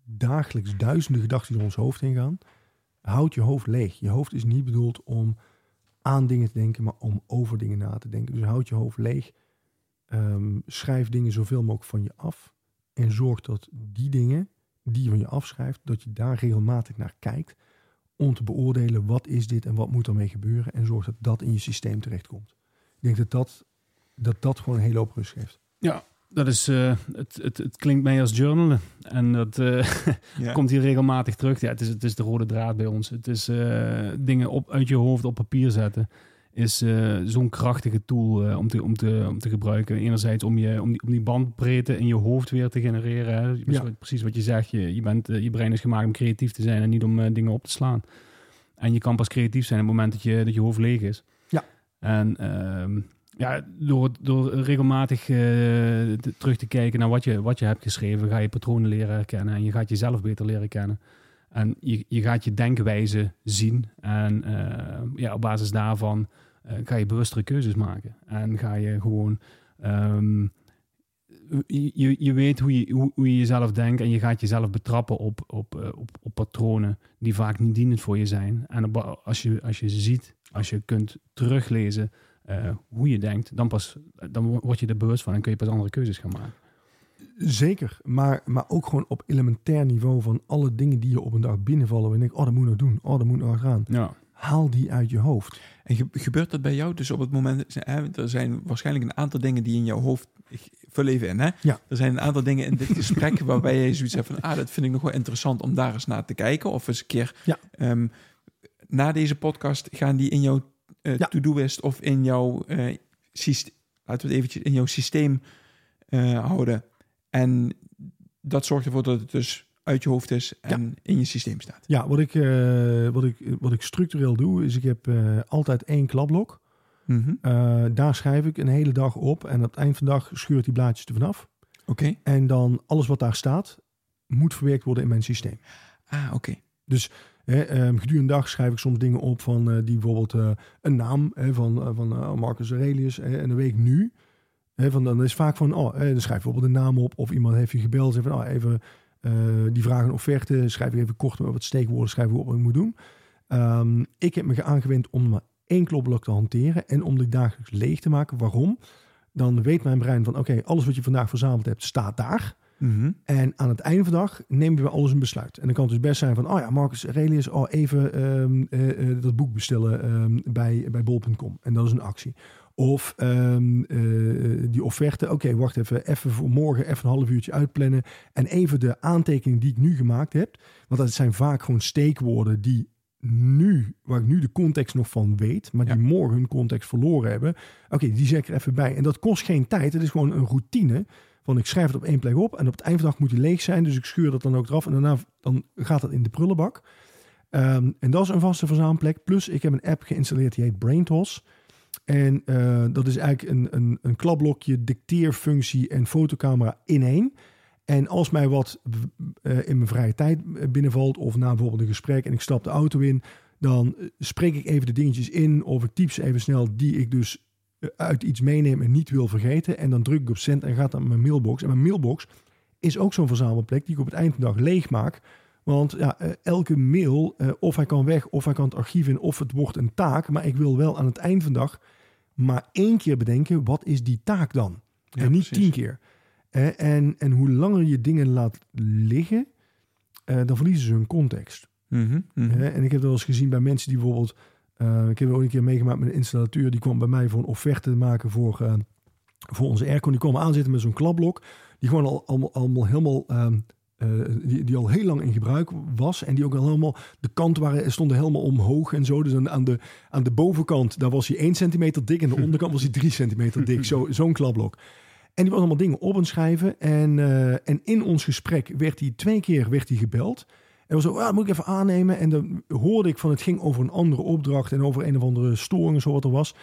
dagelijks duizenden gedachten door ons hoofd heen gaan. Houd je hoofd leeg. Je hoofd is niet bedoeld om aan dingen te denken, maar om over dingen na te denken. Dus houd je hoofd leeg. Ehm, schrijf dingen zoveel mogelijk van je af. En zorg dat die dingen die je van je afschrijft, dat je daar regelmatig naar kijkt. Om te beoordelen wat is dit en wat moet ermee gebeuren. En zorg dat dat in je systeem terechtkomt. Ik denk dat dat, dat, dat gewoon een hele hoop rust geeft. Ja, Dat is, eh, het, het, het klinkt mij als journalen. En dat eh, Ja. komt hier regelmatig terug. Ja, het is, het is de rode draad bij ons. Het is eh, dingen op, uit je hoofd op papier zetten. Is zo'n krachtige tool om, te, om, te, om te gebruiken. Enerzijds om, je, om, die, om die bandbreedte in je hoofd weer te genereren. Hè. Ja. Precies wat je zegt. Je, je, bent, je brein is gemaakt om creatief te zijn en niet om dingen op te slaan. En je kan pas creatief zijn op het moment dat je, dat je hoofd leeg is. Ja. En ehm, ja, door, door regelmatig eh, te- terug te kijken naar wat je, wat je hebt geschreven, ga je patronen leren herkennen en je gaat jezelf beter leren kennen. En je, je gaat je denkwijze zien. En eh, ja, op basis daarvan eh, ga je bewustere keuzes maken. En ga je gewoon. ehm, je, je- weet hoe je, hoe, je jezelf denkt en je gaat jezelf betrappen op, op, op, patronen die vaak niet dienend voor je zijn. En als, je, als je ziet, als je kunt teruglezen eh, hoe je denkt, dan pas dan word je er bewust van en kun je pas andere keuzes gaan maken. Zeker, maar, maar ook gewoon op elementair niveau van alle dingen die je op een dag binnenvallen. En denk, oh, dat moet ik nog doen. Oh, dat moet ik nog gaan. Ja. Haal die uit je hoofd. En ge- gebeurt dat bij jou? Dus op het moment, hè, er zijn waarschijnlijk een aantal dingen die in jouw hoofd, ik vul even in hè. Ja. Er zijn een aantal dingen in dit gesprek waarbij je zoiets hebt van, ah, dat vind ik nog wel interessant om daar eens naar te kijken. Of eens een keer, Ja. ehm, na deze podcast gaan die in jouw eh, Ja. to-do-list of in jouw, eh systeem, laten we het eventjes in jouw systeem eh, houden. En dat zorgt ervoor dat het dus uit je hoofd is en in je systeem staat. Ja, wat ik, wat ik, wat ik structureel doe, is ik heb altijd één klapblok. Mhm. Daar schrijf ik een hele dag op. En op het eind van de dag scheurt die blaadjes er vanaf. Oké. En dan alles wat daar staat, moet verwerkt worden in mijn systeem. Ah, oké. Hè, ehm, gedurende dag schrijf ik soms dingen op van eh, die bijvoorbeeld eh, een naam hè, van, eh, van Marcus Aurelius. hè, en dan weet ik nu. Hè, van, dan is vaak van, oh, dan schrijf bijvoorbeeld een naam op. Of iemand heeft je gebeld. Zeg van, oh, even, die vragen een offerte. Schrijf ik even kort wat steekwoorden. Schrijf ik op wat ik moet doen. Ehm, ik heb me aangewend om maar één klopblok te hanteren. En om die dagelijks leeg te maken. Waarom? Dan weet mijn brein van, oké, alles wat je vandaag verzameld hebt, staat daar. Mhm. En aan het einde van de dag nemen we alles een besluit. En dan kan het dus best zijn van, oh ja, Marcus Aurelius, oh even ehm, eh, eh, dat boek bestellen ehm, bij, bij bol.com. En dat is een actie. Of ehm, eh, die offerte, oké, wacht even, even voor morgen even een half uurtje uitplannen. En even de aantekeningen die ik nu gemaakt heb. Want dat zijn vaak gewoon steekwoorden die nu, waar ik nu de context nog van weet, maar Ja. die morgen hun context verloren hebben. Oké, die zet ik er even bij. En dat kost geen tijd. Het is gewoon een routine. Van ik schrijf het op één plek op en op het eind van de dag moet die leeg zijn. Dus ik schuur dat dan ook eraf en daarna dan gaat dat in de prullenbak. Ehm, en dat is een vaste verzamelplek. Plus ik heb een app geïnstalleerd die heet BrainTos. En eh, dat is eigenlijk een, een, een klapblokje, dicteerfunctie en fotocamera in één. En als mij wat eh, in mijn vrije tijd binnenvalt of na bijvoorbeeld een gesprek en ik stap de auto in, dan eh, spreek ik even de dingetjes in of ik typ ze even snel die ik dus uit iets meeneem en niet wil vergeten. En dan druk ik op send en gaat dat naar mijn mailbox. En mijn mailbox is ook zo'n verzamelplek die ik op het eind van de dag leeg maak. Want ja, eh, elke mail, eh, of hij kan weg, of hij kan het archief in, of het wordt een taak. Maar ik wil wel aan het eind van de dag maar één keer bedenken, wat is die taak dan? Ja, en niet precies. tien keer. Eh, en, en hoe langer je dingen laat liggen, dan verliezen ze hun context. Mhm, mhm. En ik heb dat wel eens gezien bij mensen die bijvoorbeeld... eh, ik heb ook een keer meegemaakt met een installateur. Die kwam bij mij voor een offerte te maken voor, eh, voor onze aircon. Die kwam aanzitten met zo'n klapblok. Die gewoon al, allemaal, allemaal helemaal... ehm, eh, die, die al heel lang in gebruik was. En die ook al helemaal... De kanten waren, stonden helemaal omhoog en zo. Dus aan, aan, de, aan de bovenkant, daar was hij 1 centimeter dik. En de onderkant was hij 3 centimeter dik. Zo, zo'n klapblok. En die was allemaal dingen op aan schrijven. En, en in ons gesprek werd hij twee keer werd hij gebeld. En was zo, ah, dat moet ik even aannemen. En dan hoorde ik van het ging over een andere opdracht en over een of andere storing, zo wat er was.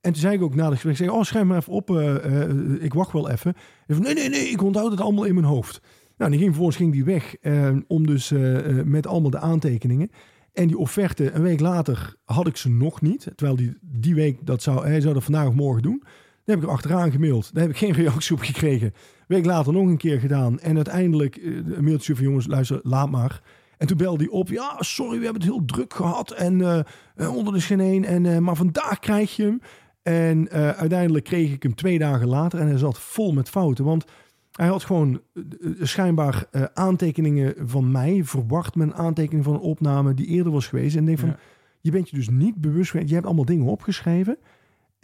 En toen zei ik ook na het gesprek, zei, oh, schrijf maar even op, eh, eh, ik wacht wel even. En van, nee, nee, nee, ik onthoud het allemaal in mijn hoofd. Nou, die ging vervolgens ging die weg eh, om dus eh, met allemaal de aantekeningen. En die offerte, een week later had ik ze nog niet. Terwijl die, die week, dat zou, hij zou dat vandaag of morgen doen. Dan heb ik er achteraan gemaild. Daar heb ik geen reactie op gekregen. Week later nog een keer gedaan. En uiteindelijk een mailtje van jongens, luister, laat maar. En toen belde hij op. Ja, sorry, we hebben het heel druk gehad. En eh, eh, onder de geen één. En, eh, maar vandaag krijg je hem. En uiteindelijk kreeg ik hem twee dagen later. En hij zat vol met fouten. Want hij had gewoon schijnbaar aantekeningen van mij. Verwacht met een aantekening van een opname die eerder was geweest. En ik denk van, Ja. je bent je dus niet bewust. Je hebt allemaal dingen opgeschreven.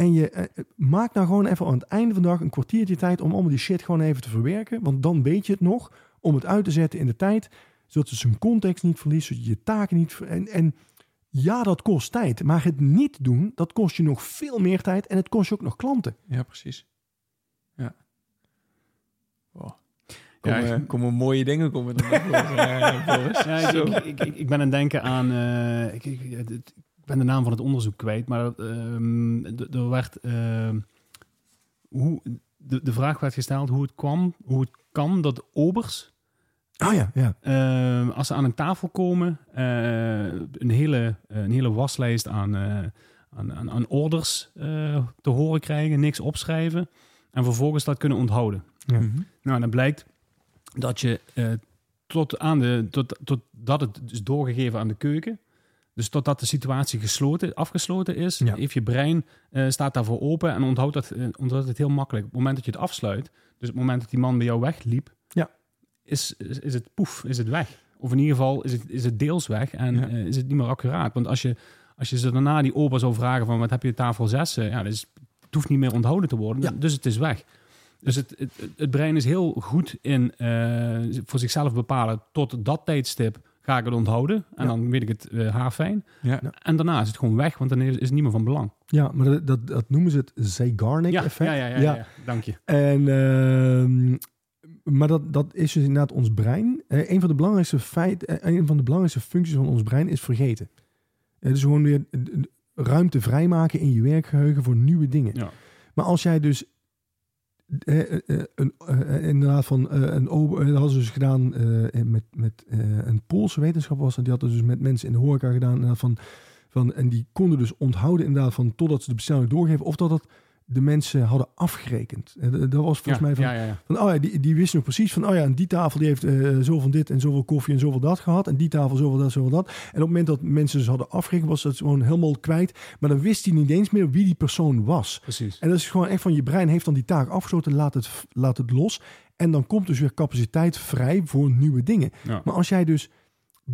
En je eh, eh, maak nou gewoon even aan het einde van de dag een kwartiertje tijd om allemaal die shit gewoon even te verwerken. Want dan weet je het nog om het uit te zetten in de tijd. Zodat je zijn context niet verliest, zodat je je taken niet... ver- En, en ja, dat kost tijd. Maar het niet doen, dat kost je nog veel meer tijd. En het kost je ook nog klanten. Ja, precies. Ja. Wow. Ja, Komen, ik- komen mooie dingen komen eh. Ja, ik, Zo. ik, ik, ik- ik ben aan het denken aan. eh, ik, ik, het- het- ik ben de naam van het onderzoek kwijt, maar ehm, d- er werd. ehm, hoe, de, de vraag werd gesteld hoe het kwam, hoe het kan dat obers, Ah ja, ja. ehm, als ze aan een tafel komen, eh, een, hele, een hele waslijst aan, eh, aan, aan, aan orders eh, te horen krijgen, niks opschrijven en vervolgens dat kunnen onthouden. Ja. Mhm. Nou, dan blijkt dat je eh, tot aan de, tot, tot dat het is doorgegeven aan de keuken. Dus totdat de situatie gesloten, afgesloten is, Ja. heeft je brein eh, staat daarvoor open en onthoudt dat, onthoudt het heel makkelijk. Op het moment dat je het afsluit, dus op het moment dat die man bij jou wegliep. Is, is, is het poef, is het weg. Of in ieder geval is het, is het deels weg en Ja. eh, is het niet meer accuraat. Want als je, als je ze daarna die opa zou vragen van wat heb je tafel 6, ja, dus, het hoeft niet meer onthouden te worden, Ja. dus het is weg. Dus het, het, het brein is heel goed in eh, voor zichzelf bepalen tot dat tijdstip ga ik het onthouden. En Ja. dan weet ik het eh haarfijn. Ja. En daarna is het gewoon weg, want dan is, is het niet meer van belang. Ja, maar dat, dat, dat noemen ze het Zeigarnik Ja, effect. ja, ja, ja, ja, ja. dank je. En, ehm, maar dat, dat is dus inderdaad ons brein. Eh, een, van de belangrijkste feit, eh, een van de belangrijkste functies van ons brein is vergeten. Het is gewoon weer eh, eh, ruimte vrijmaken in je werkgeheugen voor nieuwe dingen. Ja. Maar als jij dus eh, eh, eh, een, eh, inderdaad van eh, een ober, eh, dat hadden ze dus gedaan eh, met, met eh, een Poolse wetenschapper was en die had dat dus met mensen in de horeca gedaan van, van en die konden dus onthouden inderdaad van totdat ze de bestelling doorgeven of dat het de mensen hadden afgerekend. Eh, Dat was volgens ja, mij van, ja, van, oh ja, die, die wisten nog precies van, oh ja, en die tafel die heeft eh zoveel van dit en zoveel koffie en zoveel dat gehad. En die tafel zoveel dat, zoveel dat. En op het moment dat mensen dus hadden afgerekend, was dat gewoon helemaal kwijt. Maar dan wist hij niet eens meer wie die persoon was. Precies. En dat is gewoon echt van, je brein heeft dan die taak afgesloten, laat het, laat het los. En dan komt dus weer capaciteit vrij voor nieuwe dingen. Maar als jij dus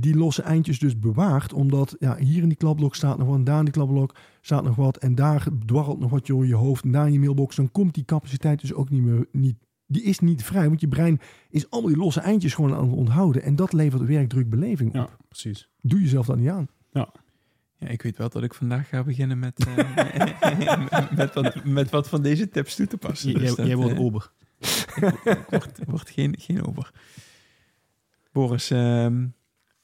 die losse eindjes dus bewaart, omdat ja, hier in die klapblok staat nog wat, en daar in die klapblok staat nog wat, en daar dwarrelt nog wat door je hoofd, en daar in je mailbox, dan komt die capaciteit dus ook niet meer, niet, die is niet vrij, want je brein is allemaal die losse eindjes gewoon aan het onthouden. En dat levert werkdrukbeleving op. ja, precies. Doe jezelf dat niet aan. Ja, ik weet wel dat ik vandaag ga beginnen met, eh, met, wat, met wat van deze tips toe te passen. J- Dus jij, dat, jij wordt ober. wordt, wordt geen, geen over. Boris, ehm,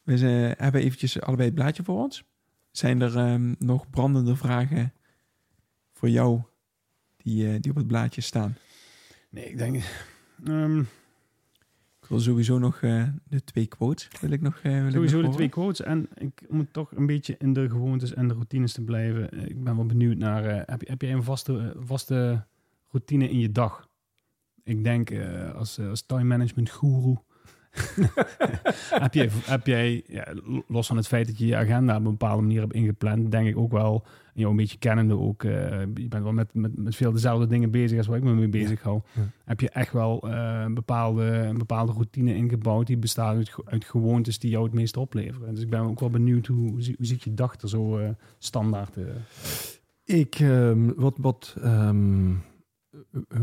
we zijn- hebben eventjes allebei het blaadje voor ons. Zijn er ehm, nog brandende vragen voor jou die, eh, die op het blaadje staan? Nee, ik denk... ehm, Ik wil sowieso nog eh, de twee quotes. Wil ik nog, eh, wil ik Sowieso nog de twee quotes. En ik, om het toch een beetje in de gewoontes en de routines te blijven. Ik ben wel benieuwd naar... eh, heb, je- heb jij een vaste, vaste routine in je dag? Ik denk als, als time management guru... heb jij, heb jij ja, los van het feit dat je je agenda op een bepaalde manier hebt ingepland, denk ik ook wel, jou een beetje kennende ook, eh, je bent wel met, met, met veel dezelfde dingen bezig als waar ik me mee bezig hou, Ja. heb je echt wel eh, een, bepaalde, een bepaalde routine ingebouwd die bestaat uit, uit gewoontes die jou het meest opleveren. Dus ik ben ook wel benieuwd hoe, hoe, zie- hoe ziet je dag er zo eh, standaard Ik, ehm, wat, wat ehm, eh, eh,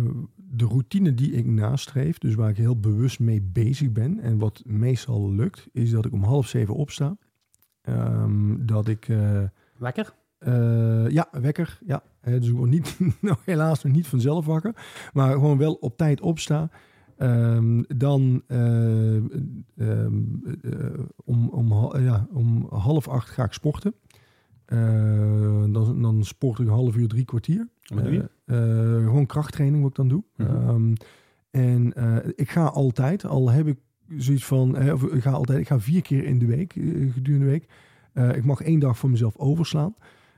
de routine die ik nastreef, dus waar ik heel bewust mee bezig ben en wat meestal lukt, is dat ik om half zeven opsta. Ehm, dat ik, eh, Lekker? eh, ja, wekker, ja. Dus ik word niet, nou, helaas nog niet vanzelf wakker, maar gewoon wel op tijd opsta. Ehm, dan eh, ehm, eh, om, ja, om half acht ga ik sporten. Eh, dan, dan sport ik een half uur, drie kwartier. Wat doe je? Eh, eh, gewoon krachttraining wat ik dan doe. Mhm. Ehm, en ik ga altijd, al heb ik zoiets van, of ik ga altijd, ik ga vier keer in de week, gedurende de week. Ik mag één dag voor mezelf overslaan.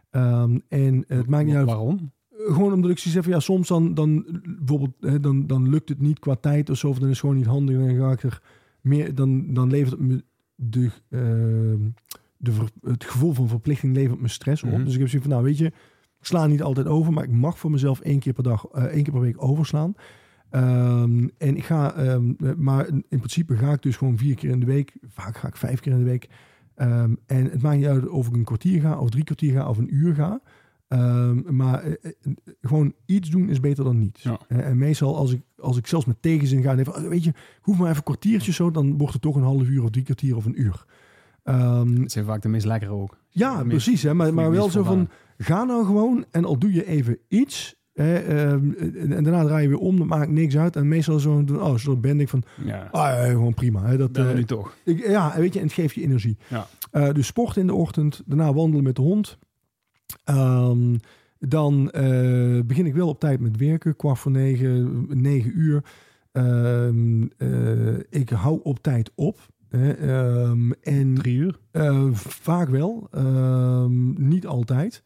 Ehm, en het maakt niet uit. Waarom? Gewoon omdat ik zoiets heb van, ja, soms dan, dan bijvoorbeeld, hè, dan, dan lukt het niet qua tijd of zo, of dan is het gewoon niet handig. En dan ga ik er meer, dan, dan levert het me de, ehm, de, ver- het gevoel van verplichting levert me stress op. Mhm. Dus ik heb zoiets van, nou weet je, ik sla niet altijd over, maar ik mag voor mezelf één keer per dag, eh, één keer per week overslaan. Ehm, en ik ga, ehm, eh, maar in in principe ga ik dus gewoon vier keer in de week. Vaak ga ik vijf keer in de week. Ehm, en het maakt niet uit of ik een kwartier ga, of drie kwartier ga, of een uur ga. Maar eh, gewoon iets doen is beter dan niets. Ja. En meestal als ik, als ik zelfs met tegenzin ga... en even, weet je, hoef maar even een kwartiertje zo... dan wordt het toch een half uur of drie kwartier of een uur. Ehm, Het zijn vaak de meest lekkere ook. ja, meest- precies. Hè, maar, maar wel zo van, ga nou gewoon en al doe je even iets... Hè, ehm, en daarna draai je weer om, dat maakt niks uit. En meestal zo, oh, zo ben ik van, Ja, ah, ja, gewoon prima. Hè, dat, nu toch. ik, ja, weet je, en het geeft je energie. Ja. Eh, dus sport in de ochtend, daarna wandelen met de hond. Ehm, dan eh, begin ik wel op tijd met werken, kwart voor negen, negen uur. Ik hou op tijd op. Ehm, en Drie uur. eh, vaak wel, ehm, niet altijd.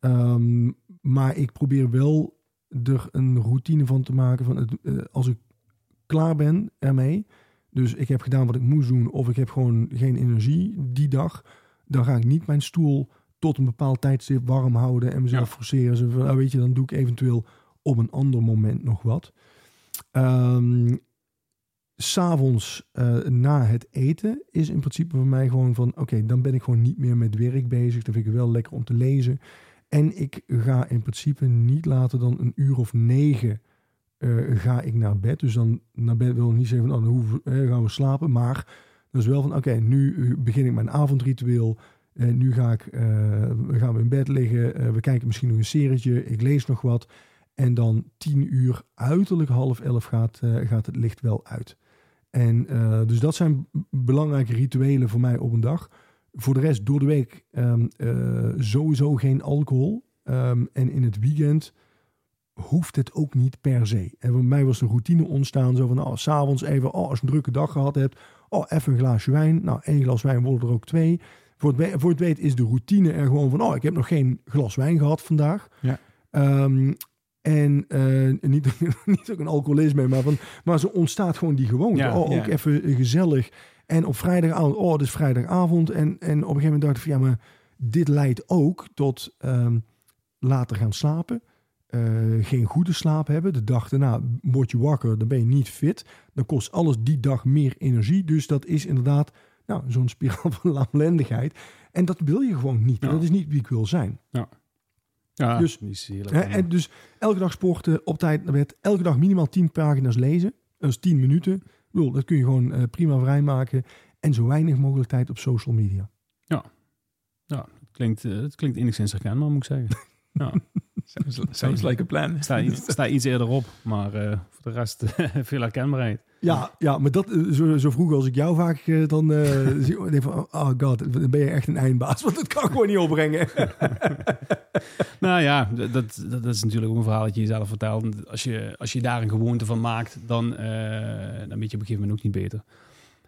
Ehm, maar ik probeer wel er een routine van te maken. Van het, eh, als ik klaar ben ermee, dus ik heb gedaan wat ik moest doen, of ik heb gewoon geen energie die dag, dan ga ik niet mijn stoel tot een bepaald tijdstip warm houden en mezelf Ja. forceren. Zo van, ah, weet je, dan doe ik eventueel op een ander moment nog wat. Ehm S'avonds eh na het eten is in principe voor mij gewoon van... oké, dan ben ik gewoon niet meer met werk bezig. Dan vind ik het wel lekker om te lezen. En ik ga in principe niet later dan een uur of negen eh, ga ik naar bed. Dus dan naar bed wil ik niet zeggen van... oh, eh, gaan we slapen. Maar dat is wel van... oké, nu begin ik mijn avondritueel. Eh, nu ga ik, gaan we in bed liggen. We kijken misschien nog een serietje. Ik lees nog wat. En dan tien uur, uiterlijk half elf gaat, gaat het licht wel uit. En eh, dus dat zijn belangrijke rituelen voor mij op een dag. Voor de rest door de week ehm, eh, sowieso geen alcohol. Ehm, en in het weekend hoeft het ook niet per se. En voor mij was de routine ontstaan zo van, oh, s'avonds even, oh, als je een drukke dag gehad hebt, oh, even een glaasje wijn. Nou, één glas wijn worden er ook twee. Voor het, voor het weet is de routine er gewoon van, oh, ik heb nog geen glas wijn gehad vandaag. Ja. Ehm, en eh, niet, niet ook een alcoholisme, maar, van, maar zo ontstaat gewoon die gewoonte. Ja, oh, ook ja. even gezellig. En op vrijdagavond, oh, het is vrijdagavond. En, en op een gegeven moment dacht ik van, ja, maar dit leidt ook tot ehm, later gaan slapen. eh, geen goede slaap hebben. De dag daarna word je wakker, dan ben je niet fit. Dan kost alles die dag meer energie. Dus dat is inderdaad nou, zo'n spiraal van lamlendigheid. En dat wil je gewoon niet. Ja. Dat is niet wie ik wil zijn. Ja, Dus- heerlijk. Hè, en dus elke dag sporten, op tijd naar bed. Elke dag minimaal 10 pagina's lezen. Dat is 10 minuten. Ik bedoel, dat kun je gewoon eh, prima vrijmaken. En zo weinig mogelijk tijd op social media. het, klinkt, eh, het klinkt enigszins herkenbaar, moet ik zeggen. Ja. Sounds, sounds like a plan. sta, iets, sta iets eerder op, maar eh, voor de rest veel herkenbaarheid. Ja, ja maar dat, eh, zo, zo vroeg als ik jou vaak eh, dan eh, zie, denk van, oh god, dan ben je echt een eindbaas. Want dat kan ik gewoon niet opbrengen. Nou ja, dat, dat is natuurlijk ook een verhaal dat je jezelf vertelt. Als je, als je daar een gewoonte van maakt, dan, eh, dan weet je op een gegeven moment ook niet beter.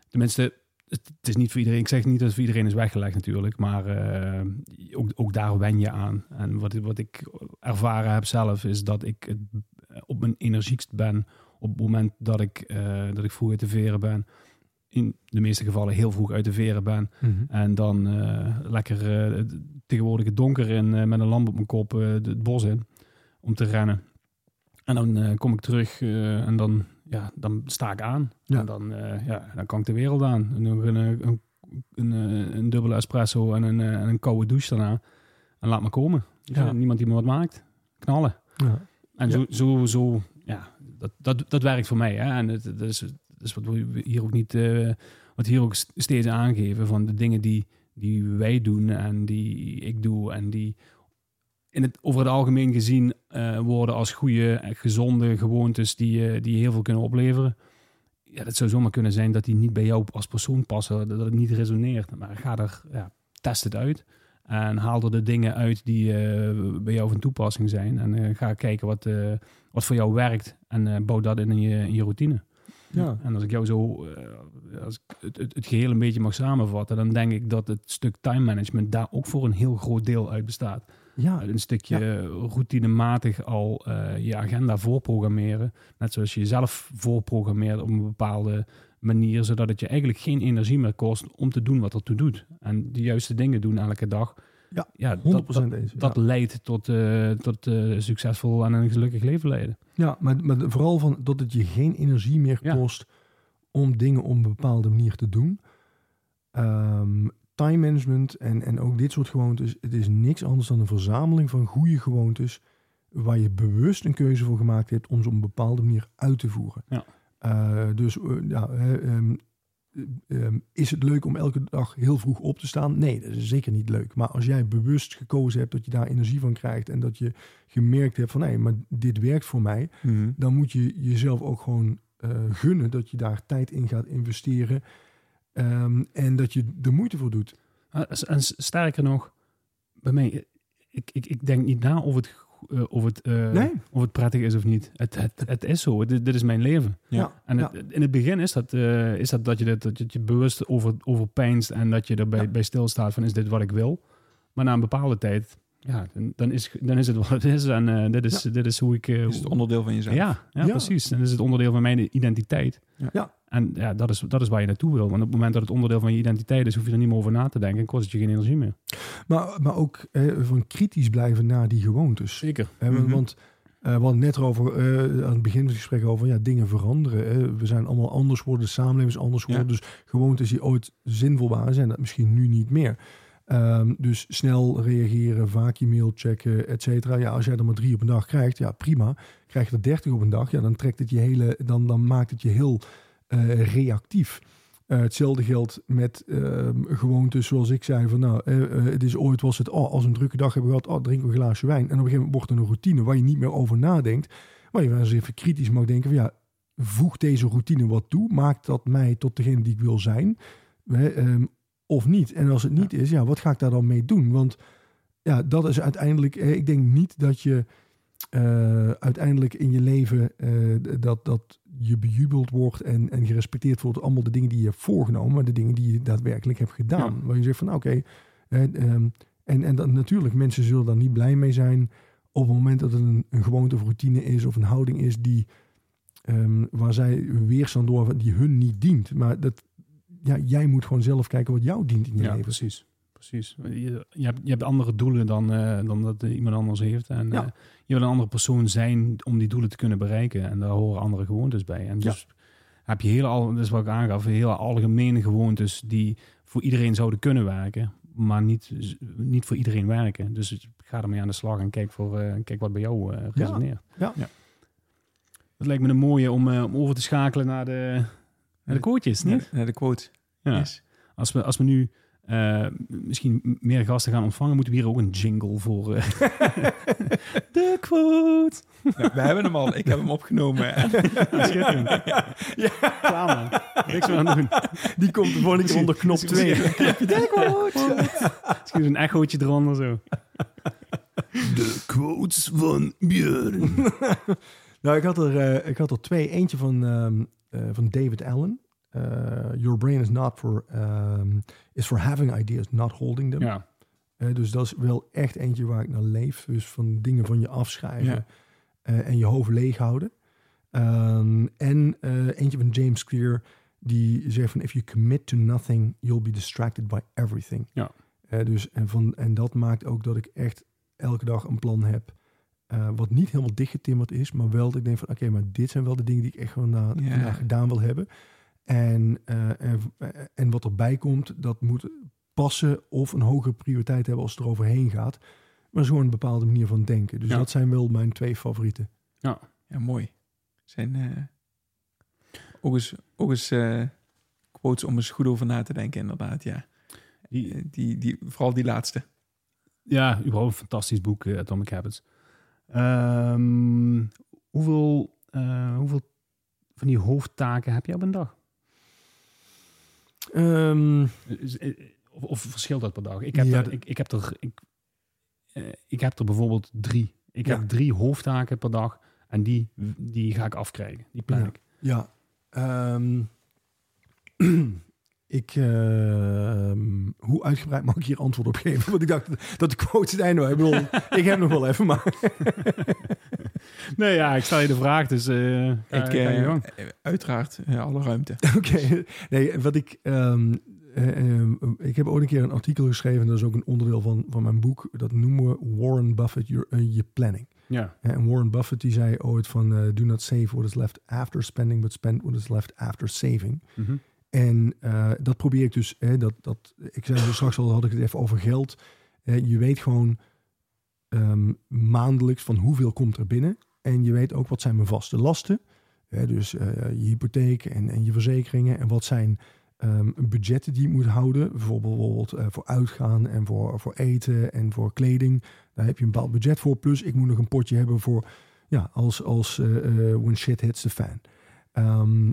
Tenminste, het, het is niet voor iedereen. Ik zeg niet dat het voor iedereen is weggelegd natuurlijk, maar ook, ook daar wen je aan. En wat, wat ik ervaren heb zelf, is dat ik het op mijn energiekst ben op het moment dat ik, eh, dat ik vroeg uit de veren ben. In de meeste gevallen heel vroeg uit de veren ben. En dan eh, lekker eh, tegenwoordig het donker in met een lamp op mijn kop het bos in om te rennen. En dan kom ik terug en dan, ja, dan sta ik aan. Ja. En dan, ja, dan kan ik de wereld aan. En nog een, een, een, een dubbele espresso en een, en een koude douche daarna. En laat me komen. Ja. Ja. Niemand die me wat maakt. Knallen. Ja. En zo, zo, zo, dat, dat, dat werkt voor mij. Hè? En dat, is, dat is wat we hier ook niet, eh, wat hier ook st- steeds aangeven van de dingen die, die wij doen en die ik doe en die in het, over het algemeen gezien eh, worden als goede, gezonde gewoontes die, eh, die heel veel kunnen opleveren. Ja, dat zou zomaar kunnen zijn dat die niet bij jou als persoon passen, dat het niet resoneert. Maar ga er, ja, test het uit. En haal er de dingen uit die eh, bij jou van toepassing zijn. En eh, ga kijken wat, eh, wat voor jou werkt. En bouw dat in je, in je routine. Ja. En als ik jou zo, als ik het, het, het geheel een beetje mag samenvatten, dan denk ik dat het stuk time management daar ook voor een heel groot deel uit bestaat. Ja, Een stukje routinematig al je agenda voorprogrammeren. Net zoals je jezelf voorprogrammeert op een bepaalde manier, zodat het je eigenlijk geen energie meer kost om te doen wat er toe doet. En de juiste dingen doen elke dag. Ja, ja 100% dat, dat, eens. dat ja. leidt tot, eh, tot eh, succesvol en een gelukkig leven leiden. Ja, maar, maar vooral van dat het je geen energie meer Ja. kost om dingen op een bepaalde manier te doen. Ehm, time management en, en ook dit soort gewoontes, het is niks anders dan een verzameling van goede gewoontes waar je bewust een keuze voor gemaakt hebt om ze op een bepaalde manier uit te voeren. Ja. Eh, dus eh, ja, ehm, eh, ehm, is het leuk om elke dag heel vroeg op te staan? Nee, dat is zeker niet leuk. Maar als jij bewust gekozen hebt dat je daar energie van krijgt en dat je gemerkt hebt van nee, maar dit werkt voor mij, Mhm. dan moet je jezelf ook gewoon eh, gunnen dat je daar tijd in gaat investeren. Ehm, en dat je er moeite voor doet. Ah, En sterker nog, bij mij, ik, ik, ik denk niet na of het, eh, of het, eh, Nee. of het prettig is of niet. Het, het, het is zo, dit, dit is mijn leven. Ja. En het, in het begin is dat, eh, is dat, dat, je, dat, dat je je bewust over, over pijnst en dat je erbij Ja. bij stilstaat van is dit wat ik wil. Maar na een bepaalde tijd, ja, dan, dan, is, dan is het wat het is en eh, dit, is, dit is hoe ik... eh, Is het onderdeel van jezelf? ja, ja, Ja. precies. En dat is het onderdeel van mijn identiteit. Ja. En ja, dat is, dat is waar je naartoe wil. Want op het moment dat het onderdeel van je identiteit is, hoef je er niet meer over na te denken en kost het je geen energie meer. Maar, maar ook eh, van kritisch blijven naar die gewoontes. Zeker. Mhm. Want eh, we hadden net erover, eh, aan het begin van het gesprek over, ja, dingen veranderen. Hè. We zijn allemaal anders geworden, de samenleving is anders geworden. Dus gewoontes die ooit zinvol waren, zijn dat misschien nu niet meer. Ehm, dus snel reageren, vaak je mail checken, et cetera. Ja, als jij er maar drie op een dag krijgt, ja prima. Krijg je er dertig op een dag, ja, dan trekt het je hele, dan, dan maakt het je heel reactief. Eh, hetzelfde geldt met ehm, gewoontes zoals ik zei van nou, eh, eh, het is ooit was het, oh, als we een drukke dag hebben gehad, oh, drink een glaasje wijn. En op een gegeven moment wordt het een routine waar je niet meer over nadenkt. Maar je wel eens even kritisch mag denken van ja, voeg deze routine wat toe? Maakt dat mij tot degene die ik wil zijn? Ehm, of niet? En als het niet is, ja, wat ga ik daar dan mee doen? Want ja, dat is uiteindelijk, eh, ik denk niet dat je eh, uiteindelijk in je leven eh, dat, dat je bejubeld wordt en, en gerespecteerd wordt. Allemaal de dingen die je hebt voorgenomen, maar de dingen die je daadwerkelijk hebt gedaan. Ja. Waar je zegt van oké, eh, ehm, en, en dan natuurlijk, mensen zullen daar niet blij mee zijn op het moment dat het een, een gewoonte of routine is of een houding is die ehm, waar zij weerstand door die hun niet dient. Maar dat, ja, jij moet gewoon zelf kijken wat jou dient in je Ja, leven. precies. Precies. Je, je, hebt, je hebt andere doelen dan, eh, dan dat iemand anders heeft. En Ja. eh, je wil een andere persoon zijn om die doelen te kunnen bereiken. En daar horen andere gewoontes bij. En dus heb je hele, al, dat is wat ik aangaf, hele algemene gewoontes die voor iedereen zouden kunnen werken. Maar niet, niet voor iedereen werken. Dus ga ermee aan de slag en kijk, voor, eh, kijk wat bij jou resoneert. Ja. Ja. Dat lijkt me een mooie om, om over te schakelen naar de, naar de quotejes, niet? Naar, de quote. Ja. Yes. Als we, als we nu eh, misschien meer gasten gaan ontvangen, moeten we hier ook een jingle voor. eh, de quote. We hebben hem al. Ik heb hem opgenomen. Schitterend. ja. Klaar man. Niks meer aan doen. Die komt de volgende keer onder knop 2. Misschien een echootje eronder zo. De quotes van Björn. nou, ik had, er, eh, ik had er twee. Eentje van, ehm, eh, van David Allen. Eh, Your brain is not for, ehm, is for having ideas, not holding them. Ja. Eh, dus dat is wel echt eentje waar ik naar leef. Dus van dingen van je afschrijven Ja. eh, en je hoofd leeg houden. Ehm, en eentje van James Clear die zegt van if you commit to nothing, you'll be distracted by everything. Ja. Dus en, van, en dat maakt ook dat ik echt elke dag een plan heb. wat niet helemaal dichtgetimmerd is, maar wel dat ik denk van oké, maar dit zijn wel de dingen die ik echt gewoon na, gedaan wil hebben. En, eh, en, en wat erbij komt, dat moet passen of een hogere prioriteit hebben als het er overheen gaat. Maar zo een bepaalde manier van denken. Dus Ja. dat zijn wel mijn twee favorieten. Ja, mooi. Zijn eh, ook eens, ook eens eh, quotes om eens goed over na te denken, inderdaad. Ja. Die, Die, die, vooral die laatste. ja, überhaupt een fantastisch boek, eh, Atomic Habits. Ehm, hoeveel, eh, hoeveel van die hoofdtaken heb je op een dag? Ehm, eh, Of, of verschilt dat per dag? Ik heb, Ja, er, ik, ik, heb er, ik, eh, ik heb er bijvoorbeeld drie. Ik Ja. heb drie hoofdtaken per dag en die, die ga ik afkrijgen. Die plan ik. ja. Ehm, ik, ehm, hoe uitgebreid mag ik hier antwoord op geven? Want ik dacht dat de quote het einde. Ik bedoel, ik heb nog wel even, maar... Nee, ja, ik stel je de vraag, dus eh ik, ga- ga je eh, gang. eh, uiteraard, alle ruimte. Oké, nee, wat ik. ehm, eh, ehm, ik heb ooit een keer een artikel geschreven, dat is ook een onderdeel van, van mijn boek. Dat noemen we Warren Buffett your, je planning. Ja, En Warren Buffett die zei ooit van: eh, Do not save what is left after spending, but spend what is left after saving. Mhm. En eh, dat probeer ik dus, hè, dat, dat, ik zei zo straks al, had ik het even over geld. Eh, je weet gewoon ehm, maandelijks van hoeveel komt er binnen. En je weet ook wat zijn mijn vaste lasten. Hè, dus eh, je hypotheek en, en je verzekeringen. En wat zijn ehm, budgetten die je moet houden. Bijvoorbeeld, eh, voor uitgaan en voor, voor eten en voor kleding. Daar heb je een bepaald budget voor. Plus ik moet nog een potje hebben voor, ja, als, als eh, when shit hits the fan. Ehm,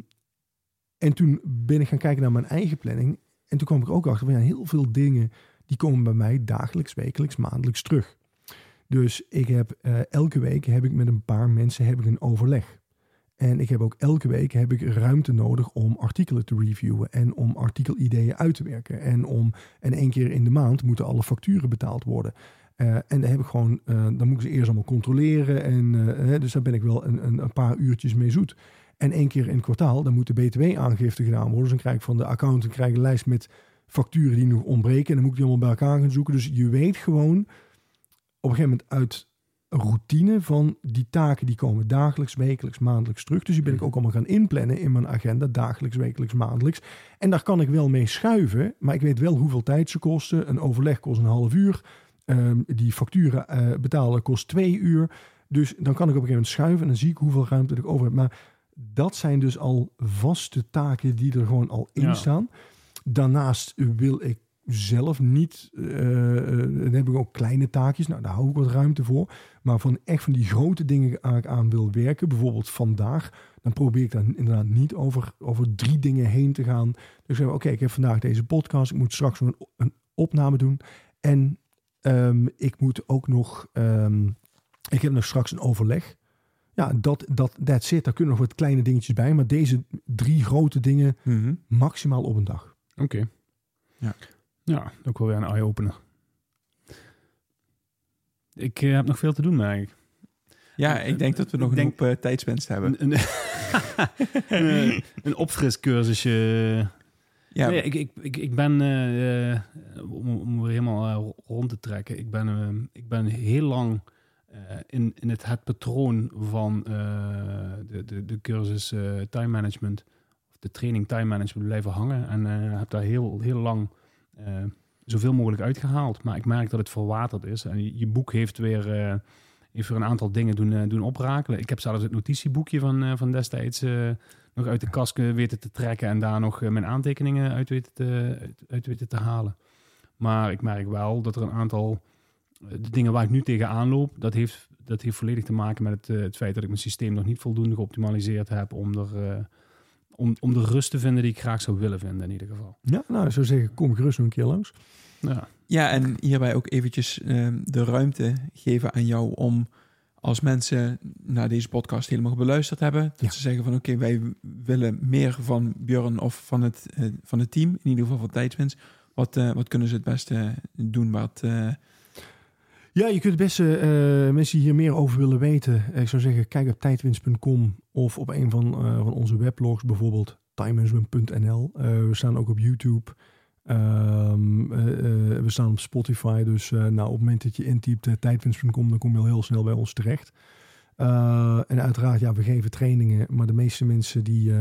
en toen ben ik gaan kijken naar mijn eigen planning. En toen kwam ik ook achter van ja, heel veel dingen die komen bij mij dagelijks, wekelijks, maandelijks terug. Dus ik heb eh, elke week heb ik met een paar mensen heb ik een overleg. En ik heb ook elke week heb ik ruimte nodig om artikelen te reviewen en om artikelideeën uit te werken. En om en één keer in de maand moeten alle facturen betaald worden. Eh, en daar heb ik gewoon, eh, dan moet ik ze eerst allemaal controleren. En, dus daar ben ik wel een, een, een paar uurtjes mee zoet. En één keer in het kwartaal, dan moet de BTW-aangifte gedaan worden. Dus dan krijg ik van de accountant krijg ik een lijst met facturen die nog ontbreken. En dan moet ik die allemaal bij elkaar gaan zoeken. Dus je weet gewoon op een gegeven moment uit routine van die taken die komen dagelijks, wekelijks, maandelijks terug. Dus die ben ik ook allemaal gaan inplannen in mijn agenda, dagelijks, wekelijks, maandelijks. En daar kan ik wel mee schuiven, maar ik weet wel hoeveel tijd ze kosten. Een overleg kost een half uur. Ehm, die facturen eh, betalen kost twee uur. Dus dan kan ik op een gegeven moment schuiven en dan zie ik hoeveel ruimte ik over heb. Maar dat zijn dus al vaste taken die er gewoon al in Ja. staan. Daarnaast wil ik zelf niet, eh, eh, dan heb ik ook kleine taakjes, nou daar hou ik wat ruimte voor. Maar van echt van die grote dingen waar ik aan wil werken, bijvoorbeeld vandaag, dan probeer ik dan inderdaad niet over, over drie dingen heen te gaan. Dus zeg oké, ik heb vandaag deze podcast, ik moet straks nog een, een opname doen. En ehm, ik moet ook nog, ehm, ik heb nog straks een overleg. Ja, dat, dat, that's it. Daar kunnen nog wat kleine dingetjes bij. Maar deze drie grote dingen Mhm. maximaal op een dag. Oké. Ja. Ja, ook wel weer een eye-opener. Ik eh, heb nog veel te doen, eigenlijk. Ja, ik denk dat we nog een hoop uh, tijdswinst hebben. Een, een, een, een opfriscursusje. Ja, Nee, ik, ik, ik, ik ben, eh, eh, om, om weer helemaal eh, rond te trekken, ik ben, eh, ik ben heel lang eh, in, in het, het patroon van eh, de, de, de cursus eh, time management, of de training time management blijven hangen. En eh, heb daar heel, heel lang eh, zoveel mogelijk uitgehaald. Maar ik merk dat het verwaterd is. En je, boek heeft weer, heeft weer een aantal dingen doen, eh, doen oprakelen. Ik heb zelfs het notitieboekje van, van destijds nog uit de kast weten te trekken en daar nog mijn aantekeningen uit weten te, uit, uit weten te halen. Maar ik merk wel dat er een aantal de dingen waar ik nu tegenaan loop, dat heeft, dat heeft volledig te maken met het, het feit dat ik mijn systeem nog niet voldoende geoptimaliseerd heb om er, om, om de rust te vinden die ik graag zou willen vinden in ieder geval. Ja, nou, ik zou zeggen, kom gerust nog een keer langs. Ja, Ja, en hierbij ook eventjes ehm, de ruimte geven aan jou om als mensen naar deze podcast helemaal beluisterd hebben, dat Ja. ze zeggen van oké, wij willen meer van Björn of van het, eh, van het team, in ieder geval van tijdswinst. Wat, eh, wat kunnen ze het beste doen? Wat, eh, Ja, je kunt beste eh, mensen hier meer over willen weten. eh, Ik zou zeggen, kijk op tijdwinst.com of op een van, eh, van onze weblogs, bijvoorbeeld timemanagement.nl. We staan ook op YouTube. Ehm, eh, eh, we staan op Spotify. Dus nou, op het moment dat je intypt uh, tijdwinst.com, dan kom je al heel snel bij ons terecht. En uiteraard, ja, we geven trainingen. Maar de meeste mensen die,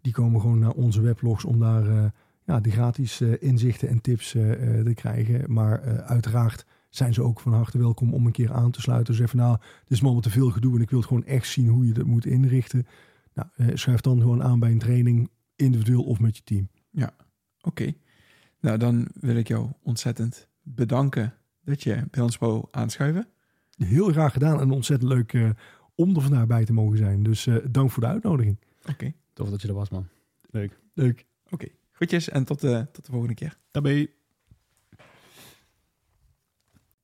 die komen gewoon naar onze weblogs om daar ja, die gratis inzichten en tips te krijgen. Maar uiteraard zijn ze ook van harte welkom om een keer aan te sluiten. Dus even, nou, dit is me allemaal te veel gedoe en ik wil het gewoon echt zien hoe je dat moet inrichten. Nou, eh, schrijf dan gewoon aan bij een training, individueel of met je team. Oké, nou dan wil ik jou ontzettend bedanken dat je bij ons wou aanschuiven. Heel graag gedaan en ontzettend leuk eh, om er vandaag bij te mogen zijn. Dus eh, dank voor de uitnodiging. Oké, tof dat je er was, man. Leuk. Leuk. oké. Groetjes en tot, de tot de volgende keer. Daarbij.